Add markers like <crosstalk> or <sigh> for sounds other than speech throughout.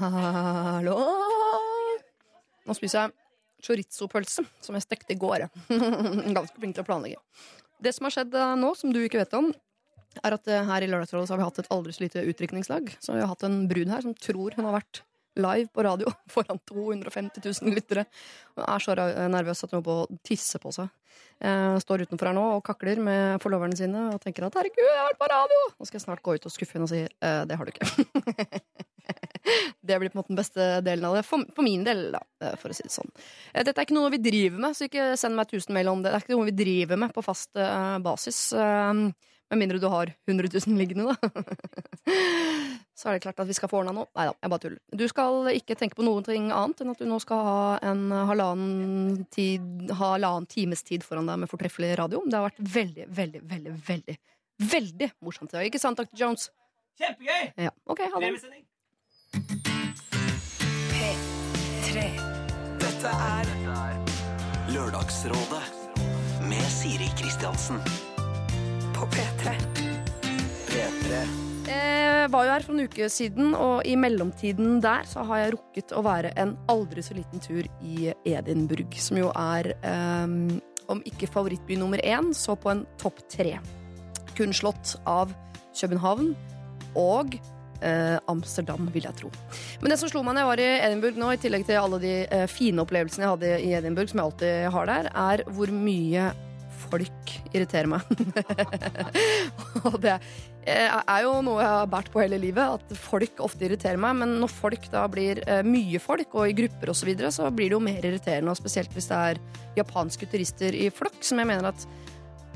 Hallo! Nå spiser jeg chorizo-pølse, som jeg stekte i går. <laughs> Ganske flink til å planlegge. Det som har skjedd eh, nå, som du ikke vet om, er at eh, her i Lørdagsrådet har vi hatt et aldri så lite utdrikningslag. Så vi har hatt en brud her som tror hun har vært live på radio <laughs> foran 250 000 lyttere. Hun er så nervøs at hun holder på å tisse på seg. Eh, står utenfor her nå og kakler med forloverne sine og tenker at 'herregud, jeg har vært på radio'. Nå skal jeg snart gå ut og skuffe henne og si eh, 'det har du ikke'. <laughs> Det blir på en måte den beste delen av det. For, for min del, da, eh, for å si det sånn. Dette er ikke noe vi driver med, så ikke send meg 1000 mail om det. Det er ikke noe vi driver med på fast basis. med mindre du har 100 000 liggende, da. <laughs> så er det klart at vi skal få ordna noe. Nei da, jeg bare tuller. Du skal ikke tenke på noe annet enn at du nå skal ha en halvannen, tid, halvannen times tid foran deg med fortreffelig radio. Det har vært veldig, veldig, veldig, veldig, veldig morsomt i dag. Ikke sant, Dr. Jones? Kjempegøy! Ja, ok, ha det. P3. Dette er Lørdagsrådet med Siri Kristiansen. På P3. P3. Jeg var jo her for en uke siden, og i mellomtiden der så har jeg rukket å være en aldri så liten tur i Edinburgh, som jo er, um, om ikke favorittby nummer én, så på en topp tre. Kun slått av København og eh, Amsterdam, vil jeg tro. Men det som slo meg når jeg var i Edinburgh nå, i tillegg til alle de eh, fine opplevelsene jeg hadde i Edinburgh, som jeg alltid har der, er hvor mye folk irriterer meg. <laughs> og det er jo noe jeg har båret på hele livet, at folk ofte irriterer meg. Men når folk da blir eh, mye folk, og i grupper osv., så, videre, så blir det jo mer irriterende. Og spesielt hvis det er japanske turister i flokk, som jeg mener at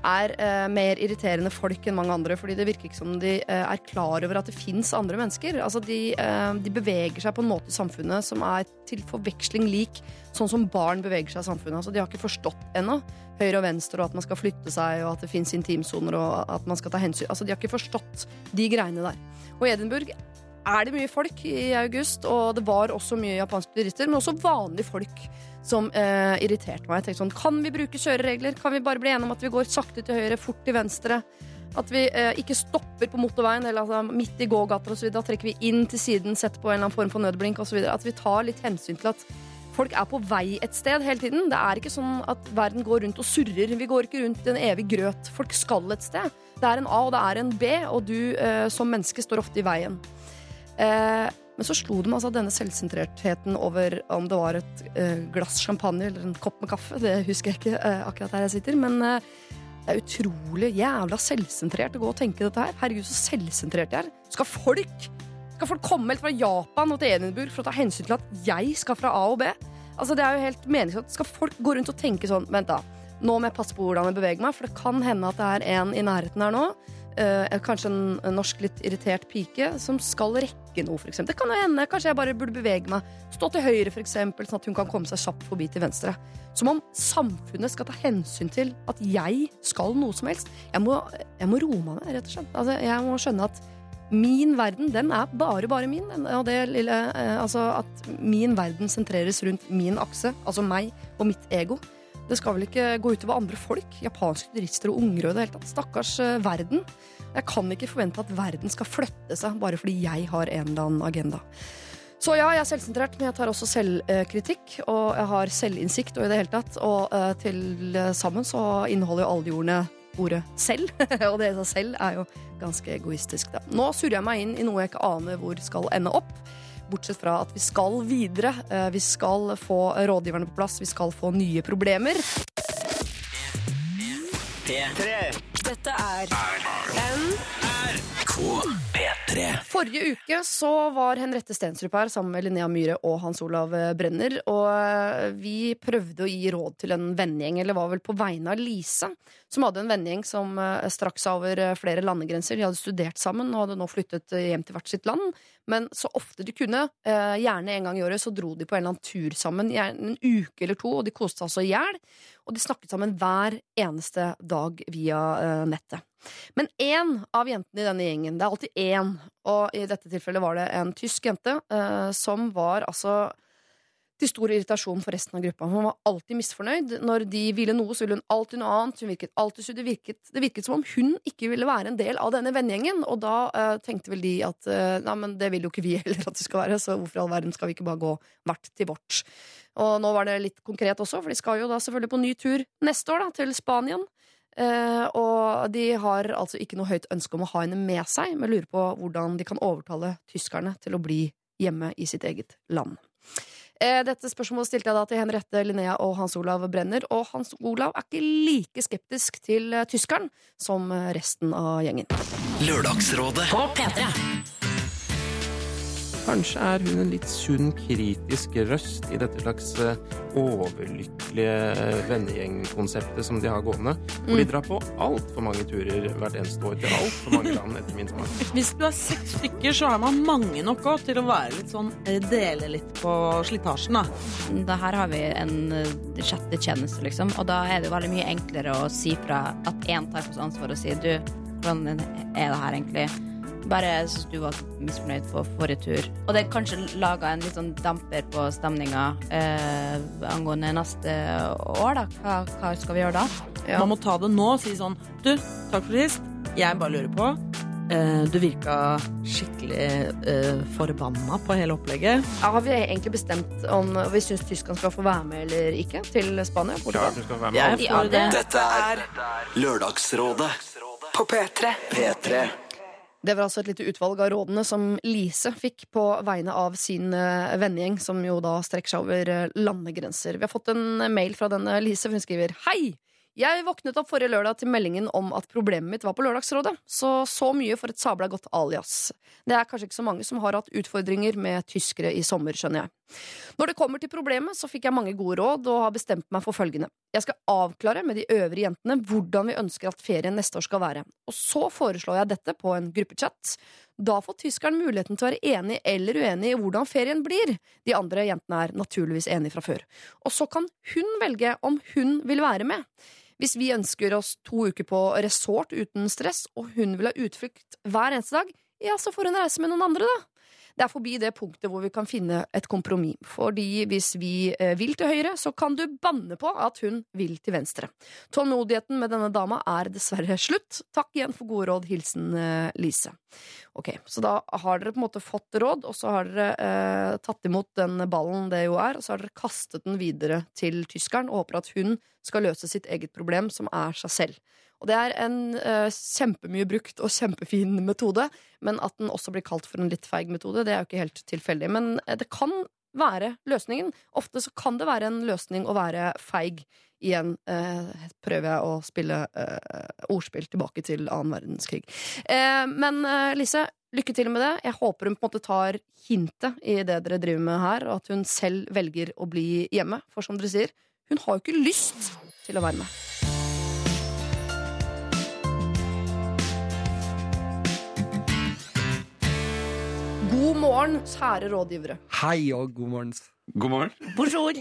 er eh, mer irriterende folk enn mange andre. Fordi det virker ikke som de eh, er klar over at det fins andre mennesker. Altså de, eh, de beveger seg på en måte i samfunnet som er til forveksling lik sånn som barn beveger seg i samfunnet. Altså de har ikke forstått ennå høyre og venstre, og at man skal flytte seg, og at det fins intimsoner, og at man skal ta hensyn. Altså de har ikke forstått de greiene der. Og i Edinburgh er det mye folk i august, og det var også mye japanske turister, men også vanlige folk som eh, irriterte meg. Jeg tenkte sånn, Kan vi bruke kjøreregler? Kan vi bare bli enige om at vi går sakte til høyre, fort til venstre? At vi eh, ikke stopper på motorveien eller altså, midt i gågater osv. Da trekker vi inn til siden, setter på en eller annen form for nødblink osv. At vi tar litt hensyn til at folk er på vei et sted hele tiden. Det er ikke sånn at verden går rundt og surrer. Vi går ikke rundt i en evig grøt. Folk skal et sted. Det er en A og det er en B, og du eh, som menneske står ofte i veien. Eh, men så slo meg altså denne selvsentrertheten over om det var et eh, glass champagne eller en kopp med kaffe. Det husker jeg ikke eh, akkurat der jeg sitter. Men eh, det er utrolig jævla selvsentrert å gå og tenke dette her. Herregud, så selvsentrert jeg er. Skal folk, skal folk komme helt fra Japan og til Edinburgh for å ta hensyn til at jeg skal fra A og B? Altså, det er jo helt meningsløst. Skal folk gå rundt og tenke sånn Vent, da. Nå må jeg passe på hvordan jeg beveger meg, for det kan hende at det er en i nærheten her nå. Eh, kanskje en, norsk litt irritert pike som skal rekke noe, eksempel. Det kan jo hende. Kanskje jeg bare burde bevege meg. Stå til høyre, eksempel, sånn at hun kan komme seg kjapt forbi til venstre. Som om samfunnet skal ta hensyn til at jeg skal noe som helst. Jeg må, jeg må roe meg ned, rett og slett. Altså, jeg må skjønne at min verden, den er bare, bare min. Og det lille, eh, altså at min verden sentreres rundt min akse, altså meg og mitt ego. Det skal vel ikke gå utover andre folk, japanske turister og unger og det hele tatt. Stakkars eh, verden. Jeg kan ikke forvente at verden skal flytte seg bare fordi jeg har en eller annen agenda. Så ja, jeg er selvsentrert, men jeg tar også selvkritikk, og jeg har selvinnsikt og i det hele tatt. Og eh, til sammen så inneholder jo alle de ordene ordet selv, <laughs> og det i seg selv er jo ganske egoistisk, da. Nå surrer jeg meg inn i noe jeg ikke aner hvor skal ende opp. Bortsett fra at vi skal videre. Eh, Vi skal få rådgiverne på plass. Vi skal få nye problemer. Dette er P3. Forrige uke så var Henriette Stensrup her sammen med Linnea Myhre og Hans Olav Brenner. Og eh, vi prøvde å gi råd til en vennegjeng, eller var vel på vegne av Lise, som hadde en vennegjeng som eh, strakk seg over eh, flere landegrenser. De hadde studert sammen og hadde nå flyttet eh, hjem til hvert sitt land. Men så ofte de kunne, eh, gjerne en gang i året, så dro de på en eller annen tur sammen. En uke eller to, og de koste seg altså i hjel. Og de snakket sammen hver eneste dag via eh, nettet. Men én av jentene i denne gjengen, det er alltid én, og i dette tilfellet var det en tysk jente, eh, som var altså Til stor irritasjon for resten av gruppa. Hun var alltid misfornøyd. Når de ville noe, så ville hun alltid noe annet. Hun virket alltid. Det virket, det virket som om hun ikke ville være en del av denne vennegjengen. Og da eh, tenkte vel de at eh, nei, men det vil jo ikke vi <laughs> heller at det skal være, så hvorfor i all verden skal vi ikke bare gå hvert til vårt? Og nå var det litt konkret også, for de skal jo da selvfølgelig på ny tur neste år, da, til Spanien. Eh, og de har altså ikke noe høyt ønske om å ha henne med seg, men lurer på hvordan de kan overtale tyskerne til å bli hjemme i sitt eget land. Eh, dette spørsmålet stilte jeg da til Henriette Linnea og Hans Olav Brenner, og Hans Olav er ikke like skeptisk til eh, tyskeren som resten av gjengen. Lørdagsrådet. På P3. Kanskje er hun en litt sunn, kritisk røst i dette slags eh, overlykkelige vennegjengkonseptet som de har gående. Hvor de drar på altfor mange turer hvert eneste år til altfor mange land, etter min smak. <laughs> Hvis du er seks stykker, så er man mange nok òg til å være litt sånn eh, Dele litt på slitasjen, da. Da her har vi en eh, sjette tjeneste, liksom. Og da er det jo veldig mye enklere å si fra at én tar på seg ansvar og sier du, hvordan er det her egentlig? Bare jeg synes du var misfornøyd på forrige tur. Og det kanskje laga en litt sånn damper på stemninga eh, angående neste år, da. Hva, hva skal vi gjøre da? Ja. Man må ta det nå og si sånn Du, takk for sist. Jeg bare lurer på. eh, du virka skikkelig uh, forbanna på hele opplegget. Ja, har vi egentlig bestemt om vi syns tyskerne skal få være med eller ikke til Spania? Ja, Klart du skal være med. Ja, det- Dette er Lørdagsrådet. På P3. P3. Det var altså et lite utvalg av rådene som Lise fikk på vegne av sin eh, vennegjeng, som jo da strekker seg over eh, landegrenser. Vi har fått en mail fra denne Lise, hun skriver Hei! Jeg våknet opp forrige lørdag til meldingen om at problemet mitt var på Lørdagsrådet. Så så mye for et sabla godt alias. Det er kanskje ikke så mange som har hatt utfordringer med tyskere i sommer, skjønner jeg. Når det kommer til problemet, så fikk jeg mange gode råd og har bestemt meg for følgende. Jeg skal avklare med de øvrige jentene hvordan vi ønsker at ferien neste år skal være. Og så foreslår jeg dette på en gruppechat. Da får tyskeren muligheten til å være enig eller uenig i hvordan ferien blir. De andre jentene er naturligvis enige fra før. Og så kan hun velge om hun vil være med. Hvis vi ønsker oss to uker på resort uten stress, og hun vil ha utflukt hver eneste dag, ja, så får hun reise med noen andre, da. Det er forbi det punktet hvor vi kan finne et kompromiss. Fordi hvis vi eh, vil til høyre, så kan du banne på at hun vil til venstre. Tålmodigheten med denne dama er dessverre slutt. Takk igjen for gode råd. Hilsen eh, Lise. Ok, Så da har dere på en måte fått råd, og så har dere eh, tatt imot den ballen det jo er, og så har dere kastet den videre til tyskeren og håper at hun skal løse sitt eget problem, som er seg selv. Og det er en uh, kjempemye brukt og kjempefin metode, men at den også blir kalt for en litt feig metode, det er jo ikke helt tilfeldig. Men eh, det kan være løsningen. Ofte så kan det være en løsning å være feig. Igjen uh, prøver jeg å spille uh, ordspill tilbake til annen verdenskrig. Eh, men eh, Lise, lykke til med det. Jeg håper hun på en måte tar hintet i det dere driver med her, og at hun selv velger å bli hjemme. For som dere sier, hun har jo ikke lyst til å være med. God morgen, kjære rådgivere. Hei og god morgen. God morgen. Bonjour!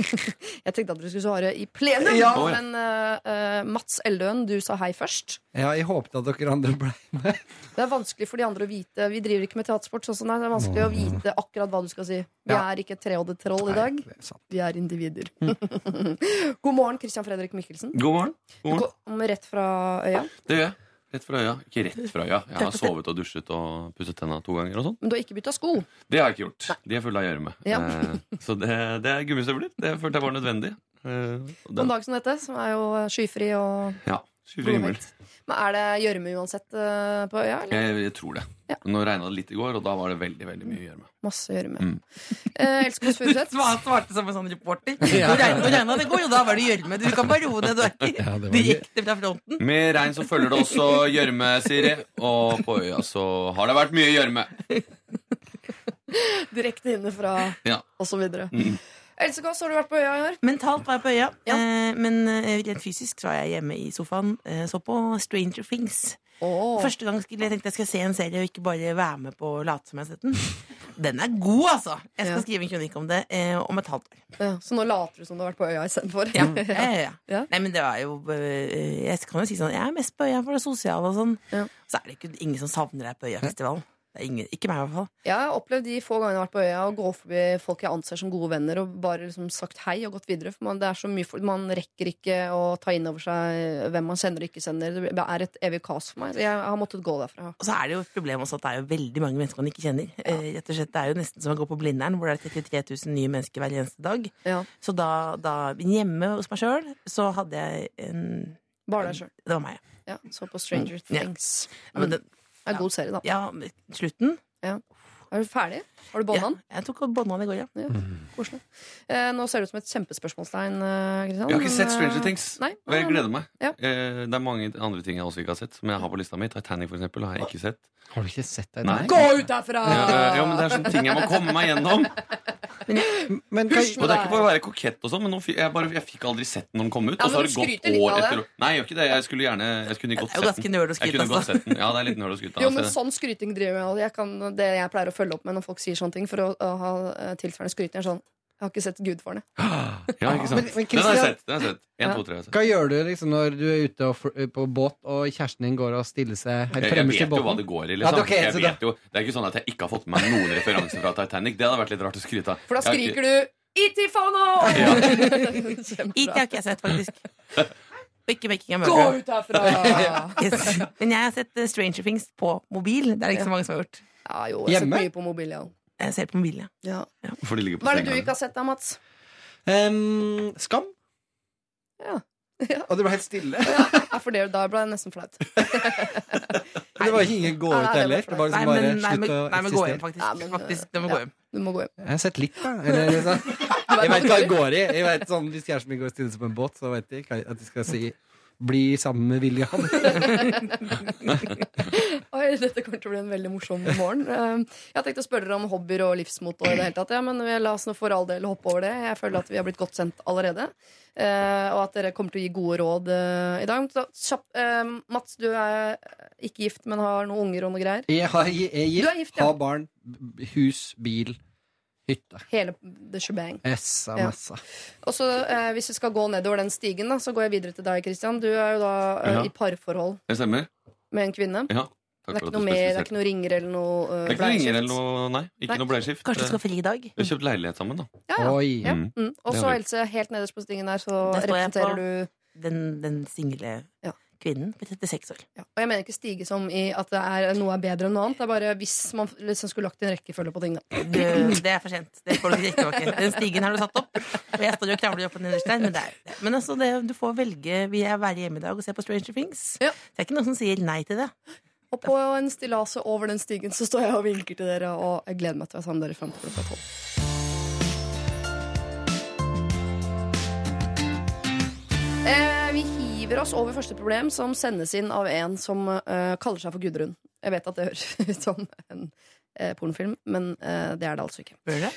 <laughs> Jeg tenkte at dere skulle svare i plenum, Ja. men eh, Mats Eldøen, du sa hei først. Ja, jeg håpet at dere andre ble med. Det er vanskelig for de andre å vite Vi driver ikke med teatersport, sånn det er. Vanskelig å vite akkurat hva du skal si. Vi Ja. er ikke treoddet troll i dag. Nei, er. Vi er individer. <laughs> God morgen, Christian Fredrik Mikkelsen. God morgen. God Du morgen. kom rett fra øya. Det gjør jeg. Rett fra øya. Ikke rett fra øya. Jeg har sovet og dusjet og pusset tenna to ganger. og sånn. Men du har ikke bytta sko. Det har jeg ikke gjort. De er fulle av gjørme. Ja. Eh, så det, det er gummistøvler. Det følte jeg var nødvendig. Eh, På en dag som dette, som er jo skyfri og Ja, skyfri himmel. Men er det gjørme uansett eh, på øya? Eller? Jeg, jeg tror det. Ja. Nå regna det litt i går, og da var det veldig veldig mye gjørme. Masse gjørme. Mm. <laughs> Eh, Else Kåss Furuseth. <laughs> Du Svarte som en sånn reporter. <laughs> Ja. Nå regna- det i går, jo da var det gjørme. Du kan bare roe ned. Du er ikke Ja, direkte fra fronten. Med regn så følger det også gjørme, Siri. Og på øya så har det vært mye gjørme. Direkte inne fra Ja. og så videre. Mm. Else Kåss, har du vært på øya i år? Mentalt var jeg på øya, Ja. eh, men eh, rent fysisk så var jeg hjemme i sofaen. Eh, så på Stranger Things. Oh. Første gang skulle jeg tenkte jeg skulle se en serie og ikke bare være med på å late som jeg har sett den. <laughs> Den er god, altså! Jeg skal Ja. skrive en kronikk om det eh, om et halvt år. Ja, så nå later du som du har vært på øya istedenfor? <laughs> Ja. Ja, ja. Nei, men det var jo eh, Jeg kan jo si sånn Jeg er mest på øya for det sosiale og sånn. Så er det ikke ingen som savner deg på Øyafestivalen. Ingen, ikke meg, i hvert fall. Jeg har opplevd de få gangene jeg har vært på øya å gå forbi folk jeg anser som gode venner, og bare liksom sagt hei og gått videre. For man, det er så mye, for- man rekker ikke å ta inn over seg hvem man sender og ikke sender. Det er et evig kaos for meg. Jeg har måttet gå derfra. Og så er det jo et problem også at det er jo veldig mange mennesker man ikke kjenner. Eh, rett og slett, Det er jo nesten som å gå på Blindern, hvor det er 33 000 nye mennesker hver eneste dag. Ja. Så da, da hjemme hos meg sjøl, så hadde jeg en Bare deg sjøl. Det var meg. Ja, så på Stranger Ja. Things. Ja, men det, Det er en god serie, da. ja, slutten Er du ferdig? Har du bånda den? Ja, jeg tok og bånda den i går, ja. Koselig. Eh, nå ser det ut som et kjempespørsmålstegn. Eh, Jeg har ikke sett Stranger eh, Things. Nei, nei, jeg gleder meg. Ja. Eh, Det er mange andre ting jeg også ikke har sett, som jeg har på lista mi. Titanic, for eksempel, har jeg ikke sett. Har du ikke sett det? Nei. Gå ut derfra! Ja, ja, men det er sånne ting jeg må komme meg gjennom. <laughs> Men husk Og det er ikke for å være kokett, og sånn, men nå, fi- jeg, bare, jeg fikk aldri sett den når den kom ut. Ja, og så men har det gått år etter år. Nei, jeg gjør ikke det. Jeg skulle gjerne Jeg kunne godt er sett den. Jeg kunne godt altså. sett den. Ja, det er litt nerd å skryte Jo, men sånn skryting driver jeg med. Jeg kan, det jeg pleier å følge opp med når folk sier sånne ting, for å, å ha eh, tilsvarende skryt. sånn Jeg har ikke sett Gudfaren. <gasps> jeg. Ja, ikke sant. Men- men den har jeg sett. Den har jeg sett. En, Ja. to, tre har sett. hva gjør du liksom når du er ute og, på båt, og kjæresten din går og stiller seg helt Jeg, i båten? Jeg vet jo hva det går i. Ja, Liksom. det er jeg så vet jo, det er ikke sånn at jeg ikke har fått med meg noen referanser fra Titanic. Det hadde vært litt rart å skryte av. For da ikke- skriker du IT Fono! Ja. <laughs> It har ikke jeg sett, faktisk. <laughs> Ikke Making a Gå ut herfra! Yes. Men jeg har sett eh, Stranger Things på mobil. Det er det ikke så mange som har gjort. Ja, jo, jeg Hjemme? mye på mobil, ja. Jeg ser på mobil, ja. ja. For de ligger på Hva er det du senga. ikke har sett da, Mats? Em, skam? Ja. <laughs> Ja. Og det ble helt stille. Ja, for det, da ble jeg nesten flaut. <laughs> Det var ikke ingen gå Nei, ut det var heller. Det var Nei, liksom bare men, nei, men, slutt å nei, men gå hjem, eksistere. faktisk. Ja, men, faktisk det må gå hjem. Du må gå hjem. Jeg har sett litt, da. <laughs> Eller, liksom. Jeg vet hva det går i. Jeg vet sånn, Hvis kjæresten min går og stiller seg på en båt, så vet jeg hva- at de skal si 'bli sammen med William'. <laughs> Oi, dette kommer til å bli en veldig morsom morgen. Um, Jeg har tenkt å spørre dere om hobbyer og livsmot. Og det hele tatt, ja, men la oss nå for all del hoppe over det. Jeg føler at vi har blitt godt sendt allerede. eh, og at dere kommer til å gi gode råd eh, i dag. Så, eh, Mats, du er ikke gift, men har noen unger og noe greier. Jeg, har, jeg er gift, er gift, ja. har barn, hus, bil, hytte. Hele the shebang. Ja. Og så eh, Hvis vi skal gå nedover den stigen, da, så går jeg videre til deg, Christian. Du er jo da eh, Ja. i parforhold Det stemmer. med en kvinne. Ja. Det er ikke noe mer, det er ikke noe ringer eller noe uh, Det er ikke noe ringer eller noe, nei. Ikke Nei. noe bleieskift. Kanskje du skal fri i dag? Vi har kjøpt leilighet sammen, da. Ja, ja. Oi. Ja. Mm. Mm. Og så. Else, helt nederst på stingen der, så representerer du Den, den single Ja. Kvinnen på 36 år. ja. Og jeg mener ikke stige som i at det er, noe er bedre enn noe annet. Det er bare hvis man liksom skulle lagt en rekkefølge på ting. Da. Du, det er for sent. Det får du ikke tilbake. Den stigen har du satt opp. Og jeg står og kravler opp og nederst. Men, det er, men altså, det, du får velge. Vil jeg være hjemme i dag og se på Stranger Things? Ja. Det er ikke noen som sier nei til det. Og på en stillas over den stigen så står jeg og vinker til dere, og jeg gleder meg til å være sammen med dere fram til klokka tolv. Hiver oss over første problem, som sendes inn av en som uh, kaller seg for Gudrun. Jeg vet at det høres <laughs> ut som en uh, pornofilm, men uh, det er det altså ikke. Bør det?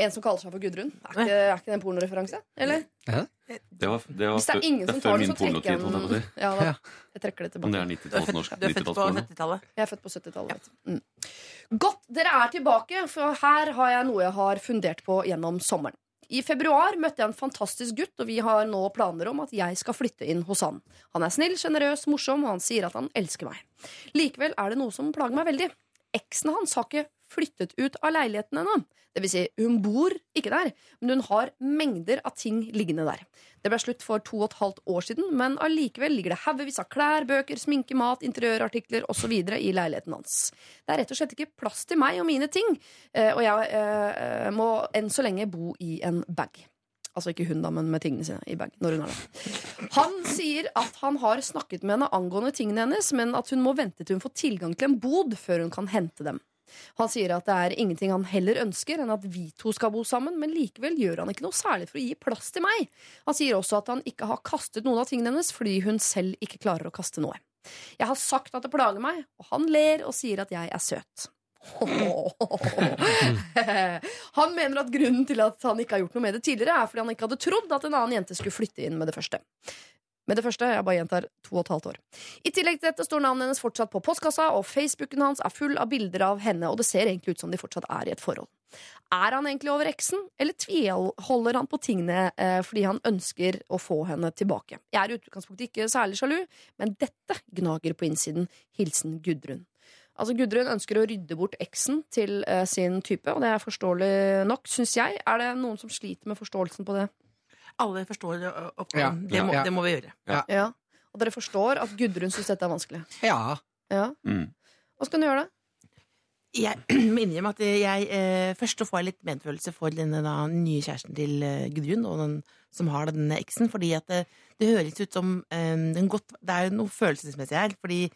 En som kaller seg for Gudrun. Er ikke, er ikke det en pornoreferanse? Eller? Det var, det var Hvis det er ingen det som er tar det, så trekker jeg den. Ja, da. Jeg trekker det Om det tilbake. er Du er født, 90-talls-norsk. du er født på 90-tallsporno. 70-tallet. Jeg er født på 70-tallet. vet du. Mm. Godt, dere er tilbake, for her har jeg noe jeg har fundert på gjennom sommeren. I februar møtte jeg en fantastisk gutt, og vi har nå planer om at jeg skal flytte inn hos han. Han er snill, sjenerøs, morsom, og han sier at han elsker meg. Likevel er det noe som plager meg veldig. Eksen hans har ikke flyttet ut av leiligheten ennå. Det vil si, hun bor ikke der, men hun har mengder av ting liggende der. Det ble slutt for to og et halvt år siden, men allikevel ligger det haugevis av klær, bøker, sminke, mat, interiørartikler osv. i leiligheten hans. Det er rett og slett ikke plass til meg og mine ting, eh, og jeg eh, må enn så lenge bo i en bag. Altså ikke hun, da, men med tingene sine i bag. Når hun er der. Han sier at han har snakket med henne angående tingene hennes, men at hun må vente til hun får tilgang til en bod før hun kan hente dem. Han sier at det er ingenting han heller ønsker enn at vi to skal bo sammen, men likevel gjør han ikke noe særlig for å gi plass til meg. Han sier også at han ikke har kastet noen av tingene hennes fordi hun selv ikke klarer å kaste noe. Jeg har sagt at det plager meg, og han ler og sier at jeg er søt. <laughs> Han mener at grunnen til at han ikke har gjort noe med det tidligere, er fordi han ikke hadde trodd at en annen jente skulle flytte inn med det første. Med det første, jeg bare gjentar, to og et halvt år. I tillegg til dette står navnet hennes fortsatt på postkassa, og Facebooken hans er full av bilder av henne, og det ser egentlig ut som de fortsatt er i et forhold. Er han egentlig over eksen, eller tviholder han på tingene eh, fordi han ønsker å få henne tilbake? Jeg er i utgangspunktet ikke særlig sjalu, men dette gnager på innsiden. Hilsen Gudrun. Altså Gudrun ønsker å rydde bort eksen til eh, sin type, og det er forståelig nok, syns jeg. Er det noen som sliter med forståelsen på det? Alle forstår oppgaven. Ja, det, må, ja. det må vi gjøre. Ja. Og dere forstår at Gudrun syns dette er vanskelig? Ja. Ja. Mm. Hva skal hun gjøre, da? <clears throat> Jeg må innrømme at jeg eh, først så får jeg litt medfølelse for denne da, nye kjæresten til eh, Gudrun, og den som har denne eksen, fordi at det, det høres ut som eh, en godt, Det er jo noe følelsesmessig her, fordi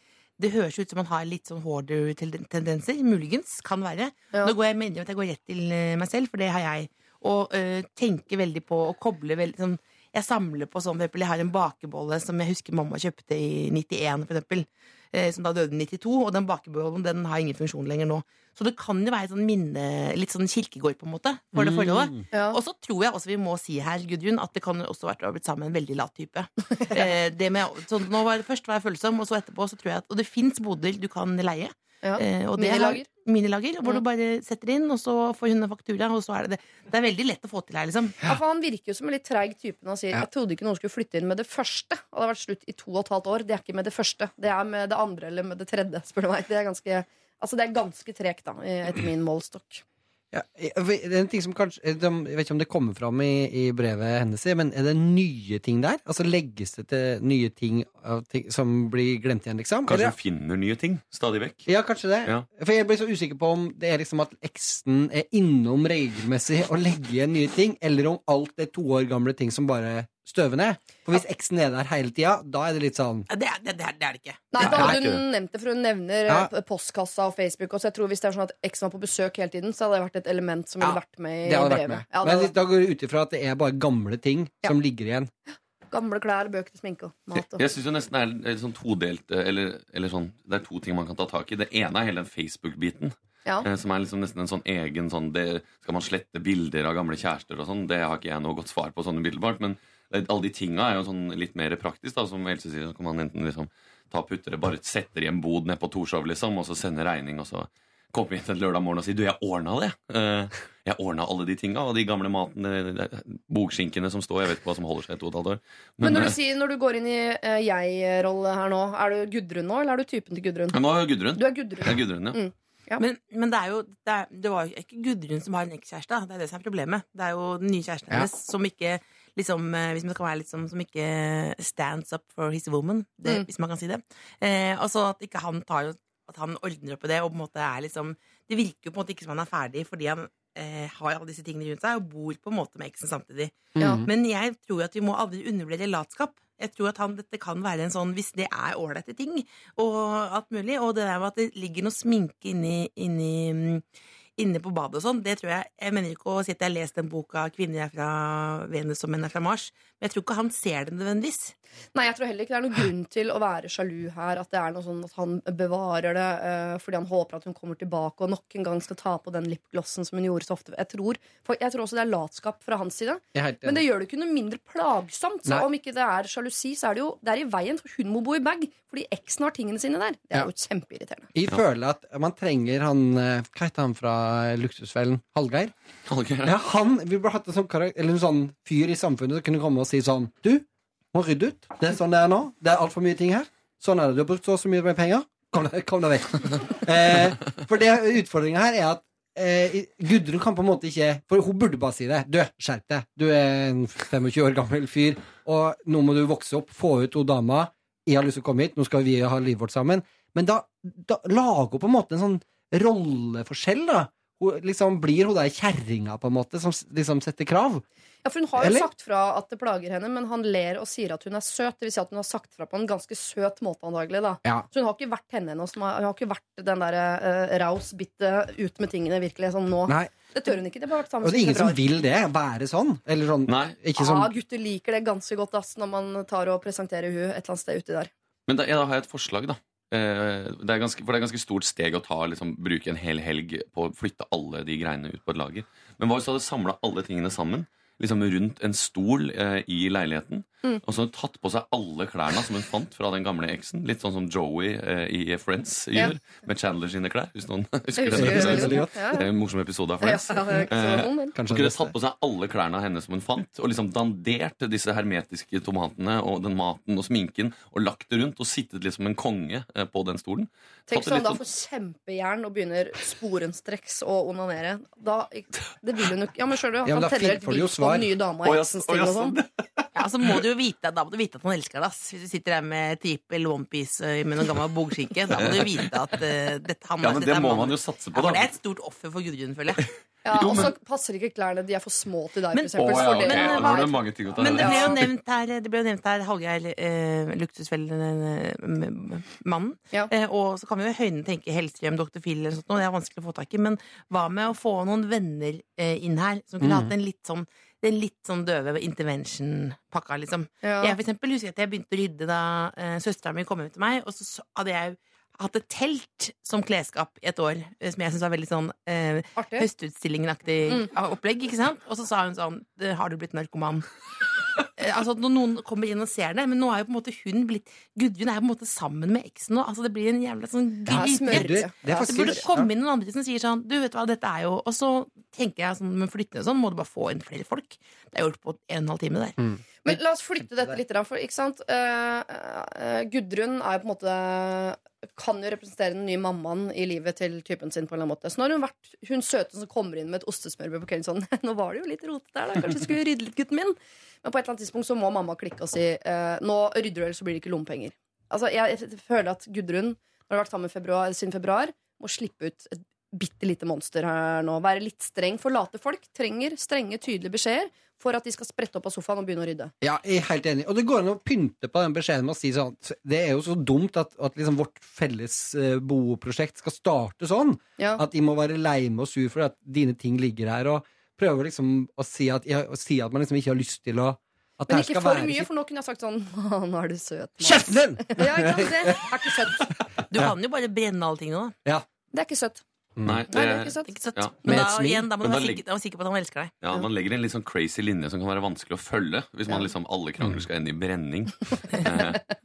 det høres ut som man har litt sånn hoarder-tendenser. Muligens. Kan være. Ja. Nå går jeg med at jeg går rett til eh, meg selv, for det har jeg. Og uh, tenker veldig på og kobler veldig sånn Jeg samler på sånn, for eksempel, jeg har en bakebolle som jeg husker mamma kjøpte i 91, for eksempel. Eh, som da døde i 92, og den bakebollen den har ingen funksjon lenger nå. Så det kan jo være sånn minne, litt sånn kirkegård, på en måte, for det forholdet. Ja. Og så tror jeg også vi må si her, Gudrun, at det kan også vært å ha blitt sammen med en veldig lat type. <laughs> eh, det med, så nå var, først var jeg følsom, og så etterpå så tror jeg at Og det fins boder du kan leie. Ja. Eh, og det har- Minilager. Minilager, hvor Mm. du bare setter inn, og så får hun en faktura, og så er det det. Det er veldig lett å få til her, liksom. Ja, for Han virker jo som en litt treig type når han sier Ja. Jeg trodde ikke noen skulle flytte inn med det første. Og det har vært slutt i to og et halvt år. Det er ikke med det første. Det er med det andre eller med det tredje, spør du meg. Det er ganske, altså det er ganske tregt, da, etter min målestokk. Ja, det er en ting som kanskje Jeg vet ikke om det kommer fram i, i brevet hennes, men er det nye ting der? Altså Legges det til nye ting, ting som blir glemt igjen, liksom? Kanskje hun finner nye ting stadig vekk. Ja, kanskje det. Ja. For jeg blir så usikker på om det er liksom at eksen er innom regelmessig og legger igjen nye ting, eller om alt er to år gamle ting som bare støver ned. For hvis eksen er der hele tida, da er det litt sånn Det er det, det, er, det er det ikke. Nei, da hadde hun nevnt det, for hun nevner Ja. eh, postkassa og Facebook. Og så jeg tror Hvis det er sånn at eksen var på besøk hele tiden, så hadde det vært et element som ville Ja, vært med i Det hadde vært brevet. med. Ja, det Men hadde- da går det ut ifra at det er bare gamle ting Ja. som ligger igjen. Gamle klær, bøker til sminke og mat. Og. jeg synes jo nesten det er litt sånn todelt eh, eller, eller sånn, Det er to ting man kan ta tak i. Det ene er hele den Facebook-biten. Ja. eh, Som er liksom nesten en sånn egen sånn det, Skal man slette bilder av gamle kjærester og sånn? Det har ikke jeg noe godt svar på sånn umiddelbart. Men alle de tinga er jo sånn litt mer praktisk. da Som Else sier, så kan man enten liksom ta puttere, bare bare setter i en bod nede på Torshov, liksom, og så sende regning, og så komme hit en lørdag morgen og si du, jeg ordna det. Eh, jeg ordna alle de tinga, og de gamle matene, de- som står, jeg vet ikke hva som holder seg i to og et halvt år. Men når eh, du, sier, når du går inn i eh, jeg-rolle her nå, er du Gudrun nå, eller er du typen til Gudrun? Men nå er jo Gudrun. Du er Gudrun. Jeg er Gudrun, ja. Mm. Ja. Men, men det er jo det, er, det var jo ikke Gudrun som har en ekskjæreste. Det er det som er problemet. Det er jo den nye kjæresten Ja. hennes som ikke liksom, eh, Hvis man skal være litt som, som ikke stands up for his woman, det, Mm. hvis man kan si det. Eh, altså at ikke han tar jo At han ordner opp i det og på en måte er liksom Det virker jo på en måte ikke som han er ferdig fordi han eh, har alle disse tingene rundt seg og bor på en måte med eksen samtidig. Mm. Men jeg tror at vi må aldri undervurdere latskap. Jeg tror at han, dette kan være en sånn Hvis det er ålreite ting og alt mulig, og det der med at det ligger noe sminke inni, inni, mm, inne på badet og sånn, det tror jeg Jeg mener ikke å si at jeg har lest den boka 'Kvinner er fra Venus og menn er fra Mars', men jeg tror ikke han ser det nødvendigvis. Nei, jeg tror heller ikke det er noen grunn til å være sjalu her. At det er noe sånn at han bevarer det uh, fordi han håper at hun kommer tilbake og nok en gang skal ta på den lipglossen som hun gjorde så ofte. Jeg tror, for jeg tror også det er latskap fra hans side. Men det gjør det ikke noe mindre plagsomt. Så Nei. om ikke det er sjalusi, så er det jo det er i veien. For hun må bo i bag fordi eksen har tingene sine der. Det er Ja. jo kjempeirriterende. Jeg føler at man trenger han eh, Hva heter han fra Luksusfellen? Hallgeir? Hallgeir, Ja, han, Vi burde hatt en sånn, eller en sånn fyr i samfunnet som kunne komme og si sånn Du, må rydde ut. Det er sånn det er nå. Det er altfor mye ting her. Sånn er det. Du har brukt så og så mye penger. Kom deg, kom deg vekk. <laughs> eh, for det utfordringa her er at eh, Gudrun kan på en måte ikke For hun burde bare si det. Du, skjerp deg. Du er en 25 år gammel fyr, og nå må du vokse opp, få ut hun dama. Jeg har lyst til å komme hit, nå skal vi ha livet vårt sammen. Men da, da lager hun på en måte en sånn rolleforskjell, da. Hun, liksom, blir hun der kjerringa, på en måte, som liksom setter krav? Ja, for Hun har jo Eller? sagt fra at det plager henne, men han ler og sier at hun er søt. Det vil si at hun har sagt fra på en ganske søt måte, antagelig. da Ja. Så hun har ikke vært henne ennå. som Hun har ikke vært den der uh, raus, bitte, ut med tingene, virkelig. Sånn nå. Nei. Det tør hun ikke. Det har vært sammen Og det er ingen som vil det. Være sånn. Eller sånn Nei. Ikke sånn Ja, gutter liker det ganske godt ass, når man tar og presenterer hun et eller annet sted uti der. Men da, ja, da har jeg et forslag, da. Eh, det er ganske, for det er ganske stort steg å ta liksom, bruke en hel helg på å flytte alle de greiene ut på et lager. Men hva hvis du hadde samla alle tingene sammen liksom rundt en stol eh, i leiligheten? Mm. Og så har hun tatt på seg alle klærne som hun fant fra den gamle eksen. Litt sånn som Joey eh, i Friends Ja. gjør, med Chandler sine klær. Hvis noen <laughs> husker husker den. Ja, Det er en morsom episode av Friends. ja, Eh, Hun kunne tatt på seg alle klærne av henne som hun fant, og liksom dandert disse hermetiske tomatene og den maten og sminken, og lagt det rundt og sittet liksom en konge eh, på den stolen. Tenk Tatt det sånn da sånn- får kjempejern og begynner sporenstreks å onanere. Da, det vil hun jo ikke Ja, men skjønner du? Ja, han da tenner et lys på den nye dama i ja, eksens å, og sånn. Ja, så må du jo vite, Da må du vite at han elsker deg. ass. Hvis du sitter der med trippel onepiece eh, med noen gammel bogskinke, da må du vite at eh, dette, han, Ja, men dette det er må mannen. man jo satse Ja, på, for det da. er et stort offer for Gudrun, føler jeg. <laughs> Ja, Jo, og så passer ikke klærne. De er for små til deg, Men- for eksempel. Ja, for ok. det- Men, nå er det mange ting å ta Men det ble jo nevnt her, det ble jo nevnt her Hallgeir, eh, luksusfellen-mannen. Ja. Eh, og så kan vi jo i høyden tenke Hellstrøm, Dr. Phil eller sånt, noe, det er vanskelig å få tak i. Men hva med å få noen venner eh, inn her som kunne Mm. hatt en litt sånn den litt sånn døve intervention-pakka, liksom. Ja. Jeg for eksempel husker at jeg begynte å rydde da eh, søstera mi kom hjem til meg, og så, så hadde jeg hatt et telt som klesskap i et år, eh, som jeg syntes var veldig sånn eh, høstutstillingen-aktig Mm. opplegg, ikke sant? Og så sa hun sånn Har du blitt narkoman? Eh, altså Når noen kommer inn og ser det, men nå er jo på en måte hun blitt Gudrun er jo på en måte sammen med eksen nå. Altså Det blir en jævla sånn gryte. Det, det Det burde komme inn noen andre som sier sånn Du vet hva, dette er jo Og så tenker jeg sånn med flyttende og sånn, må du bare få inn flere folk. Det er gjort på en og en halv time der. Men la oss flytte dette litt. For, ikke sant? Uh, uh, Gudrun er jo på en måte kan jo representere den nye mammaen i livet til typen sin. på en eller annen måte Så nå har hun vært hun søte som kommer inn med et ostesmørbrød på kvelden sånn <laughs> Nå var det jo litt rotete der, da. Kanskje skulle rydde litt, gutten min. Men på et eller annet tidspunkt så må mamma klikke og si uh, Nå rydder du, ellers så blir det ikke lommepenger. Altså, jeg, jeg føler at Gudrun, når hun har vært sammen februar, siden februar, må slippe ut et bitte lite monster her nå. Være litt streng. For late folk trenger strenge, tydelige beskjeder for at de skal sprette opp av sofaen og begynne å rydde. Ja, jeg er helt enig. Og det går an å pynte på den beskjeden med å si sånn Det er jo så dumt at, at liksom vårt felles eh, boprosjekt skal starte sånn. Ja. At de må være lei med og sur for at dine ting ligger her, og prøve liksom å si at, ja, å si at man liksom ikke har lyst til å at Men ikke skal for være mye, for nå kunne jeg sagt sånn Å, nå er du søt. Mats». Kjeften din! <laughs> Ja, ikke sant? Det er ikke søtt. Du kan jo bare brenne allting nå. Ja. Det er ikke søtt. Nei, Nei, det er ikke sant. Ikke. Ja. Men da, igjen, da må du være sikker, på at han elsker deg. ja, man legger en litt sånn crazy linje som kan være vanskelig å følge. Hvis man liksom alle krangler skal ende i brenning. <laughs>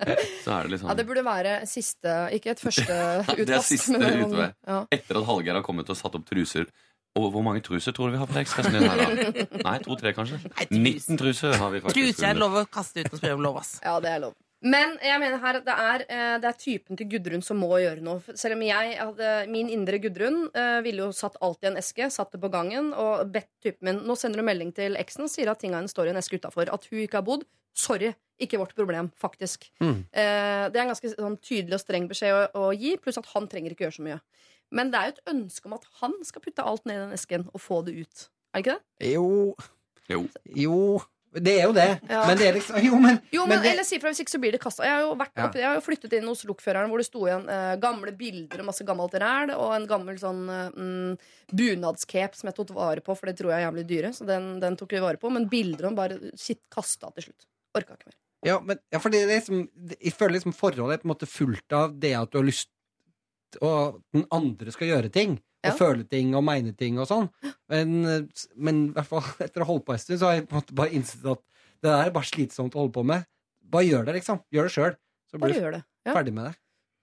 Eh, så er det liksom Ja, det burde være siste, ikke et første <laughs> utkast. Det er siste utvei. Ja. Etter at Hallgeir har kommet og satt opp truser. Og hvor mange truser tror du vi har på Ekspressen din her, da? <laughs> Nei, to-tre, kanskje? Nei, 19 truser har vi faktisk. Truser er lov å kaste ut og spørre om lov, ass. ja, det er lov. Men jeg mener her at det er, eh, det er typen til Gudrun som må gjøre noe. Selv om jeg hadde Min indre Gudrun eh, ville jo satt alt i en eske, satt det på gangen og bedt typen min Nå sender du melding til eksen og sier at tinga hennes står i en eske utafor. At hun ikke har bodd. Sorry. Ikke vårt problem, faktisk. Mm. Eh, det er en ganske sånn, tydelig og streng beskjed å, å gi, pluss at han trenger ikke gjøre så mye. Men det er jo et ønske om at han skal putte alt ned i den esken og få det ut. Er det ikke det? Jo Jo. Jo. Det er jo det. Ja. Men det er liksom Jo, men, Jo, men, det, Eller si fra hvis ikke så blir det kasta. Jeg har jo, vært Ja. jeg har jo flyttet inn hos lokføreren hvor det sto igjen eh, gamle bilder og masse gammelt ræl og en gammel sånn eh, mm, bunadscape som jeg tok vare på, for det tror jeg er jævlig dyre. Så den, den tok vi vare på. Men bildene bare shit kasta til slutt. Orka ikke mer. Ja, men ja, for det er liksom Jeg føler liksom forholdet er på en måte fullt av det at du har lyst Og den andre skal gjøre ting. Og Ja. føle ting og mene ting og sånn. Men, men i hvert fall etter å ha holdt på en stund, så har jeg på en måte bare innsett at det der er bare slitsomt å holde på med. Bare gjør det, liksom. Gjør det sjøl. Så Bare blir du. Ja. ferdig med det.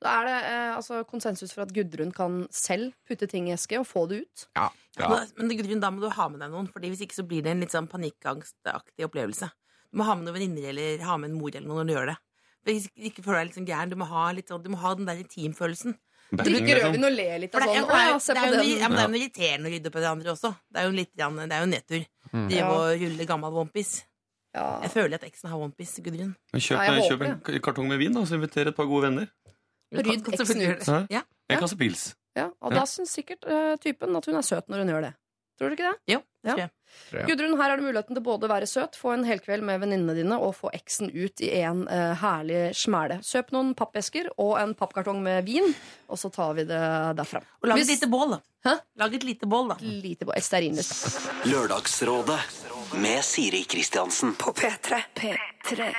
Da er det eh, altså, konsensus for at Gudrun kan selv putte ting i eske og få det ut. Ja. Men men Gudrun, da må du ha med deg noen, Fordi hvis ikke så blir det en litt sånn panikkangstaktig opplevelse. Du må ha med noen venninner eller ha med en mor eller noen når du gjør det. Hvis ikke, føler deg litt sånn gæren, du må ha, litt sånn, du må ha den der intimfølelsen. Drikke liksom. rødvin og le litt av det, sånn. det, er, jo- se det, er jo, ja, men det er jo irriterende å rydde på det andre også. Det er jo litt, det er jo nedtur. Mm. De må rulle gammel onepiece. Ja. Jeg føler at eksen har onepiece, Gudrun. Kjøp, Ja, jeg kjøp en kartong med vin, da, så inviter et par gode venner. Rydd eksen ut. Ja. En kasse pils. Ja, og Ja. da syns sikkert uh, typen at hun er søt når hun gjør det. Tror du ikke det? Jo, det Ja. tror jeg. Ja. Gudrun, her er det muligheten til både å være søt, få en helkveld med venninnene dine og få eksen ut i en eh, herlig smæle. Kjøp noen pappesker og en pappkartong med vin, og så tar vi det derfra. Og lag et Hvis- lite bål, da. Hæ? Lag et lite bål, da. Lite på stearinlys. Lørdagsrådet med Siri Kristiansen. På P3. P3.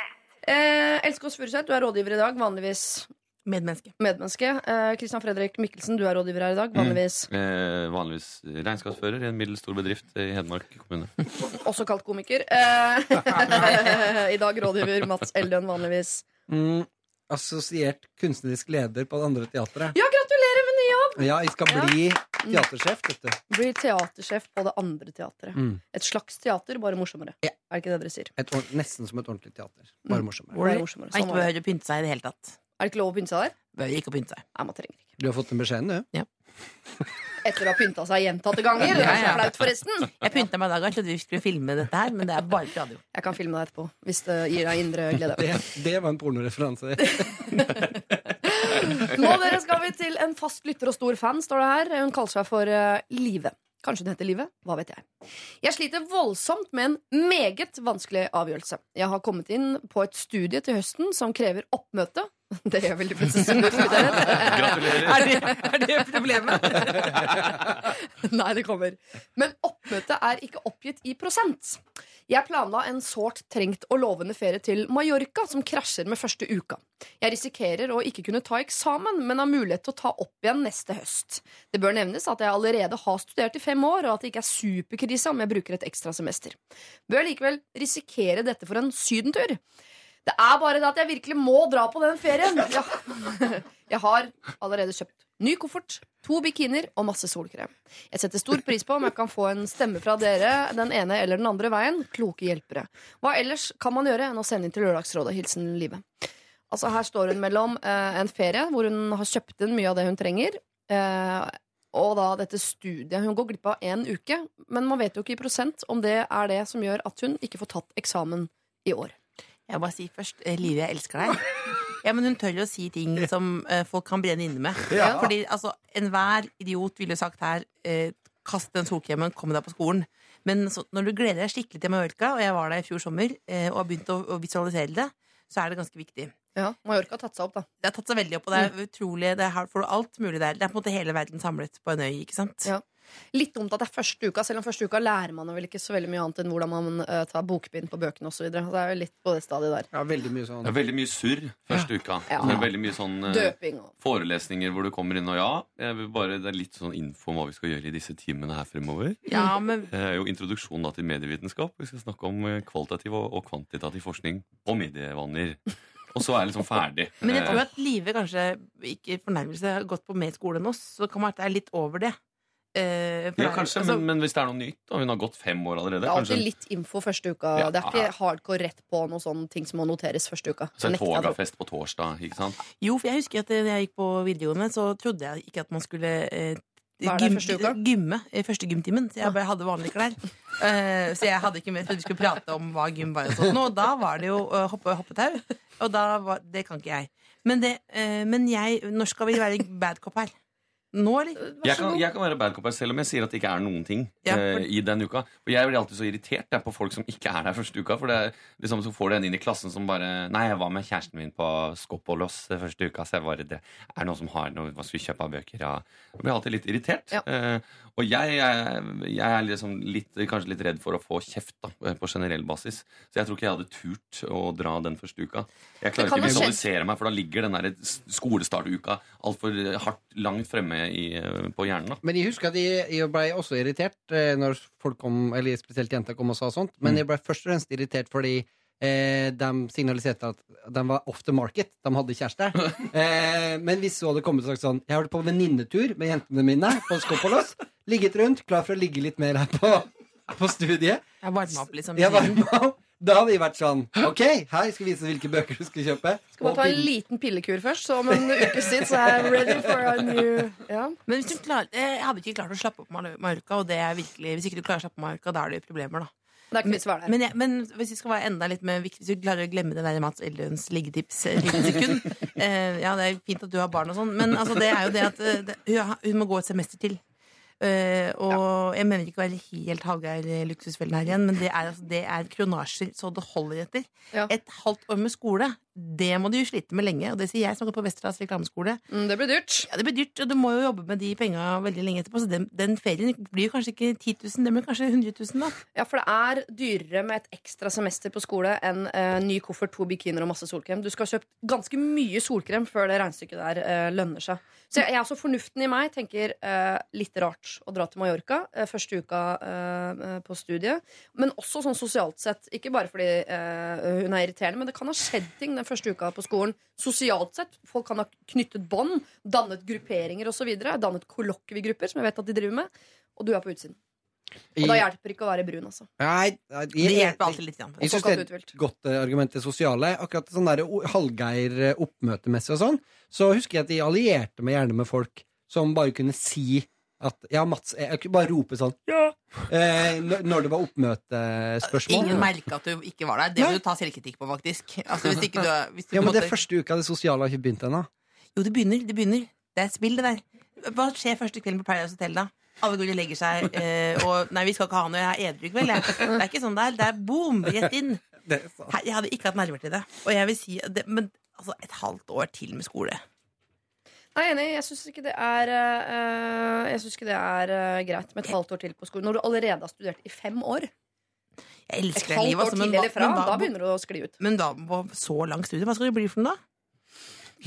Eh, Else Kåss Furuseth, du er rådgiver i dag. Vanligvis Medmenneske. Medmenneske. Eh, Fredrik Mikkelsen, du er rådgiver her i dag. Vanligvis Eh, vanligvis regnskapsfører i en middels stor bedrift i Hedmark kommune. <laughs> også kalt komiker. Eh, <laughs> I dag rådgiver Mats Eldøen, vanligvis. Mm, assosiert kunstnerisk leder på det andre teatret. Ja, gratulerer med ny jobb! Ja, jeg skal Ja. bli teatersjef, vet du. Blir teatersjef på det andre teatret. Mm. Et slags teater, bare morsommere. Ja. Er det ikke det dere sier? Et, nesten som et ordentlig teater. Bare morsommere. Bare morsommere. Sånn ikke behøver å pynte seg i det hele tatt. Er det ikke lov å pynte seg der? Behøver ikke å pynte seg. Nei, man trenger ikke. Du har fått den beskjeden, du? <laughs> Etter å ha pynta seg gjentatte ganger. Det er så Ja, ja. flaut, forresten. Jeg pynta meg i dag og trodde vi skulle filme dette her, men det er bare radio. Jeg kan filme deg etterpå, hvis det gir deg indre glede. Det, det var en pornoreferanse. <laughs> Nå dere skal vi til en fast lytter og stor fan, står det her. Hun kaller seg for eh, Live. Kanskje hun heter Live? Hva vet jeg. Jeg sliter voldsomt med en meget vanskelig avgjørelse. Jeg har kommet inn på et studie til høsten som krever oppmøte. <laughs> Det gjør vel de fleste. Gratulerer. Er det, er det problemet? <laughs> Nei, det kommer. Men oppmøtet er ikke oppgitt i prosent. Jeg planla en sårt trengt og lovende ferie til Mallorca, som krasjer med første uka. Jeg risikerer å ikke kunne ta eksamen, men har mulighet til å ta opp igjen neste høst. Det bør nevnes at jeg allerede har studert i fem år, og at det ikke er superkrise om jeg bruker et ekstra semester. Bør jeg likevel risikere dette for en sydentur? Det er bare det at jeg virkelig må dra på den ferien. Ja. <laughs> Jeg har allerede kjøpt ny koffert, to bikinier og masse solkrem. Jeg setter stor pris på om jeg kan få en stemme fra dere den ene eller den andre veien. Kloke hjelpere. Hva ellers kan man gjøre enn å sende inn til Lørdagsrådet? Hilsen Live. Altså Her står hun mellom eh, en ferie hvor hun har kjøpt inn mye av det hun trenger, eh, og da dette studiet. Hun går glipp av én uke, men man vet jo ikke i prosent om det er det som gjør at hun ikke får tatt eksamen i år. Jeg må bare si først, Liv, jeg elsker deg. Ja, men Hun tør jo å si ting som eh, folk kan brenne inne med. Ja. Fordi altså, Enhver idiot ville sagt her eh, kast den solkremen, kom deg på skolen. Men så, når du gleder deg skikkelig til Mallorca, og jeg var der i fjor sommer eh, og har begynt å, å visualisere det, så er det ganske viktig. Ja, Mallorca har tatt seg opp, da. Det har tatt seg veldig opp, og det er utrolig Det er her får du alt mulig der. Det er på en måte hele verden samlet på en øy. ikke sant? Ja. Litt dumt at det er første uka, selv om første uka lærer man vel ikke så veldig mye annet enn hvordan man uh, tar bokbind på bøkene osv. Det er jo litt på det stadiet der. Ja, veldig mye sånn. Det er veldig mye surr første uka. Ja. Det er veldig mye sånn uh, Døping og forelesninger hvor du kommer inn og ja, jeg vil bare, det er litt sånn info om hva vi skal gjøre i disse timene her fremover. Ja, men Det er jo introduksjonen da til medievitenskap. Vi skal snakke om eh, kvalitativ og, og kvantitativ forskning og medievaner. Og så er det liksom ferdig. Men jeg tror at Live kanskje, ikke fornærmelse, har gått på mer skole enn oss. Så det kan være at det er litt over det. Eh, ja, kanskje, altså, men, men hvis det er noe nytt, og hun har gått fem år allerede Det er alltid litt info første uka. Ja. Det er ikke hardcore rett på noen sånne ting som må noteres første uka. Så en togafest på torsdag, ikke sant? Jo, for jeg husker at da jeg gikk på videregående, så trodde jeg ikke at man skulle eh, gym- gymme i første gymtimen. Så jeg bare hadde vanlige klær. Uh, så jeg hadde ikke med, for trodde vi skulle prate om hva gym var. Og, sånt. Og da var det jo uh, hoppe, hoppetau, og da var, det kan ikke jeg. Men, det, uh, men jeg, når skal vi være bad cop her? Nå, eller? Vær Jeg så kan, god. jeg kan være bad cop her selv om jeg sier at det ikke er noen ting Ja, eh, for- i den uka. Og jeg blir alltid så irritert jeg, på folk som ikke er der første uka. For det er liksom, så får du en inn i klassen som bare Nei, jeg var med kjæresten min på Skopolos eh, første uka, så jeg bare det er noen som har noe Hva skal vi kjøpe av bøker? Ja. Jeg blir alltid litt irritert. Ja. Uh, og jeg, jeg, jeg er liksom litt, kanskje litt redd for å få kjeft da, eh, på generell basis. Så jeg tror ikke jeg hadde turt å dra den første uka. Jeg klarer ikke å visualisere meg, for da ligger den der skolestartuka altfor hardt langt fremme i, eh, på hjernen. da Men jeg husker at jeg, jeg ble også irritert eh, når folk kom, eller spesielt jenter kom og sa sånt. Men Mm. jeg ble først og fremst irritert fordi eh, de signaliserte at de var off the market. De hadde kjæreste. <laughs> Eh, men hvis så hadde kommet og sagt sånn Jeg har vært på venninnetur med jentene mine på Skopolos. Ligget rundt, klar for å ligge litt mer her på, på studiet. Jeg varma opp, liksom. Jeg var med, da hadde vi vært sånn OK, her skal vi vise hvilke bøker du skal kjøpe. Skal bare ta en liten pillekur først, så om en ukes tid så er jeg ready for a new ja. Men hvis du klar, jeg hadde ikke klart å slappe opp marka, Mallorca, og det er virkelig, hvis ikke du klarer å slappe opp marka, Mallorca, da er det problemer, da. Der. Men, jeg, men hvis vi skal være enda litt mer viktig Hvis vi klarer å glemme det der Mats Eldøens liggetips et lite sekund eh, Ja, det er fint at du har barn og sånn, men altså, det er jo det at eh, det, hun må gå et semester til. Eh, og jeg mener ikke å være helt Hallgeir Luksusfellen her igjen, men det er, altså, det er kronasjer så det holder etter. Ja. Et halvt år med skole det må du jo slite med lenge. Og det sier jeg som har gått på Westerdals reklameskole. Mm, det blir dyrt. Ja, det blir dyrt, og du må jo jobbe med de penga veldig lenge etterpå. Så den, den ferien blir kanskje ikke 10 000, det blir kanskje 100 000, da. Ja, for det er dyrere med et ekstra semester på skole enn uh, ny koffert, to bikinier og masse solkrem. Du skal ha kjøpt ganske mye solkrem før det regnestykket der uh, lønner seg. Så jeg, jeg er fornuften i meg tenker eh, litt rart å dra til Mallorca eh, første uka eh, eh, på studiet. Men også sånn sosialt sett. Ikke bare fordi eh, hun er irriterende, men det kan ha skjedd ting den første uka på skolen. Sosialt sett. Folk kan ha knyttet bånd, dannet grupperinger osv. Dannet kollokviegrupper, som jeg vet at de driver med. Og du er på utsiden. Og da hjelper det ikke å være brun, altså. Nei, nei, Det hjelper alltid litt. Jeg syns det er et godt eh, argument til sosiale. Akkurat sånn der o- Hallgeir eh, oppmøtemessig og sånn, så husker jeg at de allierte meg gjerne med folk som bare kunne si at Ja, Mats Jeg, jeg kunne bare rope sånn Ja! Eh, når- det var oppmøtespørsmål. Ingen merka at du ikke var der. Det må du ta selvkritikk på, faktisk. Altså, hvis ikke du, hvis du Ja, men måtte... det er første uka det sosiale har ikke begynt ennå. Jo, det begynner. Det begynner. Det er et spill, det der. Hva skjer første kvelden på Paradise Hotel, da? Alle går og legger seg, eh, og Nei, vi skal ikke ha noe, jeg er edru i kveld. jeg. Det er ikke sånn der. Det er boom, rett inn. <laughs> Her, jeg hadde ikke hatt nerver til det. Og jeg vil si det, Men altså, et halvt år til med skole. Jeg er enig. Jeg syns ikke det er eh, Jeg synes ikke det er eh, greit med et halvt år til på skolen. Når du allerede har studert i fem år. Jeg Et elsker det halvt livet, år altså, men til eller fra, men da, da begynner du å skli ut. Men da på så lang studie, hva skal du bli for noe, da?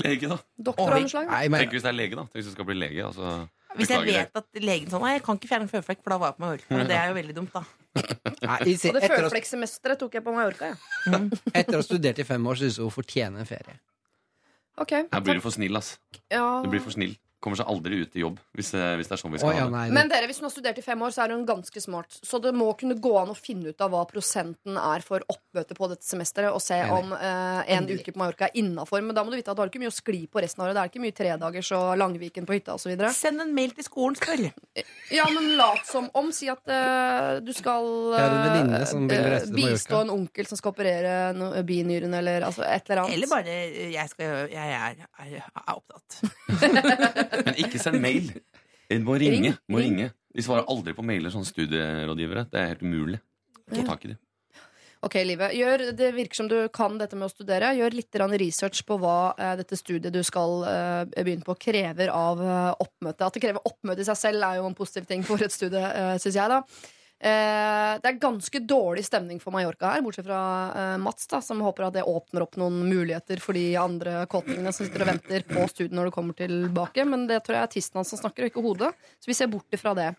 Lege, da. Doktoranslag. Nei, Tenk hvis det er lege, da. Tenk hvis du skal bli lege. Altså. Hvis jeg Beklager vet at legen sånn Nei, jeg kan ikke fjerne føflekk, for da var jeg på Mallorca. Og det er jo veldig dumt, da. nei, jeg sier- Og det etter, å, føflekksemesteret tok jeg på Mallorca. Ja. etter å ha studert i fem år, syns jeg hun fortjener en ferie. Ok, Her blir du for snill, ass. ja. Du blir for snill. Kommer seg aldri ut i jobb hvis, eh, hvis det er sånn vi skal skal ja, ha det. Men dere, hvis hun har studert i fem år, så er hun ganske smart. Så det må kunne gå an å finne ut av hva prosenten er for oppmøte på dette semesteret, og se om eh, en uke på Mallorca er innafor. Men da må du vite at du har ikke mye å skli på resten av året. Det er ikke mye tredagers og Langviken på hytta osv. Send en mail til skolen, spør. <laughs> Ja, men lat som om. Si at eh, du skal eh, bistå en onkel som skal operere no, binyren, eller altså, et eller annet. Eller bare eh, jeg, skal, jeg er, er, er opptatt. <laughs> Men ikke send mail. Du må ringe. Ring, Må ring. ringe. De svarer aldri på mailer, sånne studierådgivere. Det er helt umulig. Få tak i dem. Ok, Live. Gjør, det virker som du kan dette med å studere. Gjør litt research på hva eh, dette studiet du skal eh, begynne på, krever av eh, oppmøte. At det krever oppmøte i seg selv, er jo en positiv ting for et studie, eh, syns jeg. da Eh, det er ganske dårlig stemning for Mallorca her, bortsett fra eh, Mats, da, som håper at det åpner opp noen muligheter for de andre kåtingene som sitter og venter på studiet når du kommer tilbake. Men det tror jeg er tissen hans som snakker, og ikke hodet. Så vi ser bort ifra det.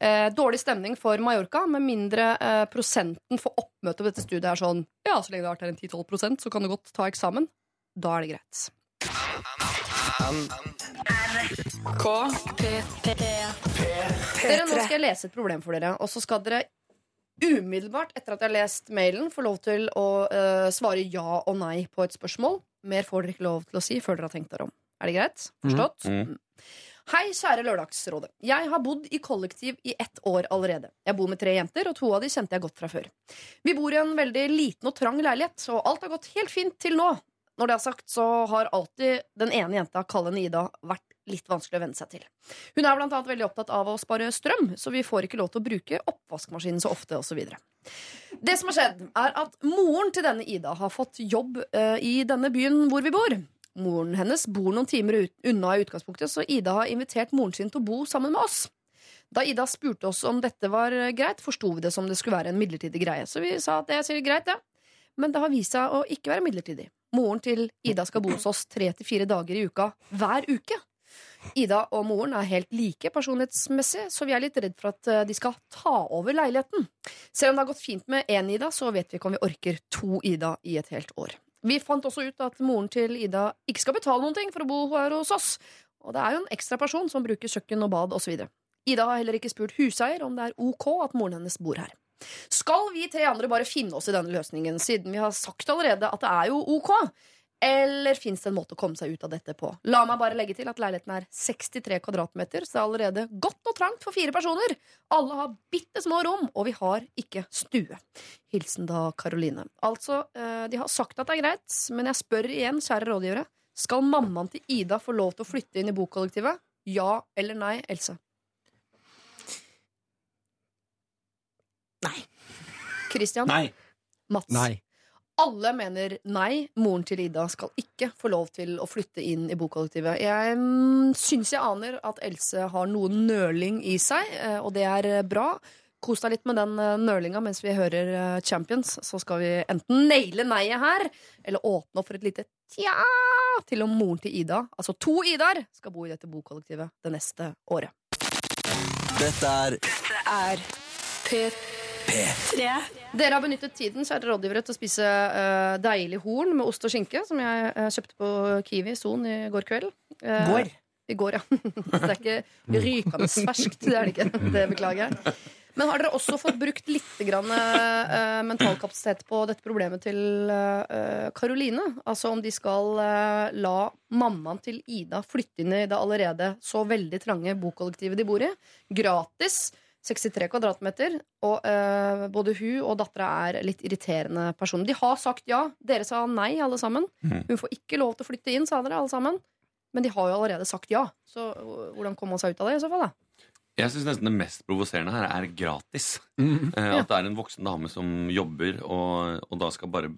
Eh, dårlig stemning for Mallorca, med mindre prosenten for oppmøte på dette studiet er sånn Ja, så lenge det har vært her en 10-12% så kan du godt ta eksamen. Da er det greit. Dere, nå skal jeg lese et problem for dere, og så skal dere umiddelbart etter at jeg har lest mailen, få lov til å eh, svare ja og nei på et spørsmål. Mer får dere ikke lov til å si før dere har tenkt dere om. Er det greit? Forstått? Mm. Hei, kjære Lørdagsrådet. Jeg har bodd i kollektiv i ett år allerede. Jeg bor med tre jenter, og to av de kjente jeg godt fra før. Vi bor i en veldig liten og trang leilighet, og alt har gått helt fint til nå. Når det er sagt, så har alltid den ene jenta, kall henne Ida, vært litt vanskelig å venne seg til. Hun er annet veldig opptatt av å spare strøm, så vi får ikke lov til å bruke oppvaskmaskinen så ofte, osv. Det som har skjedd, er at moren til denne Ida har fått jobb uh, i denne byen hvor vi bor. Moren hennes bor noen timer unna i utgangspunktet, så Ida har invitert moren sin til å bo sammen med oss. Da Ida spurte oss om dette var eh, greit, forsto vi det som det skulle være en midlertidig greie. Så vi sa at det er greit, det. Men det har vist seg å ikke være midlertidig. Moren til Ida skal bo hos oss tre til fire dager i uka hver uke. Ida og moren er helt like personlighetsmessig, så vi er litt redd for at eh, de skal ta over leiligheten. Selv om det har gått fint med én Ida, så vet vi ikke om vi orker to Ida i et helt år. Vi fant også ut at moren til Ida ikke skal betale noen ting for å bo her hos oss. Og det er jo en ekstra person som bruker kjøkken og bad osv. Ida har heller ikke spurt huseier om det er ok at moren hennes bor her. Skal vi tre andre bare finne oss i denne løsningen, siden vi har sagt allerede at det er jo ok? Eller fins det en måte å komme seg ut av dette på? La meg bare legge til at leiligheten er 63 kvadratmeter, så det er allerede godt og trangt for fire personer. Alle har bitte små rom, og vi har ikke stue. Hilsen da Karoline. Altså, eh, de har sagt at det er greit, men jeg spør igjen, kjære rådgivere. Skal mammaen til Ida få lov til å flytte inn i bokollektivet? Ja eller nei, Else? Nei. Christian? Nei. Mats? Nei. Alle mener nei. Moren til Ida skal ikke få lov til å flytte inn i bokollektivet. Jeg mm, syns jeg aner at Else har noe nøling i seg, eh, og det er eh, bra. Kos deg litt med den eh, nølinga mens vi hører Champions. Så skal vi enten naile neiet her, eller åpne opp for et lite tja til om moren til Ida, altså to Idar, skal bo i dette bokollektivet det neste året. Dette er Dette er P3. Dere har benyttet tiden kjære rådgivere, til å spise uh, deilig horn med ost og skinke, som jeg uh, kjøpte på Kiwi Son i går kveld. Uh, Går. I går, ja. <laughs> det er ikke rykende ferskt, det er det ikke. Det beklager jeg. Men har dere også fått brukt litt grann, uh, mental kapasitet på dette problemet til Karoline? altså om de skal uh, la mammaen til Ida flytte inn i det allerede så veldig trange bokollektivet de bor i. Gratis. 63 kvadratmeter. Og eh, både hun og dattera er litt irriterende personer. De har sagt ja. Dere sa nei, alle sammen. Hun får ikke lov til å flytte inn, sa dere alle sammen. Men de har jo allerede sagt ja. Så eh, hvordan kom man seg ut av det i så fall, da? Jeg syns nesten det mest provoserende her er gratis. Mm. Eh, At det er en voksen dame som jobber, og, og da skal bare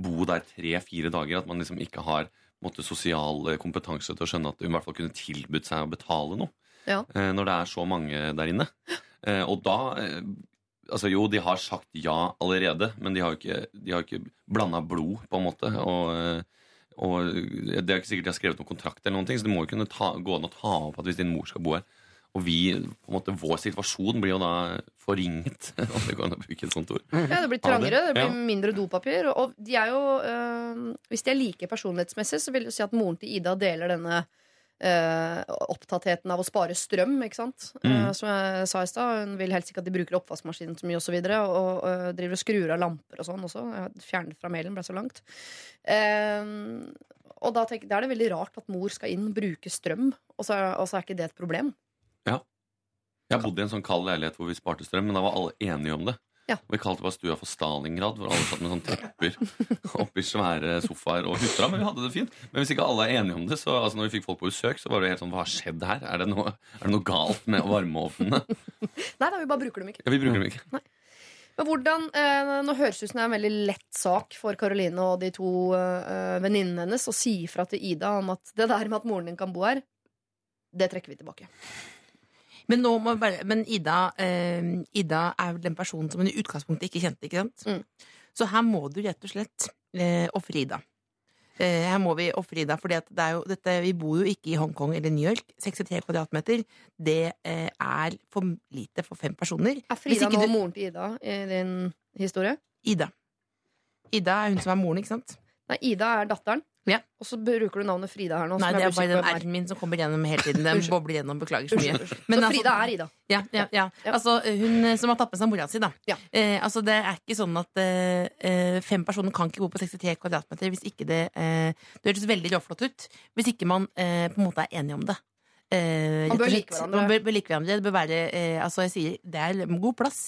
bo der tre-fire dager. At man liksom ikke har måtte, sosial eh, kompetanse til å skjønne at hun i hvert fall kunne tilbudt seg å betale noe. Ja. eh, Når det er så mange der inne. <gasps> Eh, Og da eh, Altså Jo, de har sagt ja allerede, men de har jo ikke, de har ikke blanda blod, på en måte. Og, eh, og det er ikke sikkert de har skrevet noen kontrakt, eller noen ting, så det må jo kunne ta, gå an å ta opp at hvis din mor skal bo her Og vi, på en måte, vår situasjon blir jo da forringet, <laughs> om det går an å bruke et sånt ord. Ja, det blir trangere, det blir mindre dopapir. Og de er jo øh, Hvis de er like personlighetsmessig, så vil det si at moren til Ida deler denne øh, opptattheten av å spare strøm, ikke sant? Mm. Eh, som jeg sa i stad, hun vil helst ikke at de bruker oppvaskmaskinen så mye osv. Og, så videre, og øh, driver og skrur av lamper og sånn også. Jeg fjernet fra mailen, ble så langt. Eh, og da, tenk, da er det veldig rart at mor skal inn, bruke strøm, og så, og så er ikke det et problem. Ja. Jeg bodde i en sånn kald leilighet hvor vi sparte strøm, men da var alle enige om det. Ja. Og Vi kalte bare stua for Stalingrad, hvor alle satt med sånne tepper <laughs> oppi svære sofaer og hutra. Men vi hadde det fint. Men hvis ikke alle er enige om det, så altså, når vi fikk folk på besøk, så var det helt sånn Hva har skjedd her? Er det noe, er det noe galt med varmeovnene? <laughs> Nei da, vi bare bruker dem ikke. Ja, vi bruker dem ikke. Men hvordan, eh, Nå høres ut som det er en veldig lett sak for Karoline og de to eh, venninnene hennes å si ifra til Ida om at det der med at moren din kan bo her, det trekker vi tilbake. Men, bare, men Ida, eh, Ida er den personen som hun i utgangspunktet ikke kjente. ikke sant? Mm. Så her må du rett og slett eh, ofre Ida. Eh, her må vi ofre Ida, for vi bor jo ikke i Hongkong eller New York. 63 kvadratmeter, det eh, er for lite for fem personer. Er Frida nå du- moren til Ida i din historie? Ida. Ida er hun som er moren, ikke sant? Nei, Ida er datteren. Ja. Og så bruker du navnet Frida her nå. Nei, det er bare den. R-en min som kommer gjennom hele tiden. Den bobler gjennom, beklager så mye. Men så altså- Frida er Ida. Ja, ja, ja. Ja. Altså, hun eh, som har tatt med seg mora si, da. Ja. Eh, altså, det er ikke sånn at eh, eh, fem personer kan ikke bo på 63 kvadratmeter hvis ikke det eh, Det høres veldig råflott ut hvis ikke man eh, på en måte er enig om det. Eh, Man bør like hverandre. Man bør, bør like hverandre. Det bør være eh, Altså, jeg sier det er god plass.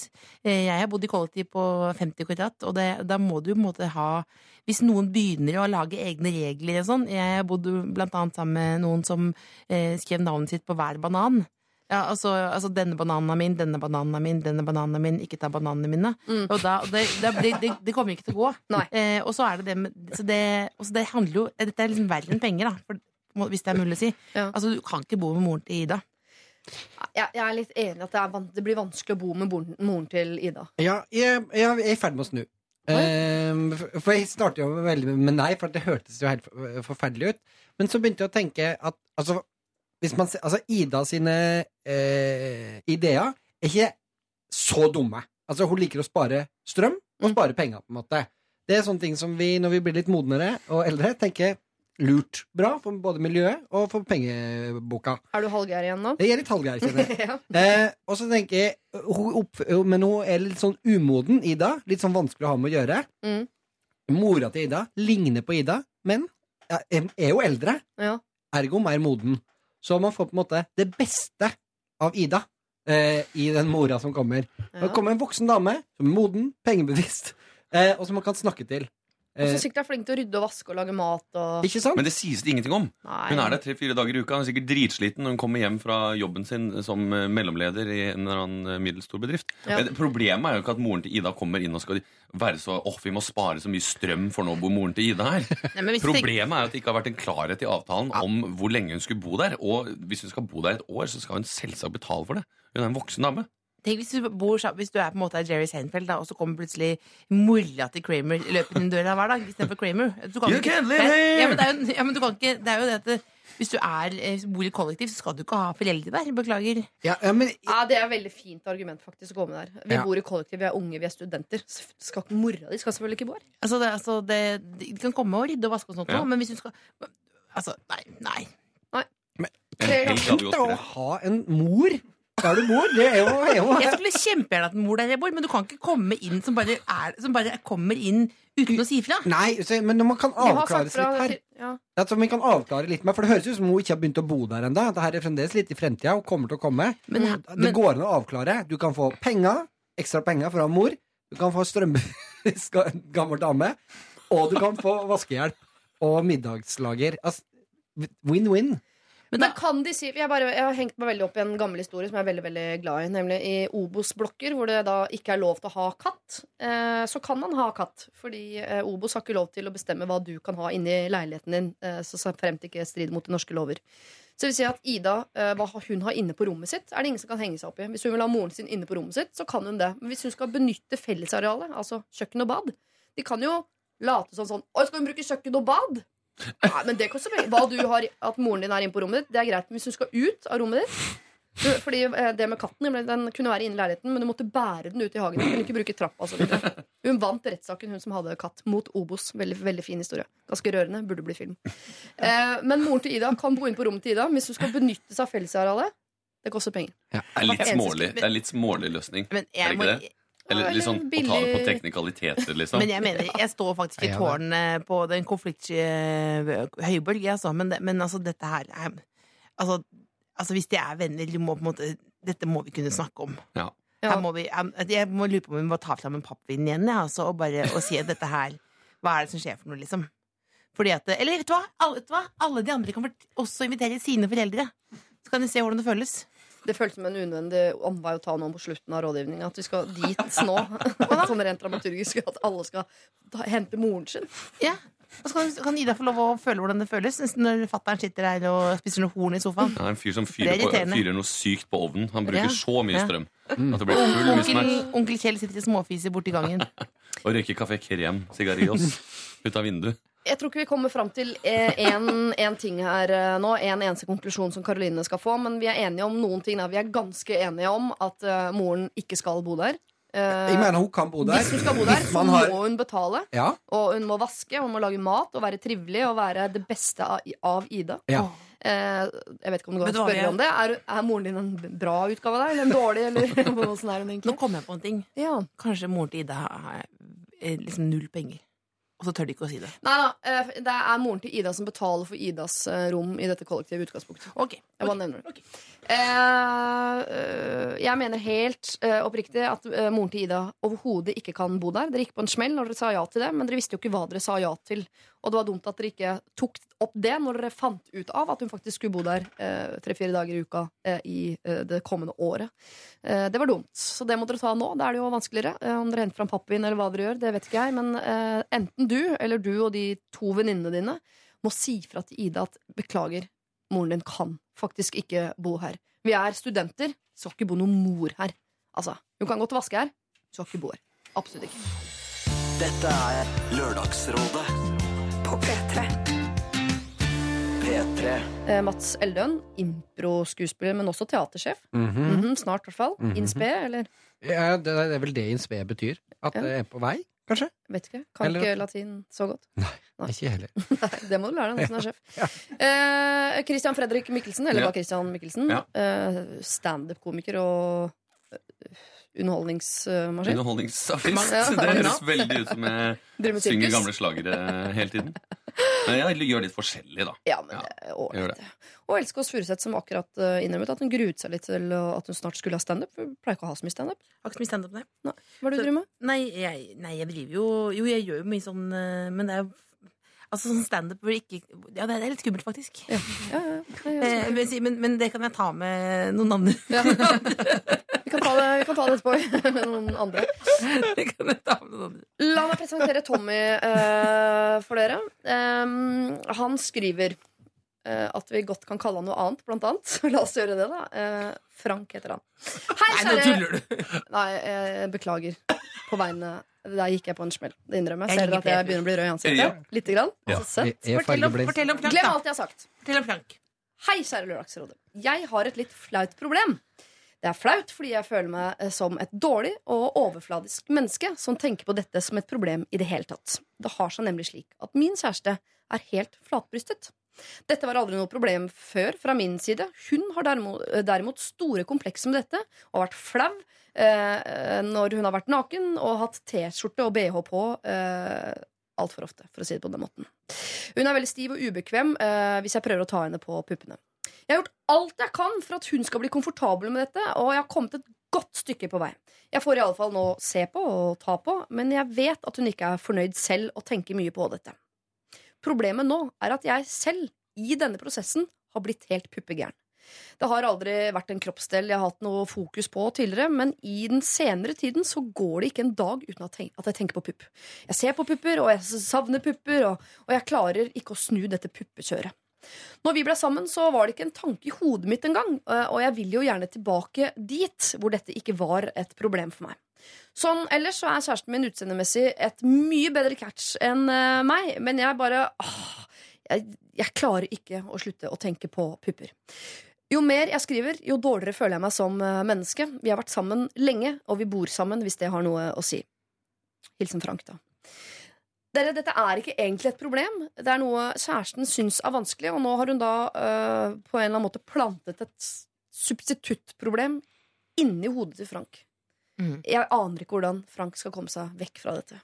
Eh, jeg har bodd i kollektiv på 50 kvadrat, og det, da må du på en måte ha Hvis noen begynner å lage egne regler og sånn Jeg har bodd blant annet sammen med noen som eh, skrev navnet sitt på hver banan. Ja, altså, altså denne bananen er min, denne bananen er min, denne bananen er min, ikke ta bananene mine. Mm. Og da, det, det, det, det, kommer ikke til å gå. Eh, og så er det det med så det, så det handler jo Dette er liksom verre enn penger, da. For, hvis det er mulig å si. Ja. Altså, du kan ikke bo med moren til Ida. Jeg, jeg er litt enig i at det, er, det blir vanskelig å bo med moren, moren til Ida. Ja, jeg, jeg er i ferd med å snu. Ehm, for- for jeg startet jo veldig med nei, for det hørtes jo helt forferdelig ut. Men så begynte jeg å tenke at altså, hvis man, altså Ida sine eh, ideer er ikke så dumme. Altså Hun liker å spare strøm og Mm. spare penger. på en måte Det er sånne ting som vi, når vi blir litt modnere og eldre, tenker lurt. Bra for både miljøet og for pengeboka. Er du halvgær igjen nå? Jeg er litt halvgær, kjenner jeg. <laughs> ja. Eh, og så tenker jeg hun opp, Men hun er litt sånn umoden, Ida. Litt sånn vanskelig å ha med å gjøre. Mm. Mora til Ida ligner på Ida, men er jo eldre. Ja. Ergo mer moden. Så man får på en måte det beste av Ida eh, i den mora som kommer. Ja. Det kommer en voksen dame som er moden, pengebevisst, eh, og som man kan snakke til. Og Eh, så sikkert er flink til å rydde og vaske og lage mat og ikke sant? Men det sies det ingenting om. Nei. Hun er der tre-fire dager i uka. Hun er sikkert dritsliten når hun kommer hjem fra jobben sin som eh, mellomleder i en eller annen middels middelstor bedrift. Ja. Men Problemet er jo ikke at moren til Ida kommer inn og skal være så åh, vi må spare så mye strøm for nå bor moren til Ida her. Nei, Problemet er at det ikke har vært en klarhet i avtalen om hvor lenge hun skulle bo der. Og hvis hun skal bo der et år, så skal hun selvsagt betale for det. Hun er en voksen dame. Tenk hvis du, bor, hvis du er på en måte er Jerry Seinfeld, da, og så kommer plutselig mora til Kramer løpende inn døra hver dag istedenfor Kramer. Du kan You ikke- can't live det er- here! Ja, men det er jo, ja, men du kan ikke, det er jo det at det, hvis du er, eh, bor i kollektiv, så skal du ikke ha foreldre der. Beklager. Ja, ja, men Ja, Det er et veldig fint argument faktisk å gå med der. Vi Ja. bor i kollektiv, vi er unge, vi er studenter. Så Skal ikke Mora di skal selvfølgelig ikke bo her. Altså, det, altså det, de kan komme og rydde og vaske og sånt, Ja. men hvis du skal Altså, nei. nei. nei. Men, hadde Tenk gått deg å ha en mor der du bor. Det er jo, er jo Jeg skulle kjempegjerne hatt en mor der jeg bor, men du kan ikke komme inn som bare, er, som bare kommer inn uten å si ifra. Nei, så, men man kan avklare litt her. ja. Altså, man kan avklare litt med, for Det høres ut som hun ikke har begynt å bo der ennå. Dette er fremdeles litt i fremtida og kommer til å komme. Men, Det men, går an å avklare. Du kan få penger, ekstra penger fra mor. Du kan få strømbrisk <laughs> gammel dame. Og du kan få vaskehjelp og middagslager. Altså, Win-win. Men Men da, kan de si jeg, bare, jeg har hengt meg veldig opp i en gammel historie som jeg er veldig veldig glad i. Nemlig i Obos-blokker, hvor det da ikke er lov til å ha katt. Eh, så kan man ha katt, fordi eh, Obos har ikke lov til å bestemme hva du kan ha inni leiligheten din, eh, så så fremt ikke strider mot de norske lover. Så vil si at Ida, eh, hva hun har inne på rommet sitt, er det ingen som kan henge seg opp i. Hvis hun vil ha moren sin inne på rommet sitt, så kan hun det. Men hvis hun skal benytte fellesarealet, altså kjøkken og bad De kan jo late som sånn Oi, skal hun bruke kjøkken og bad? Nei, men det koster penger. Hva du har, At moren din er inne på rommet ditt, det er greit. Men hvis hun skal ut av rommet ditt fordi eh, det med katten Den kunne være inne i leiligheten, men du måtte bære den ut i hagen. Du kunne ikke bruke trappa så videre. Hun vant rettssaken, hun som hadde katt, mot Obos. Veldig, veldig fin historie. Ganske rørende. Burde bli film. Eh, men moren til Ida kan bo inn på rommet til Ida. Hvis hun skal benytte seg av fellesarealet, det koster penger. Det er litt smålig, det er litt smålig løsning. men, Er jeg må? Eller litt sånn å ta det på teknikaliteter, liksom. men jeg mener, jeg står faktisk i Ja, ja, på den konfliktsky høyborg, altså. Men, det, men altså, dette her er altså, altså, hvis de er venner, de må på en måte Dette må vi kunne snakke om. Ja. Her må vi, jeg, jeg må lure på om vi må ta fram en pappvin igjen jeg, altså, og, bare, og si at dette her Hva er det som skjer for noe, liksom? Fordi at, eller vet du hva? Alle, vet du hva? Alle de andre kan også invitere sine foreldre. Så kan de se hvordan det føles. Det føltes som en unødvendig omvei å ta noen på slutten av rådgivninga. At vi skal dit <laughs> nå. sånn rent dramaturgisk. At alle skal ta, hente moren sin. Ja. Og så kan, kan Ida få lov å føle hvordan det føles når fatter'n sitter der og spiser noe horn i sofaen. Ja, en fyr som fyrer, er på, fyrer noe sykt på ovnen. Han bruker Ja. så mye Ja. strøm at det blir full Onkel, onkel Kjell sitter i småfiser borti gangen. <laughs> Og røyker kafé krem, sigarillos, ut av vinduet. Jeg tror ikke vi kommer fram til én ting her eh, nå. En eneste konklusjon som Karoline skal få. Men vi er enige om noen ting. Da. Vi er ganske enige om at uh, moren ikke skal bo der. Uh, Jeg mener hun kan bo der. hvis hun skal bo der, så har- må hun betale. Ja, Og hun må vaske, hun må lage mat og være trivelig og være det beste av, av Ida. ja. Eh, jeg vet ikke om du kan spørre om det. Er, er moren din en bra utgave av deg, eller en dårlig? Eller <laughs> er hun Nå kom jeg på en ting. Ja. Kanskje moren til Ida har eh, liksom null penger. Og så tør de ikke å si det. Nei da, eh, det er moren til Ida som betaler for Idas eh, rom i dette kollektive utgangspunktet. Ok, Jeg bare nevner det. Okay. eh, jeg mener helt eh, oppriktig at eh, moren til Ida overhodet ikke kan bo der. Dere gikk på en smell når dere sa ja til det, men dere visste jo ikke hva dere sa ja til. Og det var dumt at dere ikke tok opp det når dere fant ut av at hun faktisk skulle bo der eh, tre-fire dager i uka eh, i eh, det kommende året. Eh, det var dumt, så det må dere ta nå. Da er det jo vanskeligere. Om dere henter fram pappvin eller hva dere gjør, det vet ikke jeg. Men enten du eller du og de to venninnene dine må si fra til Ida at beklager, moren din kan faktisk ikke bo her. Vi er studenter, skal ikke bo noen mor her. Altså, Hun kan godt vaske her, skal ikke bo her. Absolutt ikke. Dette er Lørdagsrådet P3. P3. Eh, Mats Eldøen, impro-skuespiller, men også teatersjef. Mhm. Mhm, snart, i hvert fall. Mhm. Inspe, eller ja det, det er vel det inspe betyr. At Ja. det er på vei, kanskje? vet ikke. Kan Eller- ikke latin så godt. Nei. Ikke heller. <laughs> Nei, det må du lære deg når du er <laughs> sjef. Eh, Christian Fredrik Mikkelsen, eller Ja. bare Christian Mikkelsen. Ja. Eh, Standup-komiker og eh, underholdningsmaskin. Underholdningsartist. Ja. Det høres veldig ut som jeg <laughs> synger gamle slagere hele tiden. Men jeg gjør litt forskjellig, da. Ja, men Ja, det er. Og Else Kåss Furuseth, som akkurat uh, innrømmet at hun gruet seg litt til at hun snart skulle ha standup. pleier ikke å ha så mye standup. Har ikke så mye standup, nei. Nei. Hva er det du driver med? Nei jeg, nei, jeg driver jo Jo, jeg gjør jo mye sånn eh, Men det er jo Altså sånn standup ikke Ja, det er litt skummelt, faktisk. Ja, ja, ja. Eh, men, men, det kan jeg ta med noen andre. Ja. Vi kan ta det, vi kan ta det etterpå <laughs> med noen andre. det kan jeg ta med noen andre. La meg presentere Tommy uh, for dere. Um, han skriver at vi godt kan kalle han noe annet, blant annet. <laughs> La oss gjøre det, da. Eh, Frank heter han. Hei, Nei, nå tuller du! <laughs> Nei, jeg beklager. På vegne Der gikk jeg på en smell. Det innrømmer jeg. Ser dere at jeg begynner å bli rød i Ja. ansiktet? Lite grann? Ja. Så søtt. Er Fortell om, fortell om Frank, Glem alt jeg har sagt. Fortell om Frank. Hei, kjære Lørdagsrådet. Jeg har et litt flaut problem. Det er flaut fordi jeg føler meg eh, som et dårlig og overfladisk menneske som tenker på dette som et problem i det hele tatt. Det har seg nemlig slik at min kjæreste er helt flatbrystet. Dette var aldri noe problem før fra min side. Hun har derimot, store komplekser med dette og har vært flau eh, når hun har vært naken og hatt T-skjorte og BH på eh, altfor ofte, for å si det på den måten. Hun er veldig stiv og ubekvem eh, hvis jeg prøver å ta henne på puppene. Jeg har gjort alt jeg kan for at hun skal bli komfortabel med dette, og jeg har kommet et godt stykke på vei. Jeg får i alle fall nå se på og ta på, men jeg vet at hun ikke er fornøyd selv og tenker mye på dette. Problemet nå er at jeg selv, i denne prosessen, har blitt helt puppegæren. Det har aldri vært en kroppsdel jeg har hatt noe fokus på tidligere, men i den senere tiden så går det ikke en dag uten at jeg- tenker på pupp. Jeg ser på pupper, og jeg savner pupper, og, jeg klarer ikke å snu dette puppekjøret. Når vi ble sammen, så var det ikke en tanke i hodet mitt engang, eh, og jeg vil jo gjerne tilbake dit hvor dette ikke var et problem for meg. Sånn, Ellers så er kjæresten min utseendemessig et mye bedre catch enn uh, meg, men jeg bare åh, jeg, jeg klarer ikke å slutte å tenke på pupper. Jo mer jeg skriver, jo dårligere føler jeg meg som eh, menneske. Vi har vært sammen lenge, og vi bor sammen, hvis det har noe å si. Hilsen Frank, da. Dere, dette er ikke egentlig et problem. Det er noe kjæresten syns er vanskelig, og nå har hun da øh, på en eller annen måte plantet et substituttproblem inni hodet til Frank. Mhm. Jeg aner ikke hvordan Frank skal komme seg vekk fra dette.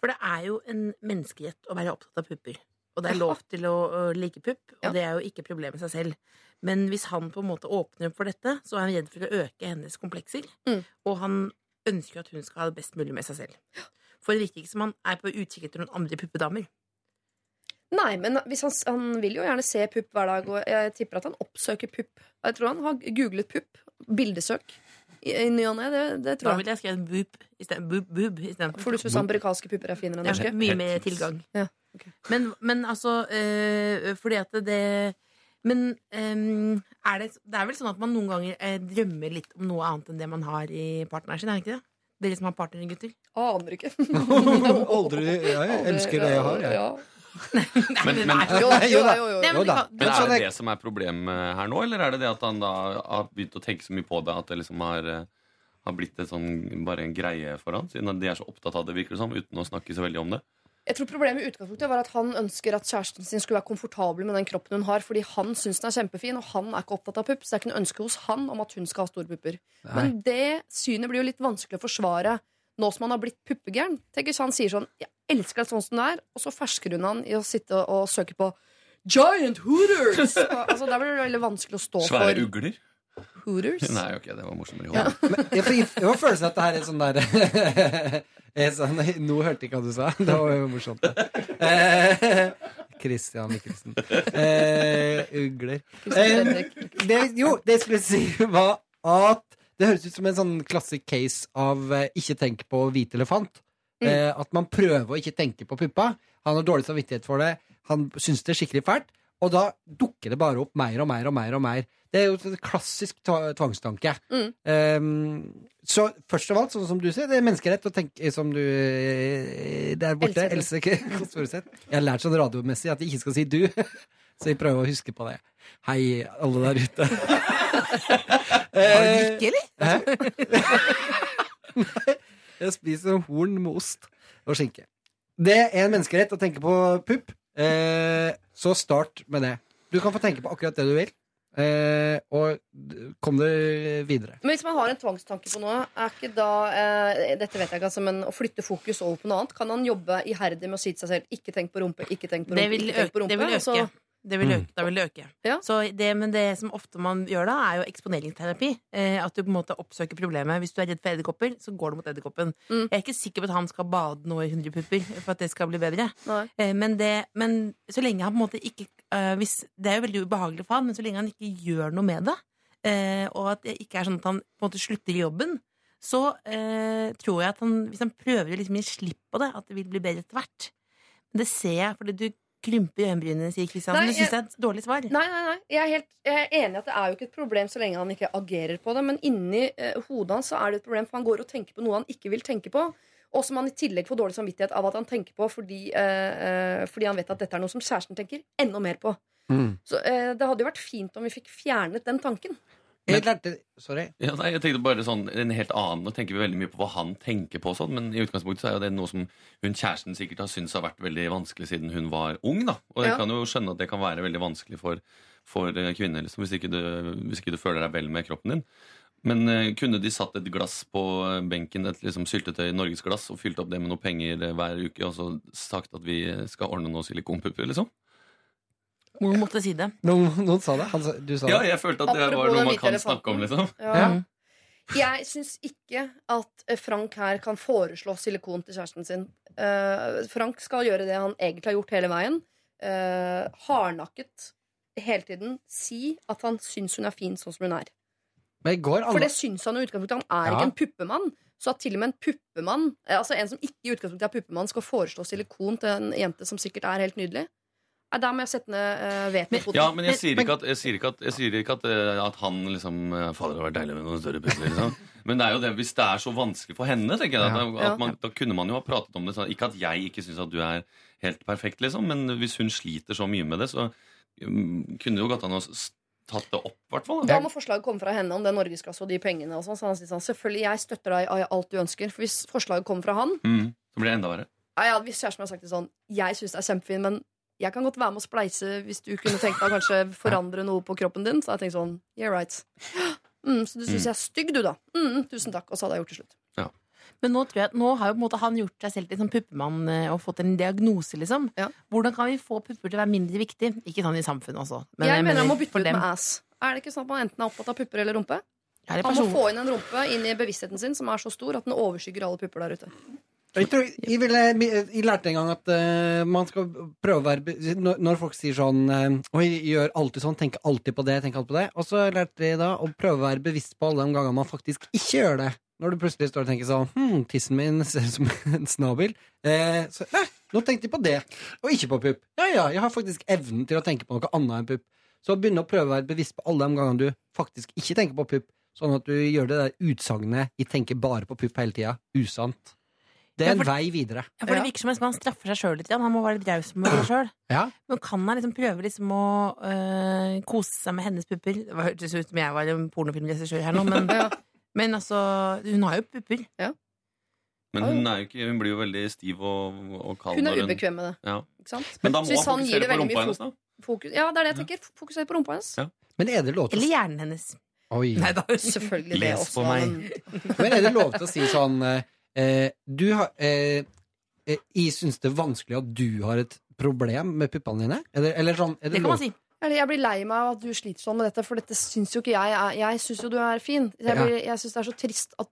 For det er jo en menneskerett å være opptatt av pupper. Og det er lov til å, å like pupp, og Ja. det er jo ikke problemet i seg selv. Men hvis han på en måte åpner opp for dette, så er han redd for å øke hennes komplekser. Mm. Og han ønsker at hun skal ha det best mulig med seg selv. For det virker ikke som han er på utkikk etter noen andre puppedamer. Nei, men hvis han, han vil jo gjerne se pupp hver dag, og jeg tipper at han oppsøker pupp. Jeg tror han har googlet pupp. Bildesøk. I, ny og ne. Det, det Da tror jeg. ville jeg skrevet boob isten- boob, boob. For du syns amerikanske pupper er finere enn Ja, mye mer tilgang. Ja, okay. men, men altså øh, Fordi at det Men øh, er det, det er vel sånn at man noen ganger øh, drømmer litt om noe annet enn det man har i partneren sin? Er det ikke det? Dere som har partnere, gutter? Aner ikke. <laughs> <laughs> Aldri Jeg elsker det jeg har, jeg. Ja. <laughs> Men, men, Nei, jo, <laughs> jo jo, jo, jo. Jo da. men er sånn det det som er problemet her nå, eller er det det at han da har begynt å tenke så mye på det at det liksom har, eh, har blitt et sånn, bare en greie for han, siden de er så opptatt av det, virker det som, uten å snakke så veldig om det? Jeg tror Problemet i utgangspunktet var at han ønsker at kjæresten sin skulle være komfortabel med den kroppen hun har, fordi han syns den er kjempefin, og han er ikke opptatt av pupp. Så det er ikke noe ønske hos han om at hun skal ha store pupper. Men det synet blir jo litt vanskelig å forsvare nå som han har blitt puppegæren. Tenk hvis han sier sånn 'Jeg elsker deg sånn som du er', og så fersker hun han i å sitte og søke på Giant Hooters! <laughs> altså, Da blir det veldig vanskelig å stå Svære for ugler? Hooters. Nei, ok, det var morsommere. Ja. Men jeg får, følelsen av at det her er sånn der <laughs> er sånn, Nå hørte jeg ikke hva du sa. Det var jo morsomt. Eh, Christian Mikkelsen. Eh, ugler. Eh, det, jo, det jeg skulle si, var at det høres ut som en sånn klassisk case av eh, ikke tenk på hvit elefant. Eh, at man prøver å ikke tenke på puppa. Han har dårlig samvittighet for det. Han syns det er skikkelig fælt. Og da dukker det bare opp mer og mer og mer. og mer Det er jo en klassisk tvangstanke. Mm. Um, så først av alt, sånn som du sier, det er menneskerett å tenke som du eh, der borte. Else. Else <laughs> Kåss Furuseth. Jeg har lært sånn radiomessig at jeg ikke skal si du. <laughs> Så jeg prøver å huske på det. Hei, alle der ute. <laughs> Har du drikke, eller? <laughs> Jeg spiser horn med ost og skinke. Det er en menneskerett å tenke på pupp. Eh, så start med det. Du kan få tenke på akkurat det du vil. eh, og kom det videre. Men hvis man har en tvangstanke på noe, er ikke da eh, Dette vet jeg ikke, altså, men å flytte fokus over på noe annet? Kan han jobbe iherdig med å si til seg selv 'ikke tenk på rumpe', ikke tenk på rumpe'? Det vil, ikke tenk på øke, rumpe det vil øke. Det vil Mm. øke, da vil det øke. Ja. Så det, men det som ofte man gjør da, er jo eksponeringsterapi. Eh, at du på en måte oppsøker problemet. Hvis du er redd for edderkopper, så går du mot edderkoppen. Mm. Jeg er ikke sikker på at han skal bade nå i 100 pupper for at det skal bli bedre. Eh, men, det, men så lenge han på en måte ikke eh, hvis, Det er jo veldig ubehagelig for han, men så lenge han ikke gjør noe med det, eh, og at det ikke er sånn at han på en måte slutter i jobben, så eh, tror jeg at han, hvis han prøver å liksom gi slipp på det, at det vil bli bedre etter hvert. Men det ser jeg, fordi du krymper øyenbrynene, sier Kristiansen. Nei, Du syns det er et dårlig svar? Nei, nei, nei. Jeg er, helt, jeg er enig i at det er jo ikke et problem så lenge han ikke agerer på det. Men inni eh, hodet hans så er det et problem, for han går og tenker på noe han ikke vil tenke på. Og som han i tillegg får dårlig samvittighet av at han tenker på fordi, eh, eh, fordi han vet at dette er noe som kjæresten tenker enda mer på. Mm. Så eh, det hadde jo vært fint om vi fikk fjernet den tanken. Jeg lærte Sorry. Ja, nei, jeg tenkte bare sånn En helt annen Nå tenker vi veldig mye på hva han tenker på, sånn, men i utgangspunktet så er jo det noe som hun kjæresten sikkert har syntes har vært veldig vanskelig siden hun var ung. da Og jeg Ja. kan jo skjønne at det kan være veldig vanskelig for, for eh, kvinner liksom, hvis, ikke du, hvis ikke du føler deg vel med kroppen din. Men uh, kunne de satt et glass på eh, benken, et liksom syltetøy norgesglass, og fylt opp det med noe penger hver uke, og så sagt at vi skal ordne noen silikonpupper, liksom? Mor måtte si det. <laughs> Noen, noen sa det. Han sa, du sa Ja, jeg følte at det Apropos var noe man kan snakke om, liksom. Ja. Ja. Jeg syns ikke at eh, Frank her kan foreslå silikon til kjæresten sin. Uh, Frank skal gjøre det han egentlig har gjort hele veien. Uh, hardnakket hele tiden. Si at han syns hun er fin sånn som hun er. Men i går For det syns han i utgangspunktet. Han er Ja. ikke en puppemann. Så at til og med en puppemann Altså en som ikke i utgangspunktet er puppemann, skal foreslå silikon til en jente som sikkert er helt nydelig. Nei, Der må jeg sette ned uh, veto på Ja, men jeg sier ikke at, jeg sier ikke at, jeg sier ikke at, eh, at han liksom eh, Fader, det hadde vært deilig med noen større pupper. Liksom. Men det er jo det, hvis det er så vanskelig for henne, tenker jeg, at, Ja. at man, da kunne man jo ha pratet om det. Sånn. Ikke at jeg ikke syns at du er helt perfekt, liksom, men hvis hun sliter så mye med det, så um, kunne det jo gått an å s- tatt det opp, i hvert fall. Da Da. må forslaget komme fra henne om det norgesglasset og de pengene. Og sånn, så han sier sånn, selvfølgelig, jeg støtter deg i alt du ønsker. For hvis forslaget kommer fra han Mm, så blir det enda verre. ja, ja, Hvis kjæresten har sagt det sånn Jeg syns det er kjempefint, men jeg kan godt være med å spleise hvis du kunne tenkt deg å kanskje <laughs> forandre noe på kroppen din. Så jeg tenkte sånn Yeah, right. <gasps> Mm, så du syns jeg er stygg, du, da. Mm, tusen takk. Og så hadde jeg gjort det til slutt. Men nå tror jeg nå har jo på en måte han gjort seg selv til en sånn puppemann eh, og fått en diagnose, liksom. Ja. Hvordan kan vi få pupper til å være mindre viktig? Ikke sånn i samfunnet også. men jeg mener han må bytte ut med ass. Er det ikke sånn at man enten er opptatt av pupper eller rumpe? Han må få inn en rumpe inn i bevisstheten sin som er så stor at den overskygger alle pupper der ute. Jeg, tror, jeg, ville, jeg lærte en gang at uh, man skal prøve å være Når, når folk sier sånn uh, Oi, gjør alltid sånn, tenker alltid på det, tenker alltid på det. Og så lærte jeg da å prøve å være bevisst på alle de gangene man faktisk ikke gjør det. Når du plutselig står og tenker sånn Hm, tissen min ser ut som en snabel. Eh, så nei, nå tenkte jeg på det, og ikke på pupp. Ja ja, jeg har faktisk evnen til å tenke på noe annet enn pupp. Så begynne å prøve å være bevisst på alle de gangene du faktisk ikke tenker på pupp. Sånn at du gjør det der utsagnet 'jeg tenker bare på pupp hele tida' usant. Det er en for- vei videre. Ja, for det virker som om han straffer seg sjøl litt. Han må være litt raus med seg sjøl. <clears throat> Ja. Men kan han liksom prøve liksom å øh, kose seg med hennes pupper? Det hørtes ut som jeg var en pornofilmregissør her nå, men, <laughs> men altså Hun har jo pupper. Men hun, er jo ikke, hun blir jo veldig stiv og, og kald. Hun er ubekvem med det. Ja. Ikke sant? Men da må han fokusere det på rumpa hennes, da. Fokus, ja, det er det jeg tenker. Fokusere på rumpa hennes. Ja. Men er det lov til Eller hjernen hennes. Oi. Nei da. Selvfølgelig det Les også. på meg. men- Men er det lov til å si sånn eh, eh, Du har eh, eh, Jeg syns det er vanskelig at du har et problem med puppene dine? Eller, eller sånn Det det kan man si. Jeg blir lei meg av at du sliter sånn med dette, for dette syns jo ikke jeg. er- Jeg syns jo du er fin. Jeg, blir, jeg syns det er så trist at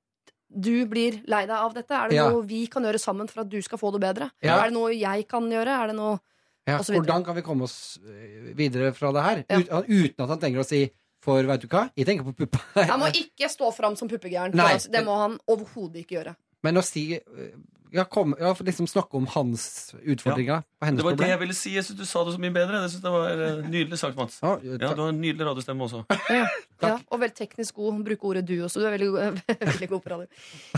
du blir lei deg av dette. Er det Ja. noe vi kan gjøre sammen for at du skal få det bedre? Ja. Er det noe jeg kan gjøre? Er det noe Ja, og så videre. hvordan kan vi komme oss eh, videre fra det her? Uten at han trenger å si For vet du hva, jeg tenker på puppa. Han må <laughs> ikke stå fram som puppegæren. altså, Det må han overhodet ikke gjøre. Men å si ja, kom, ja, for liksom snakke om hans utfordringer og hennes Det var det jeg ville si. Jeg synes Du sa det så mye bedre. Jeg synes det var eh, Nydelig sagt, Mats. Ja, Ja. Du har en nydelig radiostemme også. <laughs> Ja, og veldig teknisk god. Bruke ordet du også. Du er veldig, <laughs> veldig god på radio.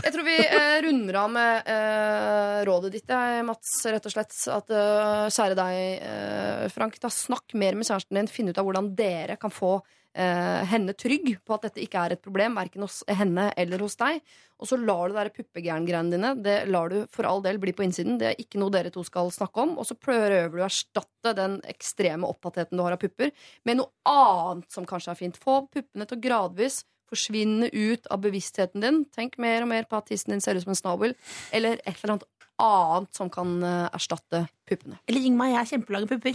Jeg tror vi eh, runder av med eh, rådet ditt, jeg, Mats, rett og slett. At eh, kjære deg, eh, Frank, da snakk mer med kjæresten din. Finn ut av hvordan dere kan få eh, henne trygg på at dette ikke er et problem, verken hos henne eller hos deg. Og så lar du de puppegærengreiene dine Det lar du for all del bli på innsiden. Det er ikke noe dere to skal snakke om. Og så prøver du å erstatte den ekstreme opptattheten du har av pupper, med noe annet som kanskje er fint. Få puppene til å gradvis forsvinne ut av bevisstheten din. Tenk mer og mer på at tissen din ser ut som en snabel, eller et eller annet annet som kan eh, erstatte puppene. Eller ring meg, jeg er kjempelage pupper.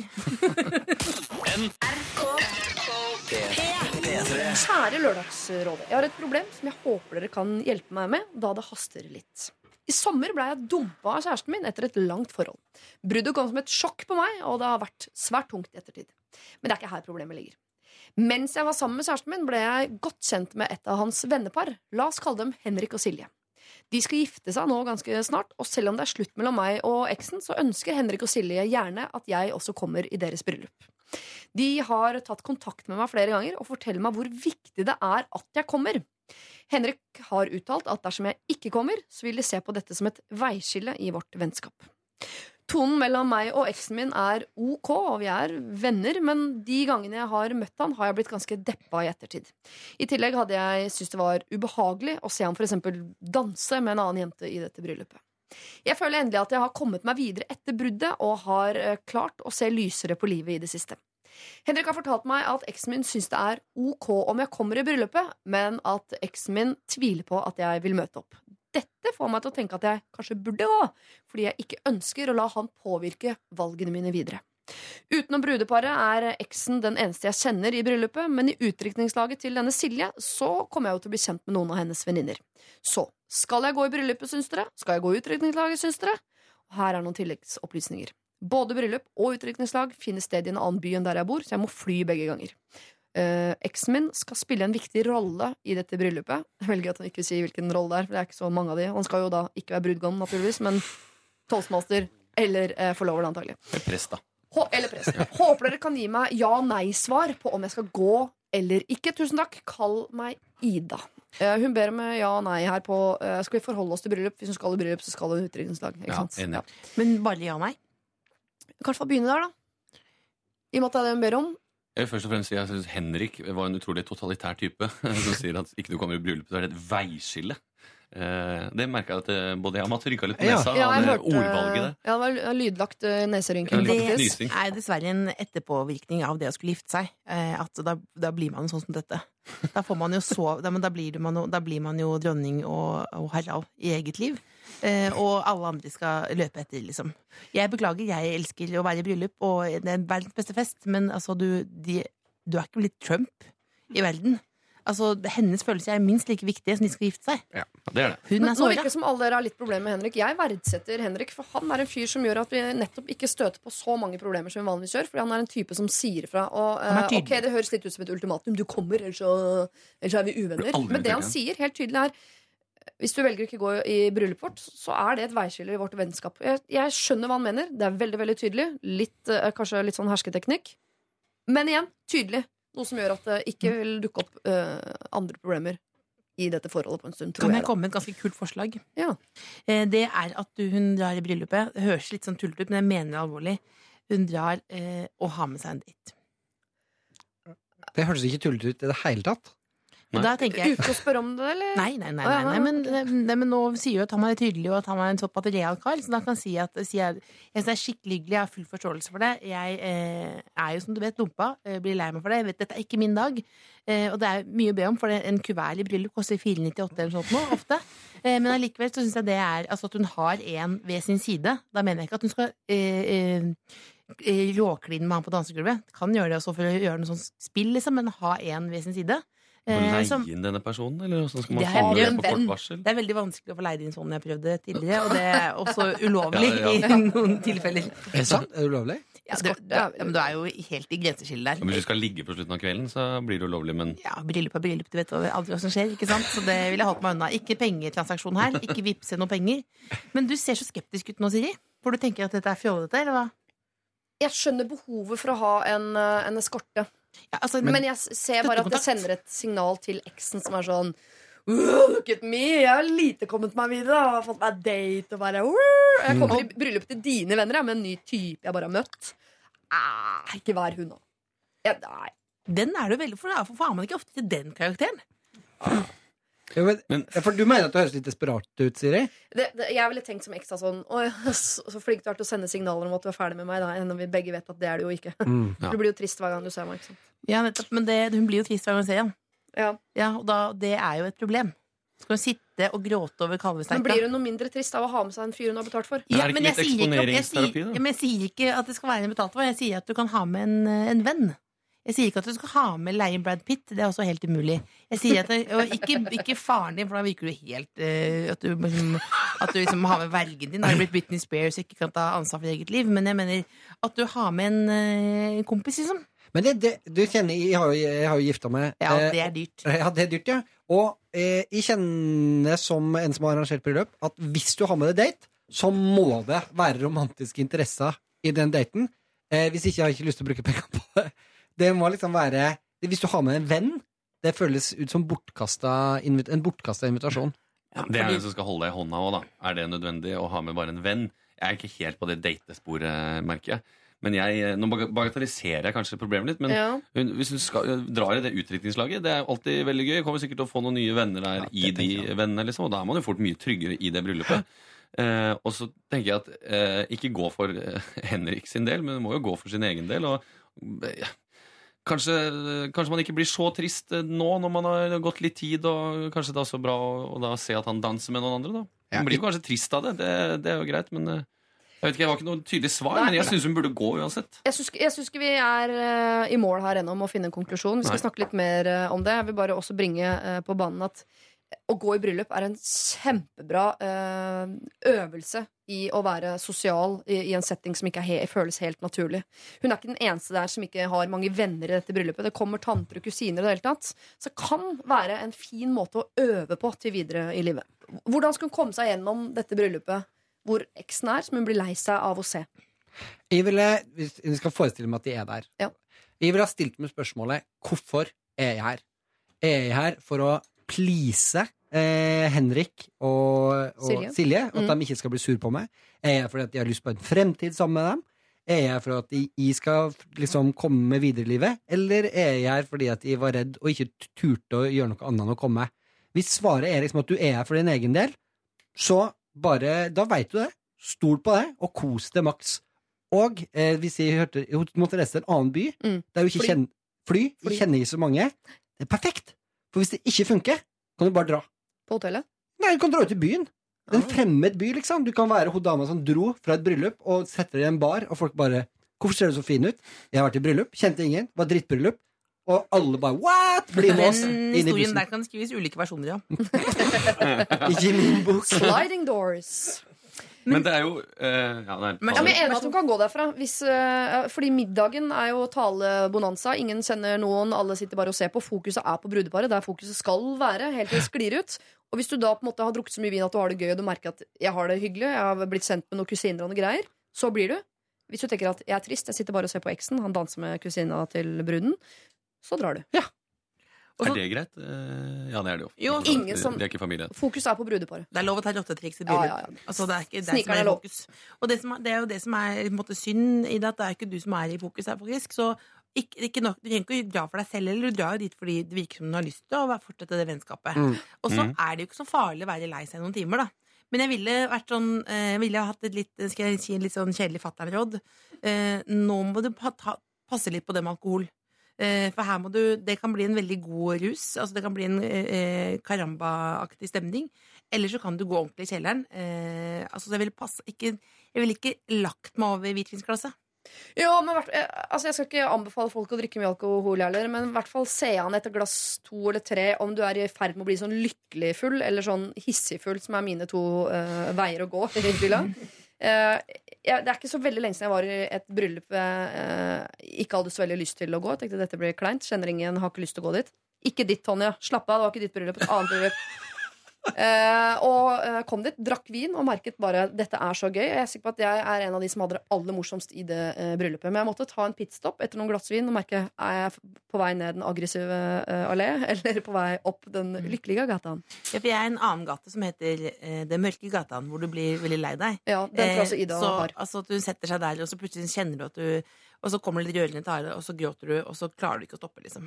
<laughs> <laughs> Kjære Lørdagsrådet. Jeg har et problem som jeg håper dere kan hjelpe meg med, da det haster litt. I sommer ble jeg dumpa av kjæresten min etter et langt forhold. Bruddet kom som et sjokk på meg, og det har vært svært tungt i ettertid. Men det er ikke her problemet ligger. Mens jeg var sammen med kjæresten min, ble jeg godt kjent med et av hans vennepar. La oss kalle dem Henrik og Silje. De skal gifte seg nå ganske snart, og selv om det er slutt mellom meg og eksen, så ønsker Henrik og Silje gjerne at jeg også kommer i deres bryllup. De har tatt kontakt med meg flere ganger og forteller meg hvor viktig det er at jeg kommer. Henrik har uttalt at dersom jeg ikke kommer, så vil de se på dette som et veiskille i vårt vennskap. Tonen mellom meg og eksen min er ok, og vi er venner, men de gangene jeg har møtt han, har jeg blitt ganske deppa i ettertid. I tillegg hadde jeg syntes det var ubehagelig å se for eksempel danse med en annen jente i dette bryllupet. Jeg føler endelig at jeg har kommet meg videre etter bruddet og har eh, klart å se lysere på livet i det siste. Henrik har fortalt meg at eksen min syns det er ok om jeg kommer i bryllupet, men at eksen min tviler på at jeg vil møte opp. Dette får meg til å tenke at jeg kanskje burde gå, fordi jeg ikke ønsker å la han påvirke valgene mine videre. Utenom brudeparet er eksen den eneste jeg kjenner i bryllupet, men i utdrikningslaget til denne Silje så kommer jeg jo til å bli kjent med noen av hennes venninner. Så skal jeg gå i bryllupet, syns dere? Skal jeg gå i utdrikningslaget, syns dere? Og her er noen tilleggsopplysninger. Både bryllup og utdrikningslag finner sted i en annen by enn der jeg bor, så jeg må fly begge ganger. Eh, eksen min skal spille en viktig rolle i dette bryllupet. Jeg velger at han ikke sier hvilken rolle det er, for det er ikke så mange av de. Han skal jo da ikke være brudgom, naturligvis, men toastmaster eller eh, forlover, antagelig. Prest, da. Eller presten. Håper dere kan gi meg ja-nei-svar på om jeg skal gå eller ikke. Tusen takk. Kall meg Ida. Eh, hun ber om ja og nei her på eh, Skal vi forholde oss til bryllup? Hvis hun skal i bryllup, så skal hun utdrikningslag. Ikke Ja. Men bare ja og nei. Kan i hvert begynne der, da. I og med at det er det hun ber om. Jeg vil først og fremst si jeg synes Henrik var en utrolig totalitær type <laughs> som sier at ikke du kommer i bryllup, så er det et veiskille. Eh, det merka jeg at eh, både jeg og Mats rynka litt på nesa Ja, av jeg ordvalget der. Ja, det var lydlagt uh, neserynking. Det er dessverre en etterpåvirkning av det å skulle gifte seg. eh, At da, da blir man sånn som dette. Da, får man jo så, da, men da, blir man blir man jo dronning og, og herre i eget liv. Eh, og alle andre skal løpe etter, liksom. Jeg beklager, jeg elsker å være i bryllup, og det er verdens beste fest, men altså, du, de, du er ikke blitt Trump i verden. Altså, Hennes følelser er minst like viktige som de skal gifte seg. Ja, det er det. Hun er nå virker det som alle dere har litt problemer med Henrik. Jeg verdsetter Henrik, for han er en fyr som gjør at vi nettopp ikke støter på så mange problemer som vi vanligvis gjør. Fordi han er en type som sier ifra. Og tydelig. ok, det høres litt ut som et ultimatum. Du kommer, ellers så, ellers så er vi uvenner. Men det han sier helt tydelig, er hvis du velger ikke å ikke gå i bryllupet vårt, så er det et veiskille i vårt vennskap. Jeg, jeg skjønner hva han mener. Det er veldig veldig tydelig. Litt, eh, kanskje litt sånn hersketeknikk. Men igjen, tydelig. Noe som gjør at det ikke vil dukke opp uh, andre problemer i dette forholdet på en stund. Tror Kan jeg, jeg komme med et ganske kult forslag? Ja. Eh, Det er at du, hun drar i bryllupet. Det høres litt sånn tullete ut, men jeg mener det alvorlig. Hun drar eh, og har med seg en date. Det hørtes ikke tullete ut i det hele tatt. Og da tenker jeg Uten å spørre om det, eller? Nei, nei, nei, nei, nei, nei, men, nei, men nå sier jo at han er tydelig, og at han er en såpass real kar. Så da kan jeg si at si jeg, jeg er skikkelig hyggelig, jeg har full forståelse for det. Jeg eh, er jo, som du vet, dumpa. jeg blir lei meg for det. Jeg vet, dette er ikke min dag. Eh, og det er mye å be om, for en kuvert i bryllup koster 498 eller noe sånt ofte. <laughs> Eh, men allikevel så syns jeg det er altså at hun har en ved sin side. Da mener jeg ikke at hun skal eh, eh, eh, råkline med han på dansegulvet. Kan gjøre det også for å gjøre noe sånn spill, liksom, men ha en ved sin side. Må Eh, leie som- inn denne personen, eller hvordan skal man få det på kort varsel? Det er veldig vanskelig å få leid inn sånn jeg prøvde tidligere, og det er også <laughs> ulovlig Ja, ja. i noen tilfeller. Er det sant? Er det ulovlig? Ja, du, du, ja, men du er jo helt i grenseskillet Ja, Hvis du skal ligge på slutten av kvelden, så blir det ulovlig, men Ja, Bryllup er bryllup, du vet aldri hva som skjer. ikke sant? Så det vil jeg holdt meg unna. Ikke pengetransaksjon her. Ikke vippse noen penger. Men du ser så skeptisk ut nå, Siri. For du tenker at dette er fjollete, eller hva? Jeg skjønner behovet for å ha en, eh, en eskorte. Ja, altså, Men, jeg ser bare at det sender et signal til eksen som er sånn Look at me! Jeg har lite kommet meg videre. Jeg har fått meg date og bare «Wow!» Jeg kommer i bryllupet til dine venner jeg, med en ny type jeg bare har møtt. Ah, ikke vær hun, da. Ja. Den er du veldig for. for har man ikke ofte til den karakteren? Jo, men, Men- for du mener at du høres litt desperat ut, Siri? Det, det, jeg ville tenkt som ekstra sånn Å, så, så flink du er til å sende signaler om at du er ferdig med meg, da, enn om vi begge vet at det er du jo ikke. Mm. <laughs> Ja. Du blir jo trist hver gang du ser meg. Ja, nettopp, Men det, hun blir jo trist hver gang hun ser ham. Ja. Ja, og da, det er jo et problem. Skal hun sitte og gråte over Men blir hun noe mindre trist av å ha med seg en fyr hun har betalt for? Ja, men jeg sier ikke, at- jeg, sier, ja, men jeg sier ikke at det skal være en betalt for. Jeg sier at du kan ha med en, en venn. Jeg sier ikke at du skal ha med leien Brad Pitt. Det er også helt umulig. Jeg sier at og ikke, ikke faren din, for da virker du helt uh, at, du, liksom, at du liksom har med vergen din. Har blitt Britney Spears og ikke kan ta ansvar for eget liv. Men jeg mener at du har med en uh, kompis, liksom. Men det, det, du kjenner Jeg har jo, jeg har jo gifta meg. Ja, eh, det er dyrt. Ja, det er dyrt, ja. Og eh, jeg kjenner som en som har arrangert bryllup, at hvis du har med deg date, så må det være romantiske interesser i den daten. Eh, hvis ikke jeg har ikke lyst til å bruke penger på det. Det må liksom være Hvis du har med en venn, det føles ut som bortkasta, en bortkasta invitasjon. Det er en som skal holde deg i hånda òg, da. Er det nødvendig å ha med bare en venn? Jeg er ikke helt på det datesporet, merker jeg. Men jeg, Nå bagatelliserer jeg kanskje problemet litt, men Ja. hun, hvis hun skal, drar i det utdrikningslaget, det er alltid veldig gøy. Kommer sikkert til å få noen nye venner der Ja, i de vennene, liksom, og da er man jo fort mye tryggere i det bryllupet. Eh, og så tenker jeg at eh, ikke gå for eh, Henrik sin del, men må jo gå for sin egen del. Og eh, kanskje, kanskje man ikke blir så trist eh, nå når man har gått litt tid, og kanskje det er så bra å, da se at han danser med noen andre, da. Ja, Man blir jo kanskje trist av det, det, det er jo greit, men eh, jeg vet ikke, jeg har ikke noe tydelig svar, Nei. men jeg syns hun burde gå uansett. Jeg syns, jeg syns ikke vi er uh, i mål her ennå med å finne en konklusjon. Vi skal Nei. snakke litt mer uh, om det. Jeg vil bare også bringe uh, på banen at å gå i bryllup er en kjempebra eh, øvelse i å være sosial i, i en setting som ikke er he føles helt naturlig. Hun er ikke den eneste der som ikke har mange venner i dette bryllupet. Det kommer tanter og kusiner i det hele tatt. Så det kan være en fin måte å øve på til videre i livet. Hvordan skal hun komme seg gjennom dette bryllupet hvor eksen er, som hun blir lei seg av å se? Jeg ville, hvis hun skal forestille meg at de er der Ja. Jeg ville ha stilt meg spørsmålet Hvorfor er jeg her? Er jeg her for å please eh, Henrik og, og Silje. Silje? At Mm. de ikke skal bli sur på meg? Er jeg fordi at jeg har lyst på en fremtid sammen med dem? Er jeg for at jeg skal liksom komme med videre i livet? Eller er jeg her fordi at jeg var redd og ikke turte å gjøre noe annet enn å komme? Hvis svaret er liksom at du er her for din egen del, så bare Da veit du det. Stol på det, og kos det maks. Og eh, hvis jeg hørte måtte reise til en annen by, Mm. der hun ikke Fly. kjenner Fly. Fly. Kjenner ikke så mange. Det er perfekt. For hvis det ikke funker, kan du bare dra. På hotellet? Nei, du kan dra ut i byen. Det er en Ah. fremmed by, liksom. Du kan være hun dama som dro fra et bryllup og setter deg i en bar, og folk bare 'Hvorfor ser du så fin ut?' 'Jeg har vært i bryllup. Kjente ingen. Var drittbryllup.' Og alle bare 'What?' Bli med oss inn i historien bussen. der kan det skrives ulike versjoner ja. Ikke <laughs> i min bok. Sliding doors. Men det er jo uh, ja, nei, Men- Ja, men jeg er enig at hun kan gå derfra. Hvis, uh, fordi middagen er jo talebonanza. Ingen kjenner noen, alle sitter bare og ser på. Fokuset er på brudeparet, der fokuset skal være. Helt til det sklir ut. Og hvis du da på en måte har drukket så mye vin at du har det gøy, og du merker at jeg har det hyggelig, jeg har blitt sendt med noen kusiner og noen greier, så blir du. Hvis du tenker at jeg er trist, jeg sitter bare og ser på eksen, han danser med kusina til bruden, så drar du. Og Er det greit? Eh, ja, det er det jo. Jo, ingen som- Det er ikke familie. Fokus er på brudeparet. Det er lov å ta rottetriks i Ja, bryllup. ja, ja. Altså, det er ikke det som er er fokus. Og det, som er, det er jo det som er på en måte, synd i det, at det er ikke du som er i fokus her, faktisk. Så ikke, ikke nok, du trenger ikke å dra for deg selv, eller du drar jo dit fordi det virker som du har lyst til å fortsette det vennskapet. Mm. Og så Mm. er det jo ikke så farlig å være lei seg noen timer, da. Men jeg ville vært sånn eh, ville ha hatt et litt, skal jeg si, litt sånn kjedelig fatter'n-råd. Eh, nå må du pa ta, passe litt på det med alkohol. Eh, for her må du Det kan bli en veldig god rus. Altså Det kan bli en eh, caramba-aktig stemning. Eller så kan du gå ordentlig i kjelleren. Eh, altså så jeg ville Jeg ville ikke lagt meg over hvitvinsglasset. Jo, men eh, altså Jeg skal ikke anbefale folk å drikke mye alkohol, heller, men i hvert fall se an etter glass to eller tre om du er i ferd med å bli sånn lykkelig full eller sånn hissig full, som er mine to uh, veier å gå Eh, det er ikke så veldig lenge siden jeg var i et bryllup jeg eh, ikke hadde så veldig lyst til å gå. Tenkte dette blir kleint. Kjenner ingen, har ikke lyst til å gå dit. Ikke ditt, Tonje. Slapp av, det var ikke ditt bryllup. Et annet bryllup. Eh, og eh, kom dit, drakk vin og merket bare dette er så gøy. Jeg er sikker på at jeg er en av de som hadde det aller morsomst i det eh, bryllupet. Men jeg måtte ta en pitstop etter noen glass vin og merke er jeg på vei ned den aggressive eh, allé <laughs> eller på vei opp den lykkelige gataen. Ja, for jeg er en annen gate som heter eh, Den mørke gataen, hvor du blir veldig lei deg. Ja, den tror jeg også Eh, Ida så, har. altså, at hun setter seg der, og så plutselig kjenner du at du Og så kommer det litt rørende tare, og så gråter du, og så klarer du ikke å stoppe, liksom.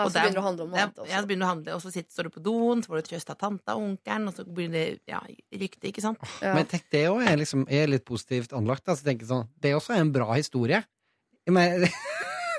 Ja, Og så der- begynner det å handle om noe annet også. ja, så begynner du å handle, og så sitter, står du på doen, så får du trøst av tanta og onkelen, og så begynner det ja, rykte, ikke sant? Ja. Men tenk, det òg er, liksom, er litt positivt anlagt. Altså, tenker sånn, det er også en bra historie. Men,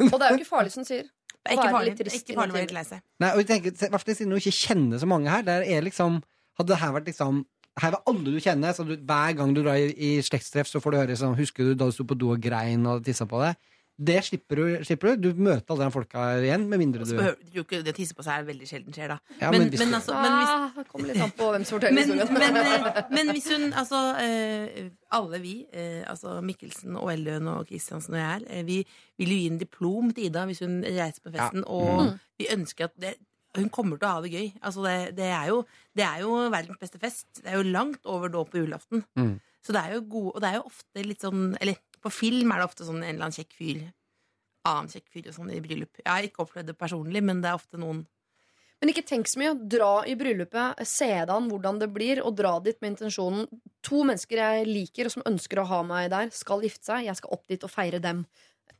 Og det er jo ikke farlig, som sier. Det er ikke farlig, det er ikke farlig å være litt lei seg. nei, og Hva hvert det siden du ikke kjenner så mange her, der er liksom Hadde det her vært liksom her var alle du kjenner, så du, Hver gang du drar i, i slektstreff, så får du høre sånn Husker du da du sto på do og grein og tissa på deg? Det slipper du. slipper Du Du møter alle de folka igjen, med mindre du behøver, jo ikke det å tisse på seg er veldig sjelden skjer, da. Ja, men, men hvis men, altså, men hvis ah, det kommer litt an på hvem som forteller men, historien. men, eh, men hvis hun Altså, eh, alle vi, eh, altså Mikkelsen og Elløen og Kristiansen og jeg her, eh, vi vil jo gi en diplom til Ida hvis hun reiser på festen, og Mm. vi ønsker at det, hun kommer til å ha det gøy. Altså, det, det, er jo, det er jo verdens beste fest. Det er jo langt over dåp på julaften. Mm. Så det er jo gode Og det er jo ofte litt sånn Eller på film er det ofte sånn en eller annen kjekk fyr. Annen kjekk fyr og sånn i bryllup. Jeg har ikke opplevd det personlig, men det er ofte noen Men ikke tenk så mye. Dra i bryllupet, se det an hvordan det blir, og dra dit med intensjonen To mennesker jeg liker, og som ønsker å ha meg der, skal gifte seg. Jeg skal opp dit og feire dem.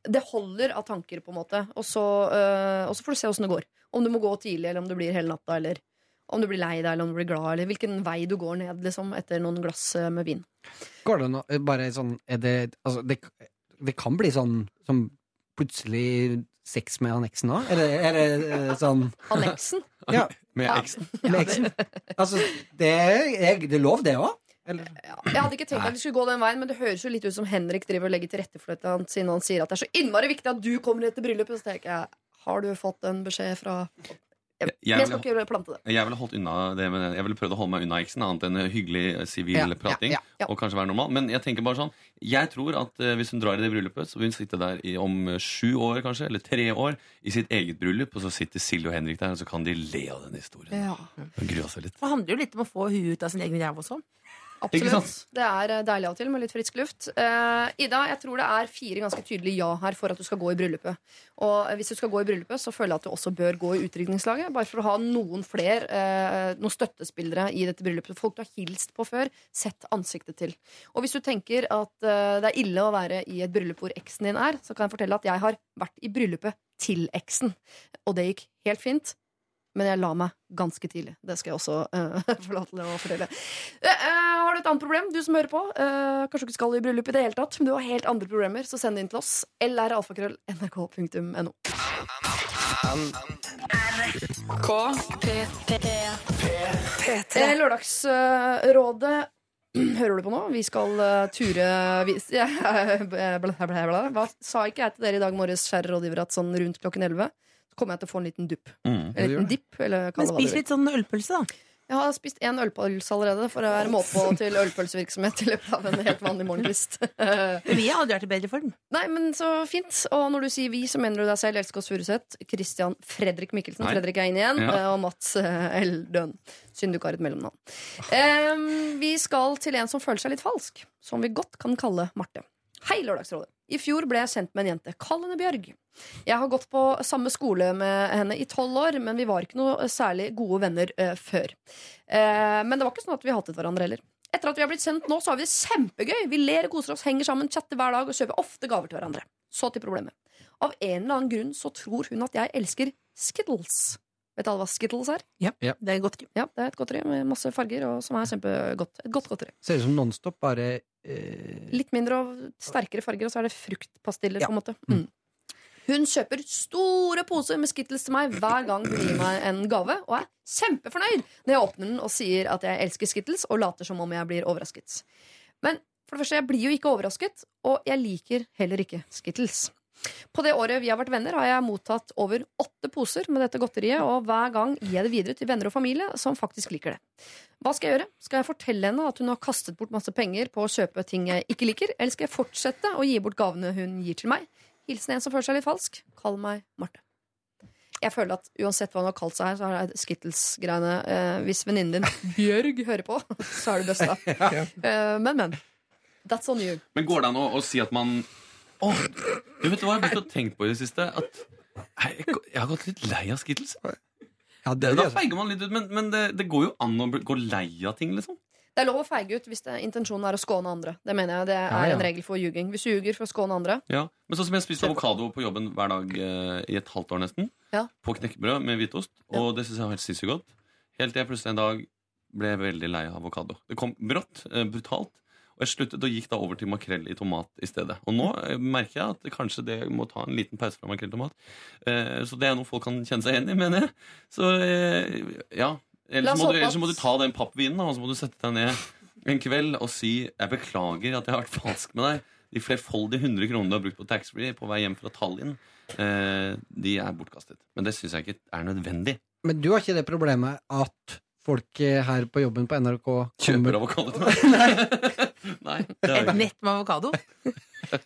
Det holder av tanker, på en måte. Og så, øh, og så får du se åssen det går. Om du må gå tidlig, eller om det blir hele natta, eller om du blir lei deg, eller om du blir glad, eller hvilken vei du går ned liksom, etter noen glass øh, med vin. Går det noe bare sånn er det, altså, det, det kan bli sånn som plutselig sex med anneksen òg? Eller er det eh, sånn Anneksen. Ja, Med Ja. med eksen? Altså, det er, det er lov, det òg? Eller? Jeg hadde ikke tenkt at vi skulle gå den veien, men det høres jo litt ut som Henrik driver og legger til rette for dette, siden han sier at det er så innmari viktig at du kommer etter bryllupet. Så tenker jeg, har du fått en beskjed fra Jeg, Jeg jeg skal vil- ikke plante det. Jeg ville holdt unna det med Jeg ville prøvd å holde meg unna eksen, annet enn hyggelig sivil Ja, prating. ja, ja. Og kanskje være normal. Men jeg tenker bare sånn Jeg tror at eh, hvis hun drar i det bryllupet, så vil hun sitte der i, om eh, sju år, kanskje, eller tre år, i sitt eget bryllup, og så sitter Silje og Henrik der, og så kan de le av den historien. Ja, Og grue seg litt. Det handler jo litt om å få huet ut av sin egen ræv også. Absolutt. Det er eh, deilig av og til med litt frisk luft. Uh, Ida, jeg tror det er fire ganske tydelige ja her for at du skal gå i bryllupet. Og eh, hvis du skal gå i bryllupet, så føler jeg at du også bør gå i utrykningslaget. Bare for å ha noen flere, uh, noen støttespillere i dette bryllupet. Folk du har hilst på før. Sett ansiktet til. Og hvis du tenker at uh, det er ille å være i et bryllup hvor eksen din er, så kan jeg fortelle at jeg har vært i bryllupet til eksen. Og det gikk helt fint. Men jeg la meg ganske tidlig. Det skal jeg også uh, få å fortelle. Uh, uh, har du et annet problem, du som hører på? Eh, kanskje du ikke skal i bryllup i det hele tatt, men du har helt andre problemer, så send det inn til oss. lralfakrøll.nrk.no. Eh, Lørdagsrådet Hører du på nå? Vi skal eh, ture. Hva sa ikke jeg til dere i dag morges, kjære rådgiver, at sånn rundt klokken 11 så kommer jeg til å få en liten dupp? Mm. En liten dipp, eller kall Men det hva du spis litt sånn ølpølse, da. Jeg har spist én ølpølse allerede for å være måte på <laughs> til ølpølsevirksomhet i løpet av en helt vanlig morgenkvist. <laughs> Vi har aldri vært i bedre form. Nei, men så fint. Og når du sier vi, så mener du deg selv, Else Kåss Furuseth, Christian Fredrik Mikkelsen, Nei. Fredrik er inn igjen, Ja. og Mats eh, Eldøen. Synd du ikke har et mellomnavn. Um, vi skal til en som føler seg litt falsk, som vi godt kan kalle Marte. Hei, Lørdagsrådet. I fjor ble jeg kjent med en jente. Kall henne Bjørg. Jeg har gått på samme skole med henne i tolv år, men vi var ikke noe særlig gode venner uh, før. Uh, men det var ikke sånn at vi hatet hverandre heller. Etter at vi har blitt sendt nå, så har vi det kjempegøy. Vi ler, koser oss, henger sammen, chatter hver dag og kjøper ofte gaver til hverandre. Så til problemet. Av en eller annen grunn så tror hun at jeg elsker Skittles. Vet alle hva Skittles er? Ja, Det er godt. Ja, Det er et godteri med masse farger og som er kjempegodt. Et godt godteri. Ser ut som Nonstop, bare eh, Litt mindre og sterkere farger, og så er det fruktpastiller. Ja. på en måte mm. Hun kjøper store poser med Skittles til meg hver gang hun gir meg en gave, og er kjempefornøyd når jeg åpner den og sier at jeg elsker Skittles, og later som om jeg blir overrasket. Men for det første, jeg blir jo ikke overrasket, og jeg liker heller ikke Skittles. På det året vi har vært venner, har jeg mottatt over åtte poser med dette godteriet, og hver gang gir jeg det videre til venner og familie som faktisk liker det. Hva skal jeg gjøre? Skal jeg fortelle henne at hun har kastet bort masse penger på å kjøpe ting jeg ikke liker, eller skal jeg fortsette å gi bort gavene hun gir til meg? Hilsen en som føler seg litt falsk. Kall meg Marte. jeg føler at uansett hva hun har kalt seg her, så er det Skittles-greiene. Eh, hvis venninnen din <laughs> Bjørg hører på, så er det <laughs> ja. Eh, men, men. That's on you. Men går det an å, å si at man Åh, du vet hva jeg har begynt å tenke på i det siste? At jeg, jeg har gått litt lei av Skittles. Ja, det Det, da feiger man litt ut, men, men det, det går jo an å gå lei av ting, liksom. Det er lov å feige ut hvis det, intensjonen er å skåne andre. Det mener jeg det er Ja, ja. en regel for ljuging. Hvis du ljuger for å skåne andre, Ja. Men sånn som jeg spiste avokado på jobben hver dag eh, i et halvt år nesten. Ja. På knekkebrød med hvitost. Og det syns jeg var helt sinnssykt godt. Helt til jeg plutselig en dag ble veldig lei av avokado. Det kom brått, eh, brutalt. Og jeg sluttet og gikk da over til makrell i tomat i stedet. Og nå eh, merker jeg at kanskje det må ta en liten pause fra makrell i tomat. Eh, så det er noe folk kan kjenne seg igjen i, mener jeg. Så eh, ja. Ellers må, du, ellers må du ta den pappvinen og så må du sette deg ned en kveld og si jeg beklager at jeg har vært falsk med deg. De flerfoldige 100 kronene du har brukt på taxfree på vei hjem fra Tallinn, eh, de er bortkastet. Men det syns jeg ikke er nødvendig. Men du har ikke det problemet at folk eh, her på jobben på NRK Kjøper avokado til <laughs> meg. Nei, Nei, Et nett med avokado.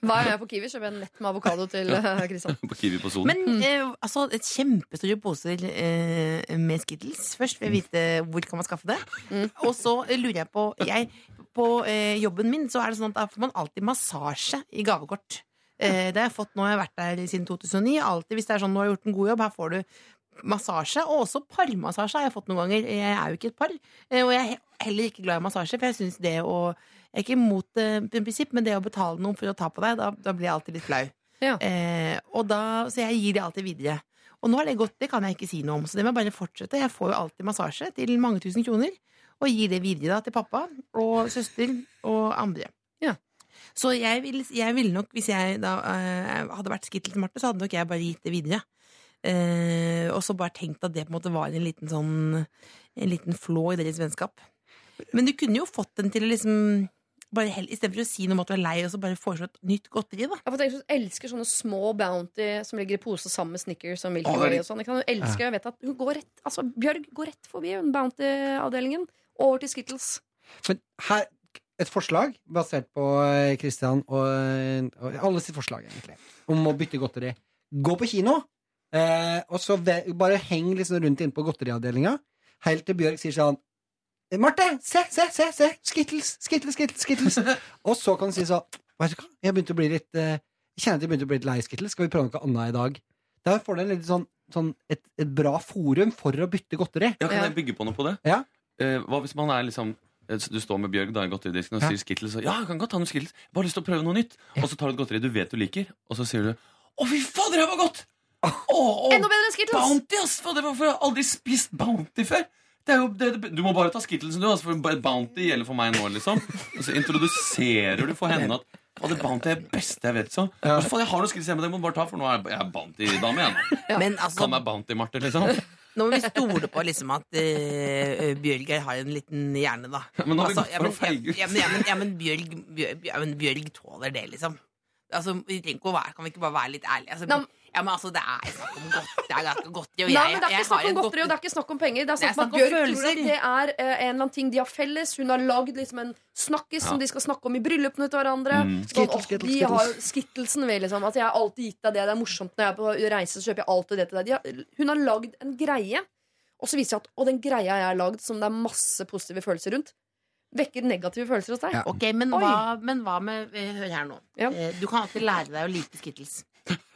hva er jeg på Kiwi? Kjøper jeg en nett med avokado til eh, Kristian. ikke <laughs> på Kiwi på Solen. Men eh, altså, et kjempestore poser eh, med Skittles. Først vil jeg vite hvor kan man skaffe det. Og så eh, lurer jeg på jeg, På eh, jobben min så er det sånn at da får man alltid massasje i gavekort. Eh, det har jeg fått nå. Jeg har vært der siden 2009. Alltid hvis det er sånn, nå har jeg gjort en god jobb, her får du massasje. Og også parmassasje har jeg fått noen ganger. Jeg er jo ikke et par. Eh, og jeg er heller ikke glad i massasje, for jeg syns det å Jeg er ikke imot det prinsipp, men det å betale noen for å ta på deg, da, da blir jeg alltid litt flau. Ja. Eh, og da, så jeg gir det alltid videre. Og nå har det gått, det kan jeg ikke si noe om, så det må jeg bare fortsette. Jeg får jo alltid massasje til mange tusen kroner, og gir det videre da til pappa og søster og andre. Ja. Så jeg ville vil nok, hvis jeg da eh, hadde vært Skittel til Marte, så hadde nok jeg bare gitt det videre. Eh, og så bare tenkt at det på en måte var en liten sånn En liten flå i deres vennskap. Men du kunne jo fått den til å liksom bare hell, Istedenfor å si noe om at du er lei, og så bare foreslå et nytt godteri. da Jeg får tenke, jeg elsker sånne små Bounty som ligger i pose sammen med Snickers og Milky er Way. og sånn. Jeg kan elske, jeg vet at hun går rett, altså Bjørg går rett forbi Bounty-avdelingen over til Skittles. Men her, et forslag basert på eh, Christian og, og alle sitt forslag, egentlig, om å bytte godteri. Gå på kino, eh, og så bare heng liksom rundt inne på godteriavdelinga, helt til Bjørg sier sånn Marte, se, se, se! se Skittles, Skittles, Skittles! Skittles <laughs> Og så kan du si sånn Vet du hva, jeg begynte å bli litt eh, Jeg kjenner at jeg begynte å bli litt lei Skittles. Skal vi prøve noe annet i dag? Da får du en litt sånn, sånn et, et bra forum for å bytte godteri. Ja, kan jeg bygge på noe på det? Ja. Eh, hva hvis man er liksom eh, Du står med Bjørg da i godteridisken og Ja. sier Skittles. Og, ja, jeg kan godt ta noen Skittles. Bare lyst til å prøve noe nytt. Og så tar du et godteri du vet du liker, og så sier du Å, fy fader, det var godt! Å, oh, Enda bedre enn Skittles! Bounty, ass! Hvorfor har jeg aldri spist Bounty før? Det er jo, det, det, du må bare ta Skittlesen, du. Altså, for Bounty gjelder for meg nå, liksom. Og så introduserer du for henne at Fader, Bounty er det beste jeg vet, så. Ja. Og jeg har noe Skittles hjemme, det må du bare ta, for nå er jeg- Bounty-dame igjen. Ja. Men altså, Kall meg Bounty-Marte, liksom. nå må vi stole på liksom at uh, Bjørg har en liten hjerne, da. Men nå har vi Altså, gått ja, men, å feige ut. ja, men, ja, men, ja, men, Bjørg, Bjørg, ja, Bjørg tåler det, liksom. Altså, vi trenger ikke å være, Kan vi ikke bare være litt ærlige? Altså, ja, men altså, Det er snakk om godt, det er ganske godt og Nei, jeg- men Det er ikke snakk om godteri og det er ikke snakk om penger. Det er snakk om at Bjørk tror at det er eh, en eller annen ting de har felles. Hun har lagd liksom en snakkis som de skal snakke om i bryllupene til hverandre. Mm. Sånn, Skittles, åh, skittles, de har jo Skittelsen ved, liksom. Altså, jeg har alltid gitt deg det. Det er morsomt når jeg er på reise, så kjøper jeg alltid det til deg. De har, hun har lagd en greie, og så viser jeg at og den greia jeg har lagd, som det er masse positive følelser rundt, vekker negative følelser hos deg. Ja. Ok, men Oi. hva, men hva med eh, Hør her nå. Ja. Eh, Du kan alltid lære deg å like Skittles.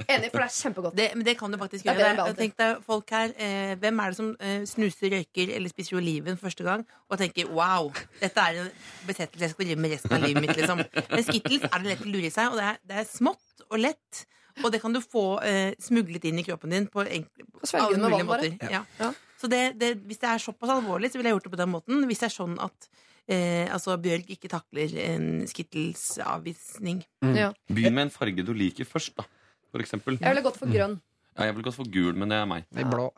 Enig, for det er kjempegodt. Det, men det kan du faktisk gjøre. Det- Tenk deg folk her eh, Hvem er det som eh, snuser, røyker eller spiser oliven første gang og tenker wow, dette er en besettelse jeg skal drive med resten av livet mitt. Liksom. Men Skittles er det lett å lure i seg, og det er, det er smått og lett. Og det kan du få eh, smuglet inn i kroppen din på enkle, på alle mulige vann, måter. Ja. Ja. Så det, det, hvis det er såpass alvorlig, så ville jeg gjort det på den måten. Hvis det er sånn at eh, altså Bjørg ikke takler en Skittles-avvisning. Ja. Begynn med en farge du liker først, da. For eksempel. Jeg ville gått for grønn. Ja, jeg ville gått for gul, men det er meg. Det er blå.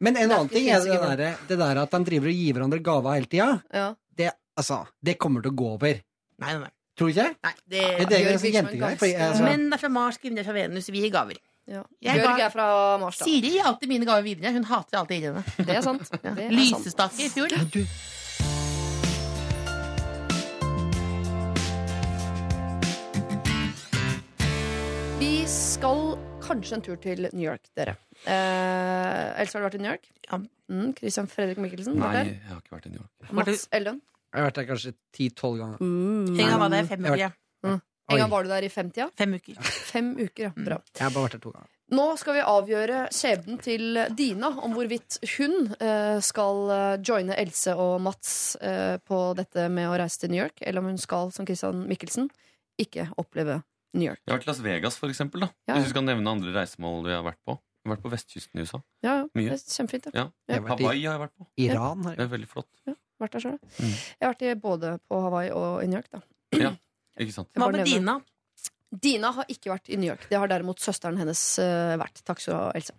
Men en er annen ting er det der, det der at de driver og gir hverandre gaver hele tida. Ja. Det, altså, det kommer til å gå over. Nei, nei, nei. Tror du ikke? nei det, Det er Bjørg en sånn virker som en jentegreie. fordi, ganske- altså, Menn er fra Mars, kvinner er fra Venus. Vi gir gaver. Ja. Jeg Bjørg er fra Mars, da. Siri gir alltid mine gaver videre. Hun hater alltid å gi henne. Det er sant. Det er. Lysestake i fjor. Ja, du, Vi skal kanskje en tur til New York, dere. Eh, Else, har du vært i New York? Ja. Mm, Christian Fredrik Mikkelsen? Nei, vært der? jeg har ikke vært i New York. Mats Ellen? Jeg har vært der kanskje ti-tolv ganger. Mm. En gang var det fem uker. ja. En gang var du der i femtida? Fem uker. Fem uker, ja. Bra. Jeg har bare vært der to ganger. Nå skal vi avgjøre skjebnen til Dina om hvorvidt hun eh, skal eh, joine Else og Mats eh, på dette med å reise til New York, eller om hun skal, som Christian Mikkelsen, ikke oppleve New York. Jeg har vært i Las Vegas, for eksempel. Da. Ja. Hvis du skal nevne andre reisemål vi har vært på. Jeg har vært på vestkysten i USA. Ja, ja. Mye. Det er kjempefint. det. Ja. Jeg har vært i Hawaii har jeg vært på. Iran. Har Det jeg. er veldig flott. Vært der selv. Mm. Jeg har vært i både på Hawaii og i New York. da Ikke sant? Hva med Dina? Dina har ikke vært i New York. Det har derimot søsteren hennes eh, vært. Takk skal du ha, Else.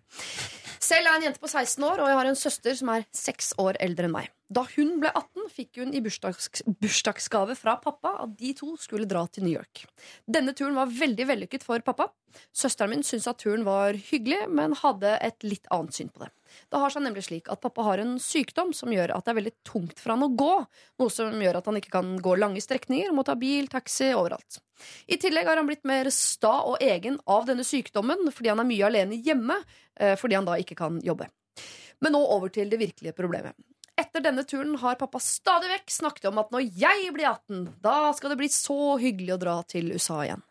Selv er jeg en jente på 16 år, og jeg har en søster som er 6 år eldre enn meg. Da hun ble 18, fikk hun i bursdags bursdagsgave fra pappa at de to skulle dra til New York. Denne turen var veldig vellykket for pappa. Søsteren min syntes at turen var hyggelig, men hadde et litt annet syn på det. Det har seg nemlig slik at pappa har en sykdom som gjør at det er veldig tungt for han å gå, noe som gjør at han ikke kan gå lange strekninger og må ta bil, taxi overalt. I tillegg har han blitt mer sta og egen av denne sykdommen fordi han er mye alene hjemme, fordi han da ikke kan jobbe. Men nå over til det virkelige problemet. Etter denne turen har pappa stadig vekk snakket om at når jeg blir 18, da skal det bli så hyggelig å dra til USA igjen.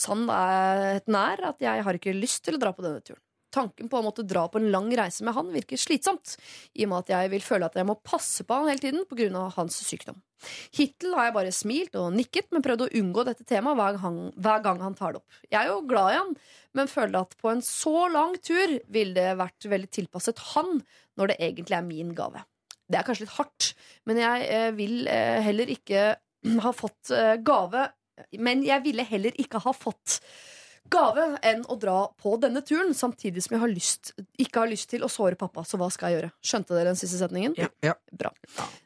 Sannheten er at jeg har ikke lyst til å dra på denne turen. Tanken på å måtte dra på en lang reise med han virker slitsomt, i og med at jeg vil føle at jeg må passe på han hele tiden pga. hans sykdom. Hittil har jeg bare smilt og nikket, men prøvd å unngå dette temaet hver, gang- hver gang han tar det opp. Jeg er jo glad i han, men føler at på en så lang tur ville det vært veldig tilpasset han, når det egentlig er min gave. Det er kanskje litt hardt, men jeg eh, vil eh, heller ikke <clears throat> ha fått eh, gave Men jeg ville heller ikke ha fått gave enn å dra på denne turen, samtidig som jeg har lyst, ikke har lyst til å såre pappa. Så hva skal jeg gjøre? Skjønte dere den siste setningen? Ja. Ja. Bra.